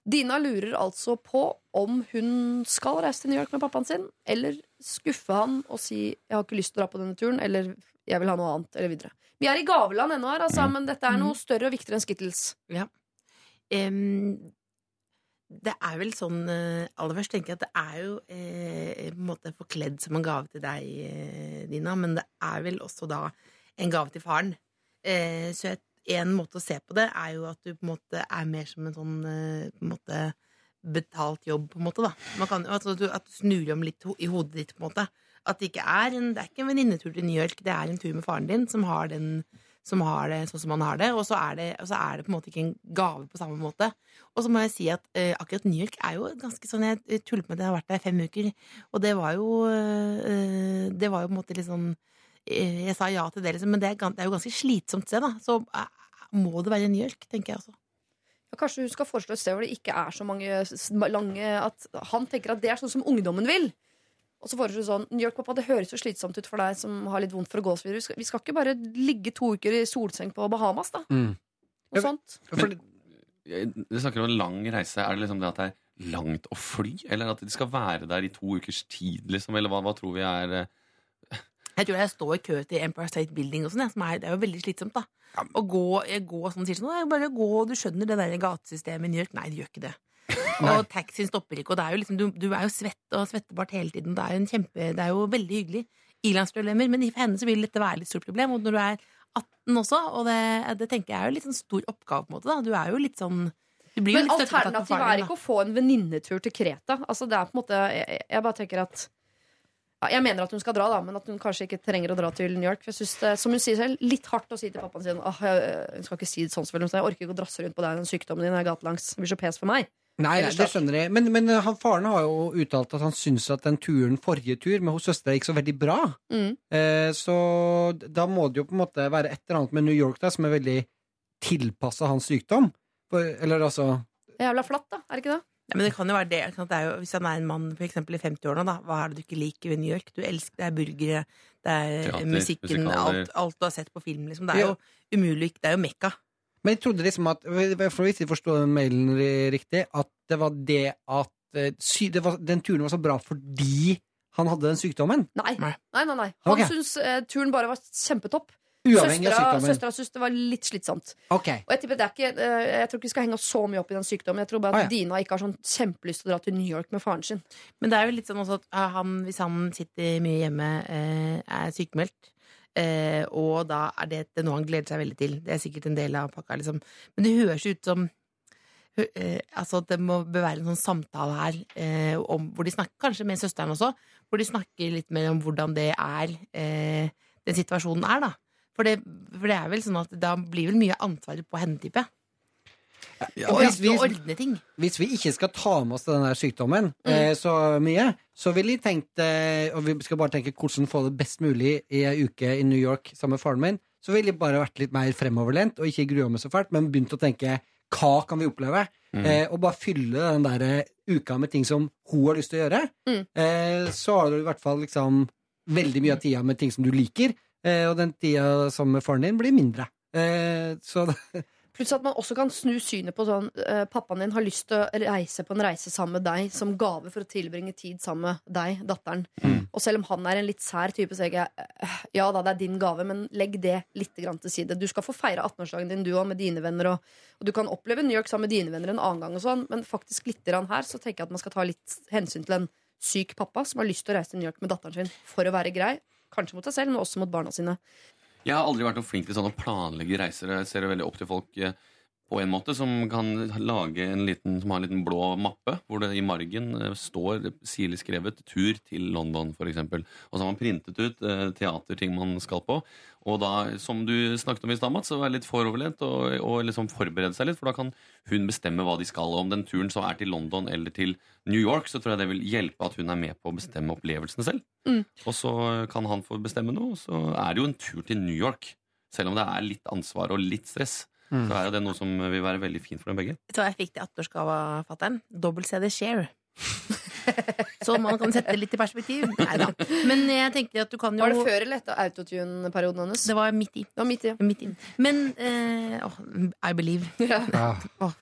Dina lurer altså på om hun skal reise til New York med pappaen sin, eller skuffe han og si 'jeg har ikke lyst til å dra på denne turen', eller 'jeg vil ha noe annet', eller videre. Vi er i gaveland ennå her, altså, men dette er noe større og viktigere enn Skittles. Em, det er vel sånn eh, Aller først tenker jeg at det er jo eh, på en måte forkledd som en gave til deg, eh, Dina, men det er vel også da en gave til faren. Eh, så et, en måte å se på det er jo at du på en måte er mer som en sånn eh, på en måte betalt jobb, på en måte. da kan, altså, at, du, at du snur om litt ho i hodet ditt. på en måte At det ikke er en, ikke en venninnetur til New York, det er en tur med faren din som har den som har det sånn som han har det, og så er det, så er det på en måte ikke en gave på samme måte. Og så må jeg si at eh, akkurat New York er jo ganske sånn Jeg tuller med at jeg har vært der i fem uker, og det var jo eh, Det var jo på en måte litt sånn eh, Jeg sa ja til det, liksom, men det er, det er jo ganske slitsomt sted, da. Så eh, må det være New York, tenker jeg også. Ja, Kanskje hun skal foreslå et sted hvor det ikke er så mange lange At han tenker at det er sånn som ungdommen vil. Og så foreslo sånn New York, pappa, det høres jo slitsomt ut for deg som har litt vondt for å gå. så. Vi skal, vi skal ikke bare ligge to uker i solseng på Bahamas, da? Mm. Noe sånt. Du snakker om en lang reise. Er det liksom det at det er langt å fly? Eller at de skal være der i to ukers tid, liksom? Eller hva, hva tror vi er eh, Jeg tror jeg står i kø til Empire State Building og sånn, er, det er jo veldig slitsomt, da. Å gå, jeg gå sånn, sier sånn, bare gå, du skjønner det der gatesystemet i New York. Nei, det gjør ikke det. Og taxien stopper ikke, og det er jo liksom, du, du er jo svett og svettebart hele tiden. Det er jo, en kjempe, det er jo veldig hyggelig. Ilandsproblemer, men for henne så vil dette være litt stort problem. Og når du er 18 også, og det, det tenker jeg er jo litt sånn stor oppgave, på en måte, da. Du er jo litt sånn du blir Men alternativet er ikke å få en venninnetur til Kreta. Altså det er på en måte Jeg, jeg bare tenker at ja, Jeg mener at hun skal dra, da, men at hun kanskje ikke trenger å dra til New York. For jeg synes det, Som hun sier selv, litt hardt å si til pappaen sin Åh, jeg, Hun skal ikke si det sånn, selvfølgelig, så jeg orker ikke å drasse rundt på deg den sykdommen din. Jeg er gatelangs. Det blir så pes for meg. Nei, nei, det skjønner jeg. Men, men han, faren har jo uttalt at han syns at den turen, forrige tur med hos søstera gikk så veldig bra. Mm. Eh, så da må det jo på en måte være et eller annet med New York der som er veldig tilpassa hans sykdom. For, eller altså jævla flatt, da. Er det ikke det? Ja, men det kan jo være det, det er jo, Hvis han er en mann for eksempel i 50-årene, da, hva er det du ikke liker ved New York? Du elsker, Det er burgere, det er Teater, musikken, alt, alt du har sett på film. Liksom. Det er jo umulig. Det er jo Mekka. Men jeg trodde liksom at For hvis jeg forstår mailen riktig, at det var det at eh, sy, det var, den turen var så bra fordi han hadde den sykdommen. Nei. Nei. Nei, nei. Han okay. syntes eh, turen bare var kjempetopp. Søstera syntes det var litt slitsomt. Ok. Og jeg, tipper det er ikke, eh, jeg tror ikke vi skal henge oss så mye opp i den sykdommen. Jeg tror bare at Ah, ja. Dina ikke har sånn kjempelyst til å dra til New York med faren sin. Men det er jo litt sånn også at eh, han, hvis han sitter mye hjemme, eh, er sykemeldt, Eh, og da er det noe han gleder seg veldig til. Det er sikkert en del av pakka, liksom. Men det høres ut som eh, Altså, det må være en sånn samtale her eh, om, hvor de snakker, kanskje med søsteren også, hvor de snakker litt mer om hvordan det er, eh, den situasjonen er, da. For det, for det er vel sånn at da blir vel mye ansvaret på henne, jeg. Ja, Og hvis, vi, ordne ting. hvis vi ikke skal ta med oss den der sykdommen Mm. eh, så mye, så ville jeg tenkt eh, Og vi skal bare tenke hvordan få det best mulig i ei uke i New York sammen med faren min, så ville jeg bare vært litt mer fremoverlent og ikke grua meg så fælt, men begynt å tenke hva kan vi oppleve? Mm. Eh, og bare fylle den der eh, uka med ting som hun har lyst til å gjøre. Mm. Eh, så har du i hvert fall liksom veldig mye av tida med ting som du liker, eh, og den tida sammen med faren din blir mindre. Eh, så <laughs> Pluss at man også kan snu synet på sånn eh, Pappaen din har lyst til å reise på en reise sammen med deg som gave for å tilbringe tid sammen med deg, datteren. Mm. Og selv om han er en litt sær type, så tenker jeg eh, ja da, det er din gave, men legg det litt til side. Du skal få feire 18-årsdagen din du òg, med dine venner, og, og du kan oppleve New York sammen med dine venner en annen gang, og sånn, men faktisk litt her så tenker jeg at man skal ta litt hensyn til en syk pappa som har lyst til å reise til New York med datteren sin for å være grei. Kanskje mot seg selv, men også mot barna sine. Jeg har aldri vært noe flink til sånn å planlegge reiser. Jeg ser veldig opp til folk eh, på en måte som kan lage en liten, som har en liten blå mappe hvor det i margen eh, står sirlig skrevet 'tur til London', f.eks. Og så har man printet ut eh, teaterting man skal på. Og da, som du snakket om i stad, Mats, så være litt foroverlent og, og liksom forberede seg litt, for da kan hun bestemme hva de skal. Og om den turen så er til London eller til New York, så tror jeg det vil hjelpe at hun er med på å bestemme opplevelsene selv. Mm. Og så kan han få bestemme noe, så er det jo en tur til New York. Selv om det er litt ansvar og litt stress, Mm. så er det noe som vil være veldig fint for dem begge. Jeg tror jeg fikk det 18-årsgave av fatter'n? Dobbelt-CD Share. <laughs> <laughs> Så man kan sette det litt i perspektiv. Nei da. Men jeg tenker at du kan jo Var det før eller etter autotune-perioden hennes? Det var midt i. Det var midt i. Midt i. Men eh, oh, I Believe. Ja. ja.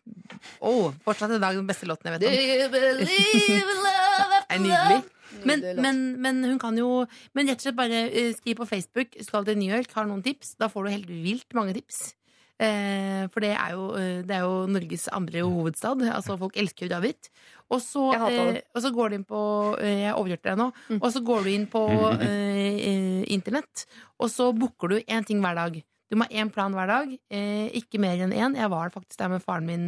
Åh, fortsatt i dag den beste låten jeg vet om. Do you believe in love <laughs> after love? Men, men, men hun kan jo Men rett og slett bare uh, skriv på Facebook Skal til New York, har noen tips Da får du helt vilt mange tips For det er, jo, eh, det er jo Norges andre hovedstad. Altså folk elsker jo David. Og så, eh, og så går du inn på eh, Jeg overhørte deg nå. Mm. Og så går du inn på <laughs> eh, eh, internett Og så booker du en ting hver dag Du må ha en plan hver dag eh, Ikke mer enn en Jeg var faktisk der med faren min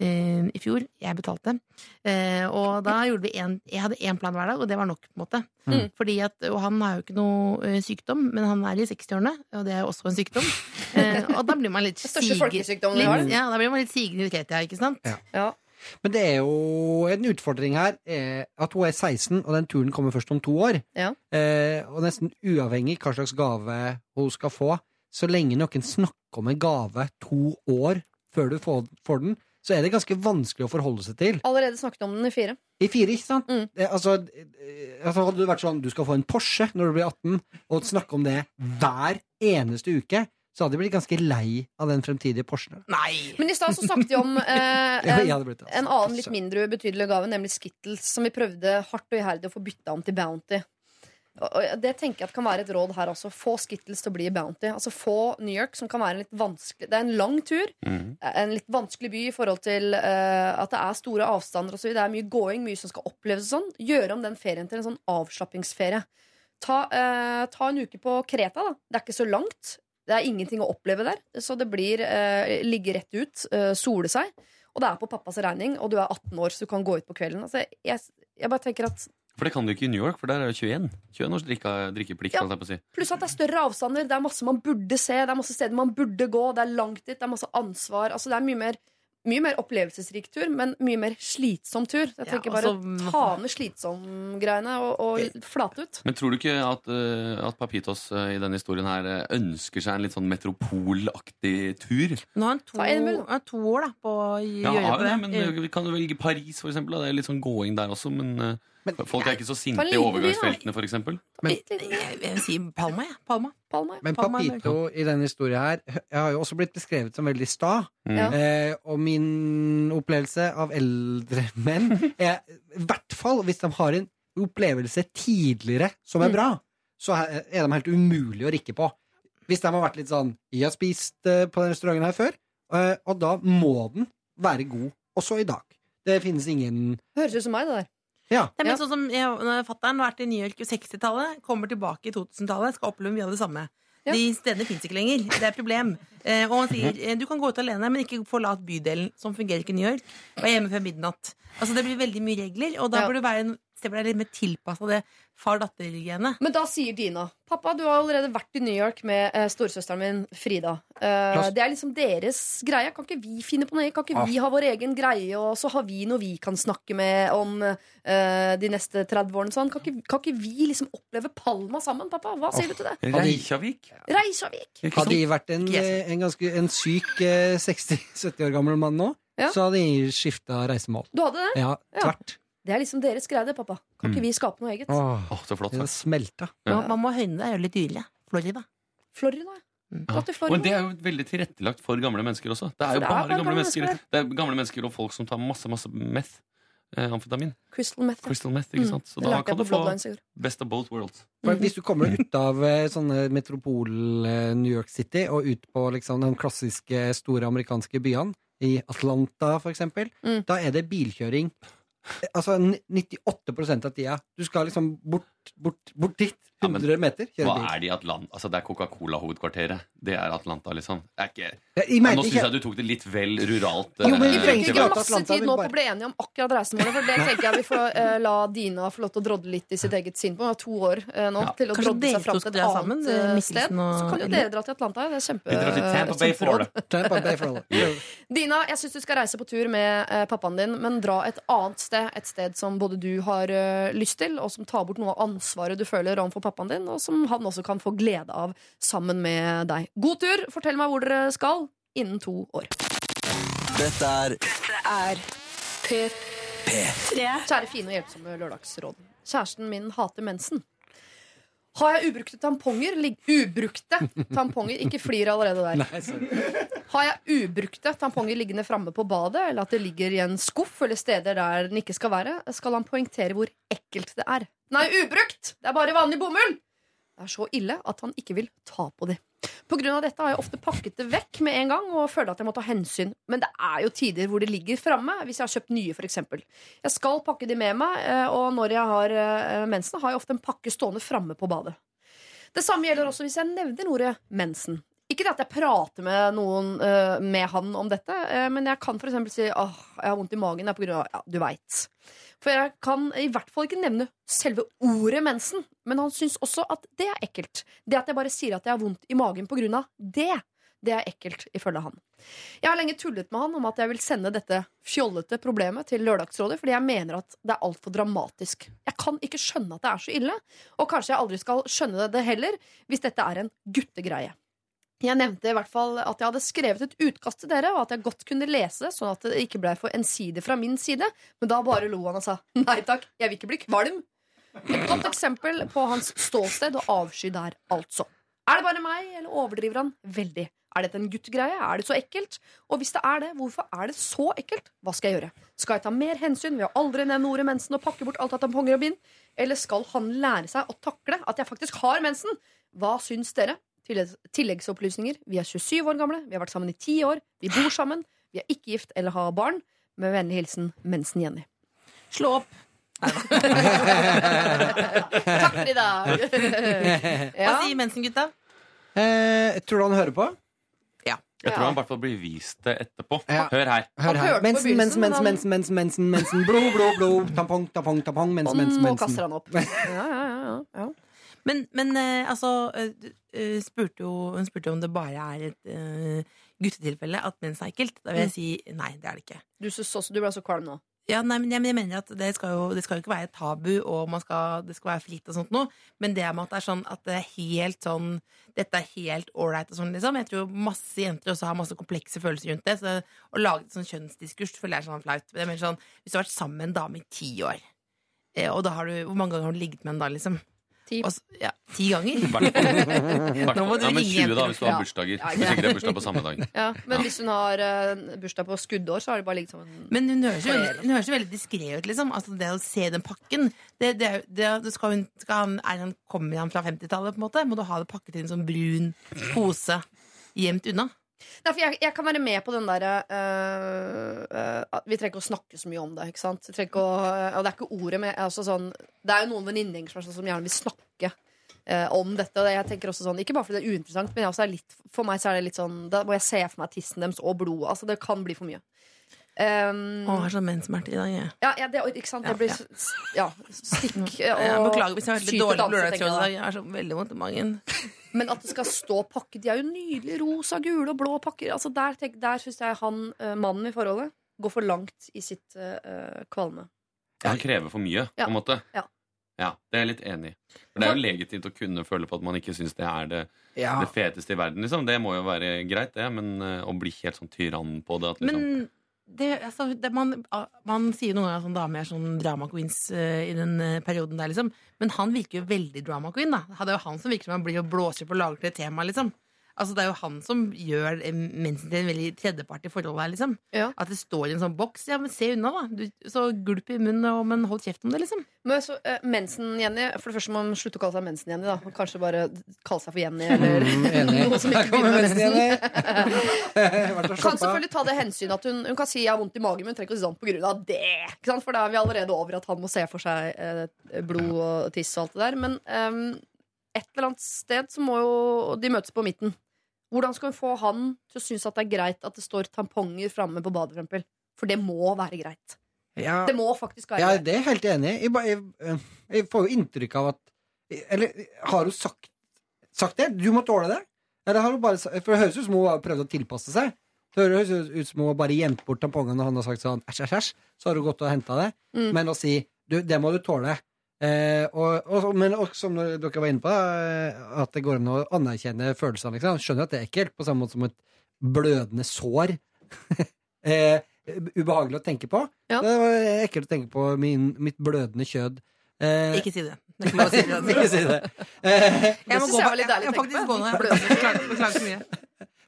eh, i fjor Jeg betalte Eh, og da gjorde vi en, Jeg hadde én plan hver dag, og det var nok. på en måte Mm. Fordi at, Og han har jo ikke noe eh, sykdom, men han er i 60-årene, og det er jo også en sykdom. <laughs> Eh, og da blir man litt siger- litt, ja, Da blir man litt sigende i Kreta, ikke sant? Ja. Ja. Men det er jo en utfordring her eh, at hun er 16, og den turen kommer først om to år. Ja. Eh, og nesten uavhengig hva slags gave hun skal få, så lenge noen snakker om en gave to år før du får, får den, så er det ganske vanskelig å forholde seg til. Allerede snakket om den i fire. I fire, ikke sant? Mm. Det, altså, eh, altså, hadde det vært sånn du skal få en Porsche når du blir 18, og snakke om det hver eneste uke, så hadde jeg blitt ganske lei av den fremtidige Porschen. Nei! Men i stad så snakket vi om eh, <laughs> en, hadde blitt altså. en annen litt mindre ubetydelig gave, nemlig Skittles, som vi prøvde hardt og iherdig å få bytta om til Bounty. Og det tenker jeg at kan være et råd her også. Få Skittles til å bli Bounty. Altså Få New York, som kan være en litt vanskelig Det er en lang tur. En litt vanskelig by i forhold til uh, at det er store avstander osv. Det er mye gåing, mye som skal oppleves og sånn. Gjøre om den ferien til en sånn avslappingsferie. Ta, uh, ta en uke på Kreta, da. Det er ikke så langt. Det er ingenting å oppleve der, så det blir uh, ligge rett ut, sole seg. Og det er på pappas regning, og du er 18 år, så du kan gå ut på kvelden. Altså, jeg, jeg bare tenker at For det kan du ikke i New York, for der er det 21. 21 års drikke, drikkeplikt. Ja. si. Pluss at det er større avstander, det er masse man burde se, det er masse steder man burde gå, det er langt dit, det er masse ansvar. Altså, det er mye mer, mye mer opplevelsesrik tur, men mye mer slitsom tur. Jeg Ja, tenker bare altså- ta ned slitsom-greiene og, og flate ut. Men tror du ikke at, uh, at Papitos uh, i denne historien her eh, ønsker seg en litt sånn metropolaktig tur? Nå har han to, har to år da, på å gjøre ja, det. Ja, men vi kan du velge Paris, for eksempel. da. Det er litt sånn gåing der også, men, eh, Men- folk er ikke så sinte i overgangsfeltene, eksempel. Men- jeg, vil si Palma, jeg. Palma. Palma. Men Palma er Papito i denne historien her Jeg har jo også blitt beskrevet som veldig sta. Mm. Eh, og min opplevelse av eldre menn er i hvert fall hvis de har en opplevelse tidligere som er Mm. bra, så er de helt umulig å rikke på. Hvis de har vært litt sånn 'Jeg har spist eh, på den restauranten her før', eh, og da må den være god også i dag. Det finnes ingen Høres ut som meg, det der. Ja. Det er Ja. litt sånn som Fatter'n har vært i New York i 60-tallet, kommer tilbake i 2000-tallet, skal oppleve mye av det samme. Ja. De stedene fins ikke lenger. Det er et problem. Eh, og han sier eh, du kan gå ut alene, men ikke forlat bydelen. Sånn fungerer ikke i New York. Vær hjemme før midnatt. Altså Det blir veldig mye regler, og da Ja. bør det være en det ble litt mer tilpassa det far-datter-genet. Men da sier Dina Pappa, du har allerede vært i New York med eh, storesøsteren min Frida. Eh, det er liksom deres greie. Kan ikke vi finne på noe? Kan ikke vi ha vår egen greie, og så har vi noe vi kan snakke med om eh, de neste 30 årene? Sånn. Kan, ikke, kan ikke vi liksom oppleve Palma sammen, pappa? Hva sier du til det? Reykjavik. Reykjavik. Hadde jeg vært en, eh, en, ganske, en syk eh, 60-70 <laughs> år gammel mann nå, Ja. så hadde jeg skifta reisemål. Du hadde det? Ja, Ja. Det er liksom deres greie, det, pappa. Kan ikke vi skape noe eget? Åh, Å, så flott det sagt. smelta. Man, man må høyne det. Det er jo litt dyrere. Florida. Florida. Mm. Dra til Florida. det er jo veldig tilrettelagt for gamle mennesker også. Det er For jo det er bare bare gamle gamle mennesker. mennesker Det er gamle mennesker og folk som tar masse, masse meth. Eh, amfetamin. Crystal Meth. ja. Crystal meth, ikke Mm. sant? Så Det da lærte jeg kan du på få Bloodlines i går. best of both worlds. For. Hvis du kommer ut av eh, sånne metropol eh, New York City og ut på liksom de klassiske store amerikanske byene, i Atlanta for eksempel, Mm. da er det bilkjøring. Eh, Altså 98% av tida. Du skal liksom bort, bort, bort dit. Ja, men meter. Hva bil. er det i Atlanta? Altså, det er Coca-Cola-hovedkvarteret. Det er Atlanta, liksom. Det er ikke... Ja, Jeg Ja, nå syns ikke jeg du tok det litt vel ruralt. Jo, men vi eh, trenger ikke masse Atlanta, tid nå nå på å bli enige om akkurat reisemålet. For det tenker jeg vi får uh, la Dina få lov til å drodle litt i sitt eget sinn på. Hun har to år uh, nå Ja. til å Kanskje drodle seg fram til et annet sammen, sted. og Så kan jo dere dra til Atlanta. Det er kjempe, Vi drar til Tampa Bay. Florida. Tampa Bay. Dina, jeg syns du skal reise på tur med uh, pappaen din, men dra et annet sted. Et sted som både du har lyst til, og som tar bort noe av ansvaret du føler overfor pappaen din, og som han også kan få glede av sammen med deg. God tur! Fortell meg hvor dere skal innen to år. Dette er Er P3. Kjære fine og hjelpsomme lørdagsråd. Kjæresten min hater mensen. Har jeg ubrukte tamponger lig Ubrukte tamponger! Ikke flir allerede der. Nei. Har jeg ubrukte tamponger liggende framme på badet, eller at det ligger i en skuff eller steder der den ikke skal være, skal han poengtere hvor ekkelt det er. Er ubrukt! Det er bare vanlig bomull! Det er så ille at han ikke vil ta på de. Av dette har jeg ofte pakket det vekk med en gang og føler at jeg må ta hensyn. Men det er jo tider hvor det ligger framme, hvis jeg har kjøpt nye, f.eks. Jeg skal pakke de med meg, eh, og når jeg har eh, mensen, har jeg ofte en pakke stående framme på badet. Det samme gjelder også hvis jeg nevner ordet mensen. Ikke det at jeg prater med noen uh, med han om dette, uh, men jeg kan eksempel si åh, jeg har vondt i magen. På grunn av, ja, du vet. For jeg kan i hvert fall ikke nevne selve ordet mensen, men han syns også at det er ekkelt. Det at jeg bare sier at jeg har vondt i magen på grunn av det, det er ekkelt, ifølge han. Jeg har lenge tullet med han om at jeg vil sende dette fjollete problemet til Lørdagsrådet, fordi jeg mener at det er altfor dramatisk. Jeg kan ikke skjønne at det er så ille, og kanskje jeg aldri skal skjønne det heller, hvis dette er en guttegreie. Jeg nevnte i hvert fall at jeg hadde skrevet et utkast til dere, og at jeg godt kunne lese det, sånn at det ikke ble for ensidig fra min side. Men da bare lo han og sa nei takk, jeg vil ikke bli kvalm. Et godt eksempel på hans ståsted og avsky der, altså. Er det bare meg, eller overdriver han veldig? Er dette en guttegreie? Er det så ekkelt? Og hvis det er det, hvorfor er det så ekkelt? Hva skal jeg gjøre? Skal jeg ta mer hensyn ved å aldri nevne ordet mensen og pakke bort alt av tamponger og bind? Eller skal han lære seg å takle at jeg faktisk har mensen? Hva syns dere? Tilleggs- Tilleggsopplysninger. Vi er 27 år gamle, vi har vært sammen i 10 år, vi bor sammen, vi er ikke gift eller har barn. Med vennlig hilsen Mensen-Jenny. Slå opp. <laughs> Takk for i dag! Hva sier mensen, gutta? Eh, tror du han hører på? Ja. Jeg tror han i hvert fall blir vist det etterpå. Ja. Hør her. Hør her. Mensen, mensen, mensen, mensen, mensen, mensen, mensen, blod, blod, blod, tampong, tampong, tampong, mensen, mensen, mensen, nå kaster han opp. <laughs> Ja, ja, ja, ja. Men, men eh, altså eh, eh, spurte jo, Hun spurte jo om det bare er et uh, guttetilfelle at mens er ekkelt. Da vil jeg si nei, det er det ikke. Du, så, du ble så kvalm nå. Ja, nei, men jeg, jeg mener at det skal, jo, det skal jo ikke være tabu, og man skal, det skal være fritt og sånt noe. Men det med at det er sånn at det er helt sånn Dette er helt ålreit og sånn, liksom. Jeg tror masse jenter også har masse komplekse følelser rundt det. Så det, å lage et sånn kjønnsdiskurs føler jeg er sånn flaut. Men jeg mener sånn, hvis du har vært sammen med en dame i ti år, eh, og da har du Hvor mange ganger har du ligget med en da, liksom? Ti. Og ja, ti ganger? <laughs> Nå må du Ja, men ringe 20 da, hvis du har bursdager. Ja, Hvis ikke det er bursdag på samme dag. <laughs> Ja, men hvis hun har uh, bursdag på skuddår, så har det bare ligget som en Men hun høres jo hun høres jo veldig diskré ut, liksom. Altså, det å se den pakken det, det, det, det skal hun, skal han, er han, Kommer han fra 50-tallet, på en måte? Må du ha det pakket i en sånn brun pose gjemt unna? Nei, for jeg, jeg kan være med på den derre uh, uh, Vi trenger ikke å snakke så mye om det. ikke sant? Å, og det er ikke ordet med altså sånn, Det er jo noen venninner som, sånn som gjerne vil snakke uh, om dette. Og jeg tenker også sånn, Ikke bare fordi det er uinteressant, men er litt, for meg så er det litt sånn Da må jeg se for meg tissen deres og blodet. Altså, det kan bli for mye. Um, Å, jeg har sånn menssmerter i dag. Jeg. ja, ja, det, ikke sant? Det blir ja. ja, stikk og beklager hvis jeg har vært litt dårlig på lørdagsrådet i dag. Jeg har så veldig vondt i magen. Men at det skal stå pakker De er jo nydelige rosa, gule og blå pakker. Altså Der, tenk- der syns jeg han, eh, mannen i forholdet, går for langt i sitt eh, kvalme. Han krever for mye, Ja. på en måte. Ja. Ja, Det er jeg litt enig i. For Det er jo legitimt å kunne føle på at man ikke syns det er det, Ja. det feteste i verden. liksom Det må jo være greit, det, men eh, å bli helt sånn tyrann på det at liksom Men det, altså, det, man, man sier noen ganger at damer er sånn drama queens uh, i den uh, perioden der, liksom. Men han virker jo veldig drama queen, da. Det er jo han som virker som han blir og blåser på og lager til et tema, liksom. Altså, det er jo han som gjør mensen til en veldig tredjepart i forholdet her, liksom. Ja. At det står i en sånn boks. Ja, men se unna, da. Du, så gulp i munnen, og, men hold kjeft om det, liksom. Men så, eh, Mensen-Jenny For det første må man slutte å kalle seg Mensen-Jenny. da Kanskje bare kalle seg for Jenny. Eller Mm, <laughs> noe som ikke begynner med mensen, mensen. Jenny. <laughs> Kan selvfølgelig ta det hensyn at hun, hun kan si jeg har vondt i magen, men hun trenger ikke å si sånn på grunn av det. Ikke sant? For da er vi allerede over at han må se for seg eh, blod og tiss og alt det der. Men ehm, et eller annet sted så må jo de møtes på midten. Hvordan skal hun få han til å synes at det er greit at det står tamponger framme på badet? for? For det må være greit. Ja. Det må faktisk være Ja, greit. det er jeg helt enig i. Jeg, eh, jeg får jo inntrykk av at Eller har hun sagt, sagt det? Du må tåle det? Eller har hun bare For det høres ut som hun har prøvd å tilpasse seg. Det høres ut som hun bare gjemt bort tampongene når han har sagt sånn æsj, æsj, æsj. Så har hun gått og henta det. Mm. Men å si du, det må du tåle. Eh, og, og, men også, som dere var inne på, eh, at det går an å anerkjenne følelsene. Liksom. Skjønner at det er ekkelt, på samme måte som et blødende sår. <laughs> eh, ubehagelig å tenke på. Ja. Det var ekkelt å tenke på min, mitt blødende kjød. Eh, Ikke si det. Ikke si det. <laughs> ikke si det. Eh, Jeg må gå jeg var på- litt deilig jeg å faktisk gå ned. jeg. Beklager så mye.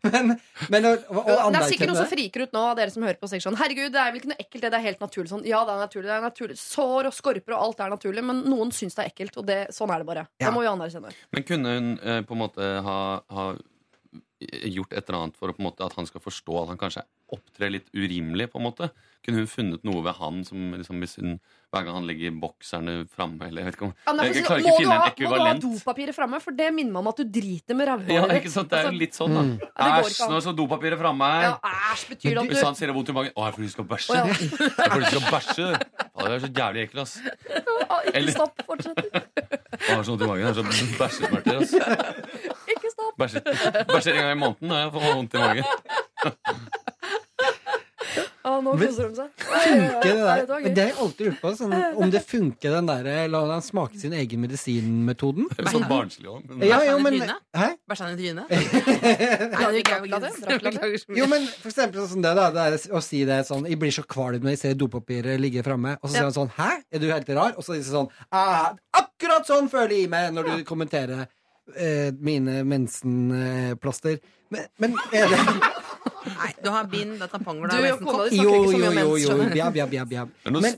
<laughs> men, men å, å, det er sikkert noen som friker ut nå av dere som hører på sånn Herregud, det er vel ikke noe ekkelt, det, det er helt naturlig. Sånn, ja, det er naturlig, det er naturlig. Sår og skorper og alt er naturlig, men noen syns det er ekkelt, og det, sånn er det bare. Ja. Det må vi anerkjenne. Men kunne hun eh, på en måte ha, ha gjort et eller annet for å, på en måte, at han skal forstå at han kanskje opptrer litt urimelig? på en måte? Kunne hun funnet noe ved han som liksom, hvis hun, hver gang han legger bokserne framme eller jeg om, Ja, jeg, jeg klarer ikke å finne ha- en Må du ha dopapiret framme, for det minner meg om at du driter med rævhåret. Ja, ikke sant? Det er jo litt sånn, da. Mm. Æsj, nå er så dopapiret framme her. Ja, æsj, betyr det Hvis han sier det vondt i magen Å, jeg får lyst til å bæsje. Oh, ja. Jeg bæsje. Å, det er så jævlig ekkelt, ass. Ikke Eller- stopp, fortsett. Jeg har så vondt i magen. Det er så bæsjesmerter, ass. <laughs> Bæsjer, en gang i måneden, og jeg får vondt i magen. Ja, nå koser de seg. Funker det der? det. Men det har jeg alltid lurt på. Sånn, <laughs> om det funker, den der La han smake sin egen medisin-metoden. Det sånn barnslig òg. Men Ja, jo, Bæsja men i trynet? Hæ? Bæsja han i trynet? Det det, det. Jo, men for eksempel sånn det, da. Det er å si det sånn Jeg blir så kvalm når jeg ser dopapiret ligge framme. Og så sier han sånn Hæ? Er du helt rar? Og så sier han sånn ah, Akkurat sånn føler jeg meg når du kommenterer eh, mine mensenplaster. Men, men er det Nei, du har bind, det er tamponger, Du det og kona di mensenkopp. Jo, ikke så mye jo, om jo, mens, jo. Bjab, bjab, bjab, bjab. Men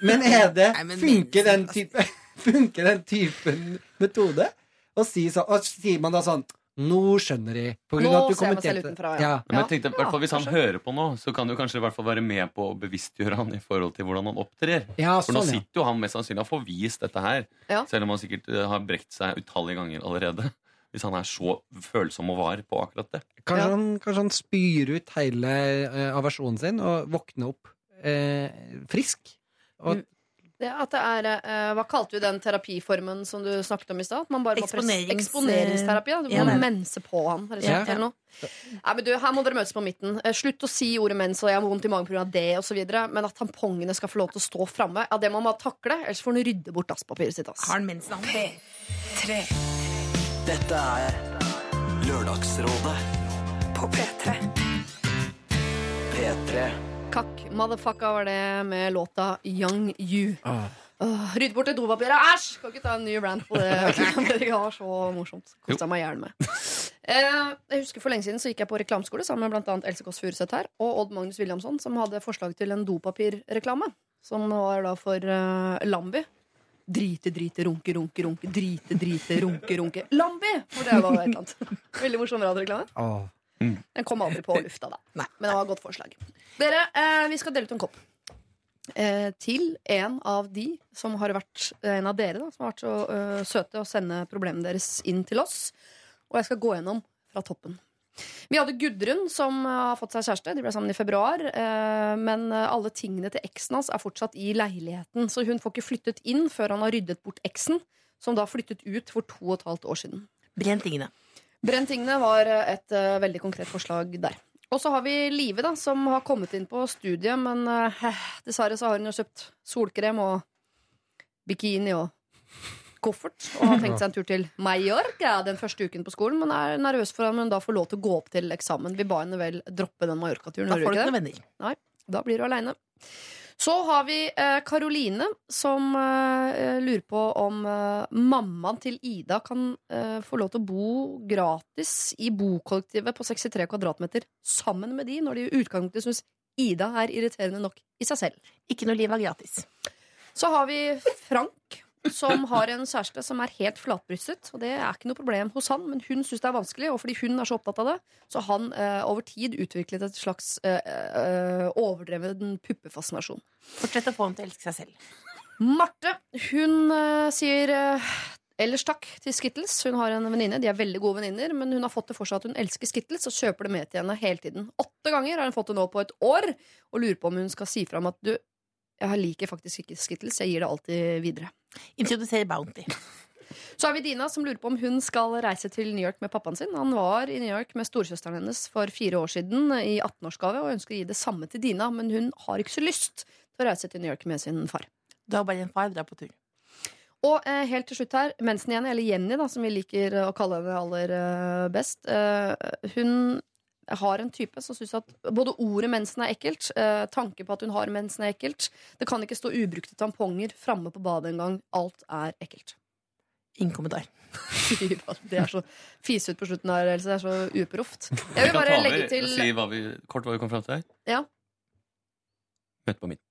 Men, er det Nei, men Funker den type <laughs> Funker den typen metode? Og, si så, og sier man da sånn Nå skjønner de. På grunn Nå av at du ser jeg meg selv kommenterte utenfra, ja. ja. Men jeg tenkte, i hvert fall Hvis han kanskje. hører på nå, så kan du kanskje i hvert fall være med på å bevisstgjøre han i forhold til hvordan han opptrer. Ja, For nå sånn, sitter jo han mest sannsynlig og får vist dette her, Ja. selv om han sikkert eh, har brekt seg utallige ganger allerede. <laughs> Hvis han er så følsom og var på akkurat det. Kanskje, Ja. han, kanskje han spyr ut hele uh, aversjonen sin og våkner opp uh, frisk. Og, Det at det er eh, Hva kalte du den terapiformen som du snakket om i stad? At Man bare må presse- Eksponerings- Eksponeringsterapi. Ja. Du Ja, må det. mense på han. rett og Ja. eller noe. Nei, men du, Her må dere møtes på midten. Eh, Slutt å si ordet mens og jeg har vondt i magen pga. det osv. Men at tampongene skal få lov til å stå framme, ja, det må man takle. Ellers får han rydde bort dasspapiret sitt. Ass. Har han mensen? han? P3 Dette er Lørdagsrådet på P3. P3. Kakk motherfucka var det med låta Young You. Ah. Åh, Rydd bort det dopapiret! Æsj! Kan ikke ta en ny rant på det. <laughs> <laughs> Det var så morsomt. Kosta meg i hjel med. Eh, jeg husker For lenge siden så gikk jeg på reklameskole sammen med annet Else Kåss Furuseth her og Odd Magnus Williamson, som hadde forslag til en dopapirreklame. Som var da for uh, Lambi. Drite, drite, runke, runke, runke. Drite, drite, runke, runke. Lambi! For det var et eller annet. <laughs> Veldig morsom radioreklame. Åh. Den kom aldri på lufta, da. Men det var et godt forslag. Dere, eh, vi skal dele ut en kopp. eh, til en av de som har vært En av dere da, som har vært så eh, søte å sende problemene deres inn til oss. Og jeg skal gå gjennom fra toppen. Vi hadde Gudrun som eh, har fått seg kjæreste. De ble sammen i februar. eh, Men eh, alle tingene til eksen hans er fortsatt i leiligheten. Så hun får ikke flyttet inn før han har ryddet bort eksen, som da flyttet ut for to og et halvt år siden. Brenn tingene. Brenn tingene var eh, et uh, veldig konkret forslag der. Og så har vi Live, da, som har kommet inn på studiet, men uh, dessverre så har hun jo kjøpt solkrem og bikini og koffert. Og har tenkt seg en tur til Mallorca den første uken på skolen, men er nervøs for om hun da får lov til å gå opp til eksamen. Vi ba henne vel droppe den Mallorca-turen. Da får du ikke noen venner. Nei, da blir du aleine. Så har vi eh, Karoline, som eh, lurer på om eh, mammaen til Ida kan eh, få lov til å bo gratis i bokollektivet på 63 kvadratmeter sammen med de, når de i utgangspunktet syns Ida er irriterende nok i seg selv. Ikke noe liv er gratis. Så har vi Frank, som har en kjæreste som er helt flatbrystet. Og det er ikke noe problem hos han, men hun syns det er vanskelig, og fordi hun er så opptatt av det, så har han eh, over tid utviklet et slags eh, eh, overdreven puppefascinasjon. Fortsett å få ham til å elske seg selv. Marte hun eh, sier eh, ellers takk til Skittles. Hun har en venninne, de er veldig gode venninner, men hun har fått det for seg at hun elsker Skittles og kjøper det med til henne hele tiden. Åtte ganger har hun fått det nå på et år, og lurer på om hun skal si fra om at du, jeg liker faktisk ikke Skittles, jeg gir det alltid videre. Introduser Bounty. Så har vi Dina som lurer på om hun skal reise til New York med pappaen sin. Han var i New York med storesøsteren hennes for fire år siden i 18-årsgave og ønsker å gi det samme til Dina, men hun har ikke så lyst til å reise til New York med sin far. Du har bare en far, dra på tur. Og eh, helt til slutt her, mensen Jenny, eller Jenny, da, som vi liker å kalle henne aller eh, best. Eh, hun har en type som syns at både ordet mensen er ekkelt, eh, tanken på at hun har mensen er ekkelt. Det kan ikke stå ubrukte tamponger framme på badet engang. Alt er ekkelt. Ingen kommentar. <laughs> Det er så fise ut på slutten her, Else. Det er så uproft. <laughs> Jeg vil bare legge til si hva vi, kort hva vi kom fram til her. Ja. Møte på midten.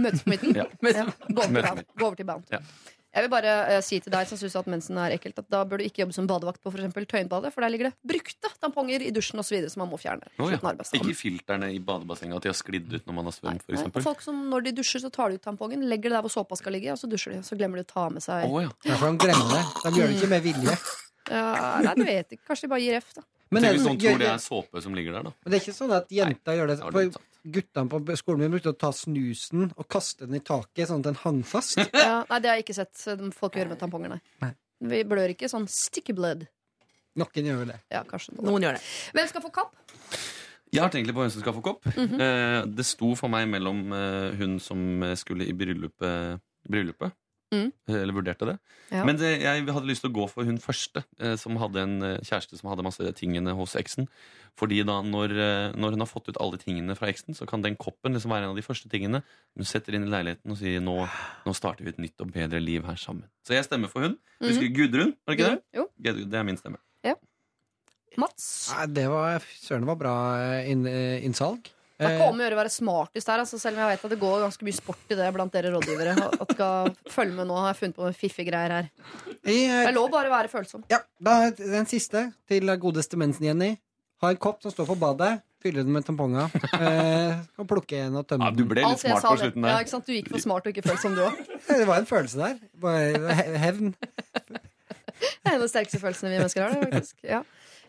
Møtes på midten. <laughs> Ja. Ja. Gå, over til Møtes Bound. Gå over til Bound. Ja. Jeg vil bare eh, si til deg som syns at mensen er ekkelt, at da bør du ikke jobbe som badevakt på for eksempel Tøyenbadet, for der ligger det brukte tamponger i dusjen osv. som man må fjerne. Oh, ja. Ikke filterne i badebassenget, at de har sklidd ut når man har svømt, for eksempel. Folk som når de dusjer, så tar de ut tampongen, legger det der hvor såpa skal ligge, og så dusjer de. Så glemmer de å ta med seg oh, ja. Ja, for de glemmer det. De gjør det ikke med vilje. ja, Nei, du vet ikke. Kanskje de bare gir F, da. Men Tenk er hvis det, noen tror det er såpe som ligger der, da. men det er ikke sånn at jenter gjør det. Det For guttene på skolen min brukte å ta snusen og kaste den i taket sånn at den hang fast. <laughs> Ja, nei, det har jeg ikke sett folk gjøre med tamponger, nei. Nei. Vi blør ikke sånn sticky blood. Noen gjør det. Ja, kanskje noen. Noen gjør det. Hvem skal få kapp? Jeg har tenkt litt på hvem som skal få kopp. Mhm. eh, det sto for meg mellom eh, hun som skulle i bryllupet, bryllupet. Mm. Eller vurderte det. Ja. Men det, jeg hadde lyst til å gå for hun første, eh, som hadde en eh, kjæreste som hadde masse tingene hos eksen. Fordi da når, eh, når hun har fått ut alle tingene fra eksen, så kan den koppen liksom være en av de første tingene hun setter inn i leiligheten og sier nå, nå starter vi et nytt og bedre liv her sammen. Så jeg stemmer for hun. Husker du Gudrun? Var det ikke det? Jo. Det er min stemme. Mats? Nei, det var Søren, det var bra eh, inn, eh, innsalg. Det er Eh, ikke om å gjøre å være smartest her, altså, selv om jeg vet at det går ganske mye sport i det blant dere rådgivere. At skal følge med nå, har jeg funnet på noen fiffige greier her. eh, Det er lov bare å være følsom. Ja, da den siste til godeste mensen Jenny. Ha en kopp som står på badet. Fylle den med tamponger. Eh, og plukke en og tømme Ja, du ble litt smart på slutten der. Ja, ikke sant? Du gikk for smart og ikke følsom, du òg. <laughs> Det var en følelse der. Bare hevn. Det er en av de sterkeste følelsene vi mennesker har. Det, faktisk. Ja.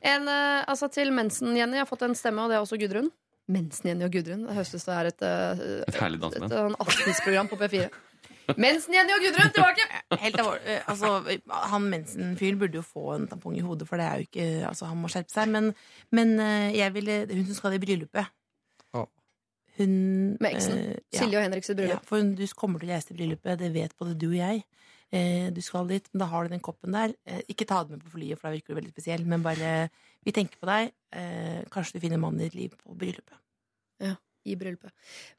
En, eh, altså til Mensen-Jenny har fått en stemme, og det er også Gudrun. Mensen-Jenny og Gudrun. Det høres ut som det er et, eh, Et herlig et, aftensprogram på P4. Mensen-Jenny og Gudrun tilbake! Helt alvor, eh, altså, han mensen-fyren burde jo få en tampong i hodet, for det er jo ikke altså, Han må skjerpe seg. Men, men eh, jeg ville Hun som skal i bryllupet Hun Med eksen. eh, ja. Silje og Henriks bryllup. Ja, for hun- du kommer til å reise til bryllupet, det vet både du og jeg. Eh, du skal dit, men da har du den koppen der. Eh, ikke ta den med på flyet, for da virker du veldig spesiell, men bare Vi tenker på deg. Eh, kanskje du finner mannen i ditt liv på bryllupet. Ja, I bryllupet.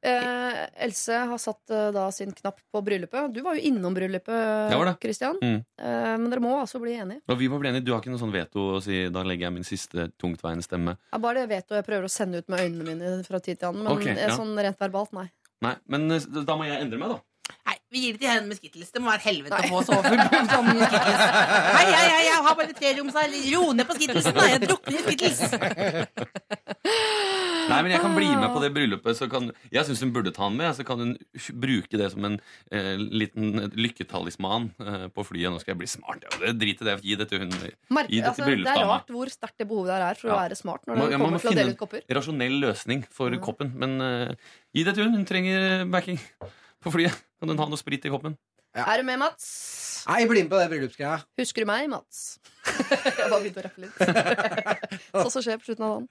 Eh, Else har satt eh, da sin knapp på bryllupet. Du var jo innom bryllupet, Jeg var det. Christian. Mm. Eh, men dere må altså bli enige. Og vi må bli enige, Du har ikke noe sånn veto å si da legger jeg min siste tungtveiende stemme? Ja, bare det veto jeg prøver å sende ut med øynene mine fra tid til annen. Men Ok, eh, ja. sånn rent verbalt, nei. Nei, men eh, da må jeg endre meg, da. Nei, vi gir det til henne med Skittles. Det må være helvete å få så full sånn Skittles. Hei, hei, hei, jeg har bare tre rom, så ro ned på Skittlesen. da. Jeg drukner i Skittles. <laughs> Nei, men Jeg kan bli med på det bryllupet. Så kan, jeg syns hun burde ta den med. Så kan hun bruke det som en eh, liten lykketalisman eh, på flyet. Nå skal jeg bli smart. Ja. Det Drit i det. Gi det til hun. Mark, Gi det altså, det er rart hvor sterkt det behovet der er for å være smart når man, det jeg må kommer til å finne dele ut kopper. en rasjonell løsning for koppen. Men eh, gi det til hun. Hun trenger backing på flyet. Kan hun ha noe sprit i koppen? Er du med, Mats? Nei, bli med på det bryllupsgreia. Husker du meg, Mats? <laughs> jeg bare begynte å rappe litt. <laughs> Sånn som skjer på slutten av dagen.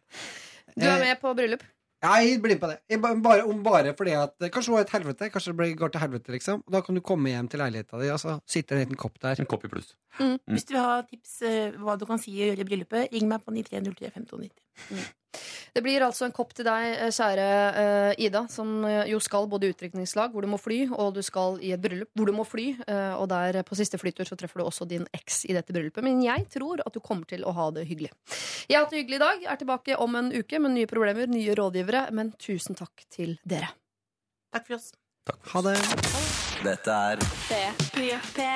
Du er med på bryllup. Jeg blir med på det. Bare, om bare fordi at eh, Kanskje hun har et helvete. Kanskje det går til helvete, liksom. Da kan du komme hjem til leiligheta di, og så sitter det en liten kopp der. En kopp i pluss. Hvis du har tips eh, hva du kan si og gjøre i bryllupet, ring meg på 93035290. Det blir altså en kopp til deg, eh, kjære eh, Ida, som eh, jo skal både i utdrikningslag, hvor du må fly, og du skal i et bryllup, hvor du må fly. eh, og der på siste flytur så treffer du også din eks i dette bryllupet. Men jeg tror at du kommer til å ha det hyggelig. Jeg har hatt det hyggelig i dag. Er tilbake om en uke med nye problemer, nye rådgivere. Men tusen takk til dere. Takk for oss. Ha det. Dette er P3.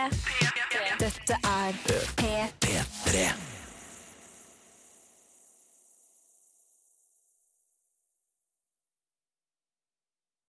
Dette er P3. P3.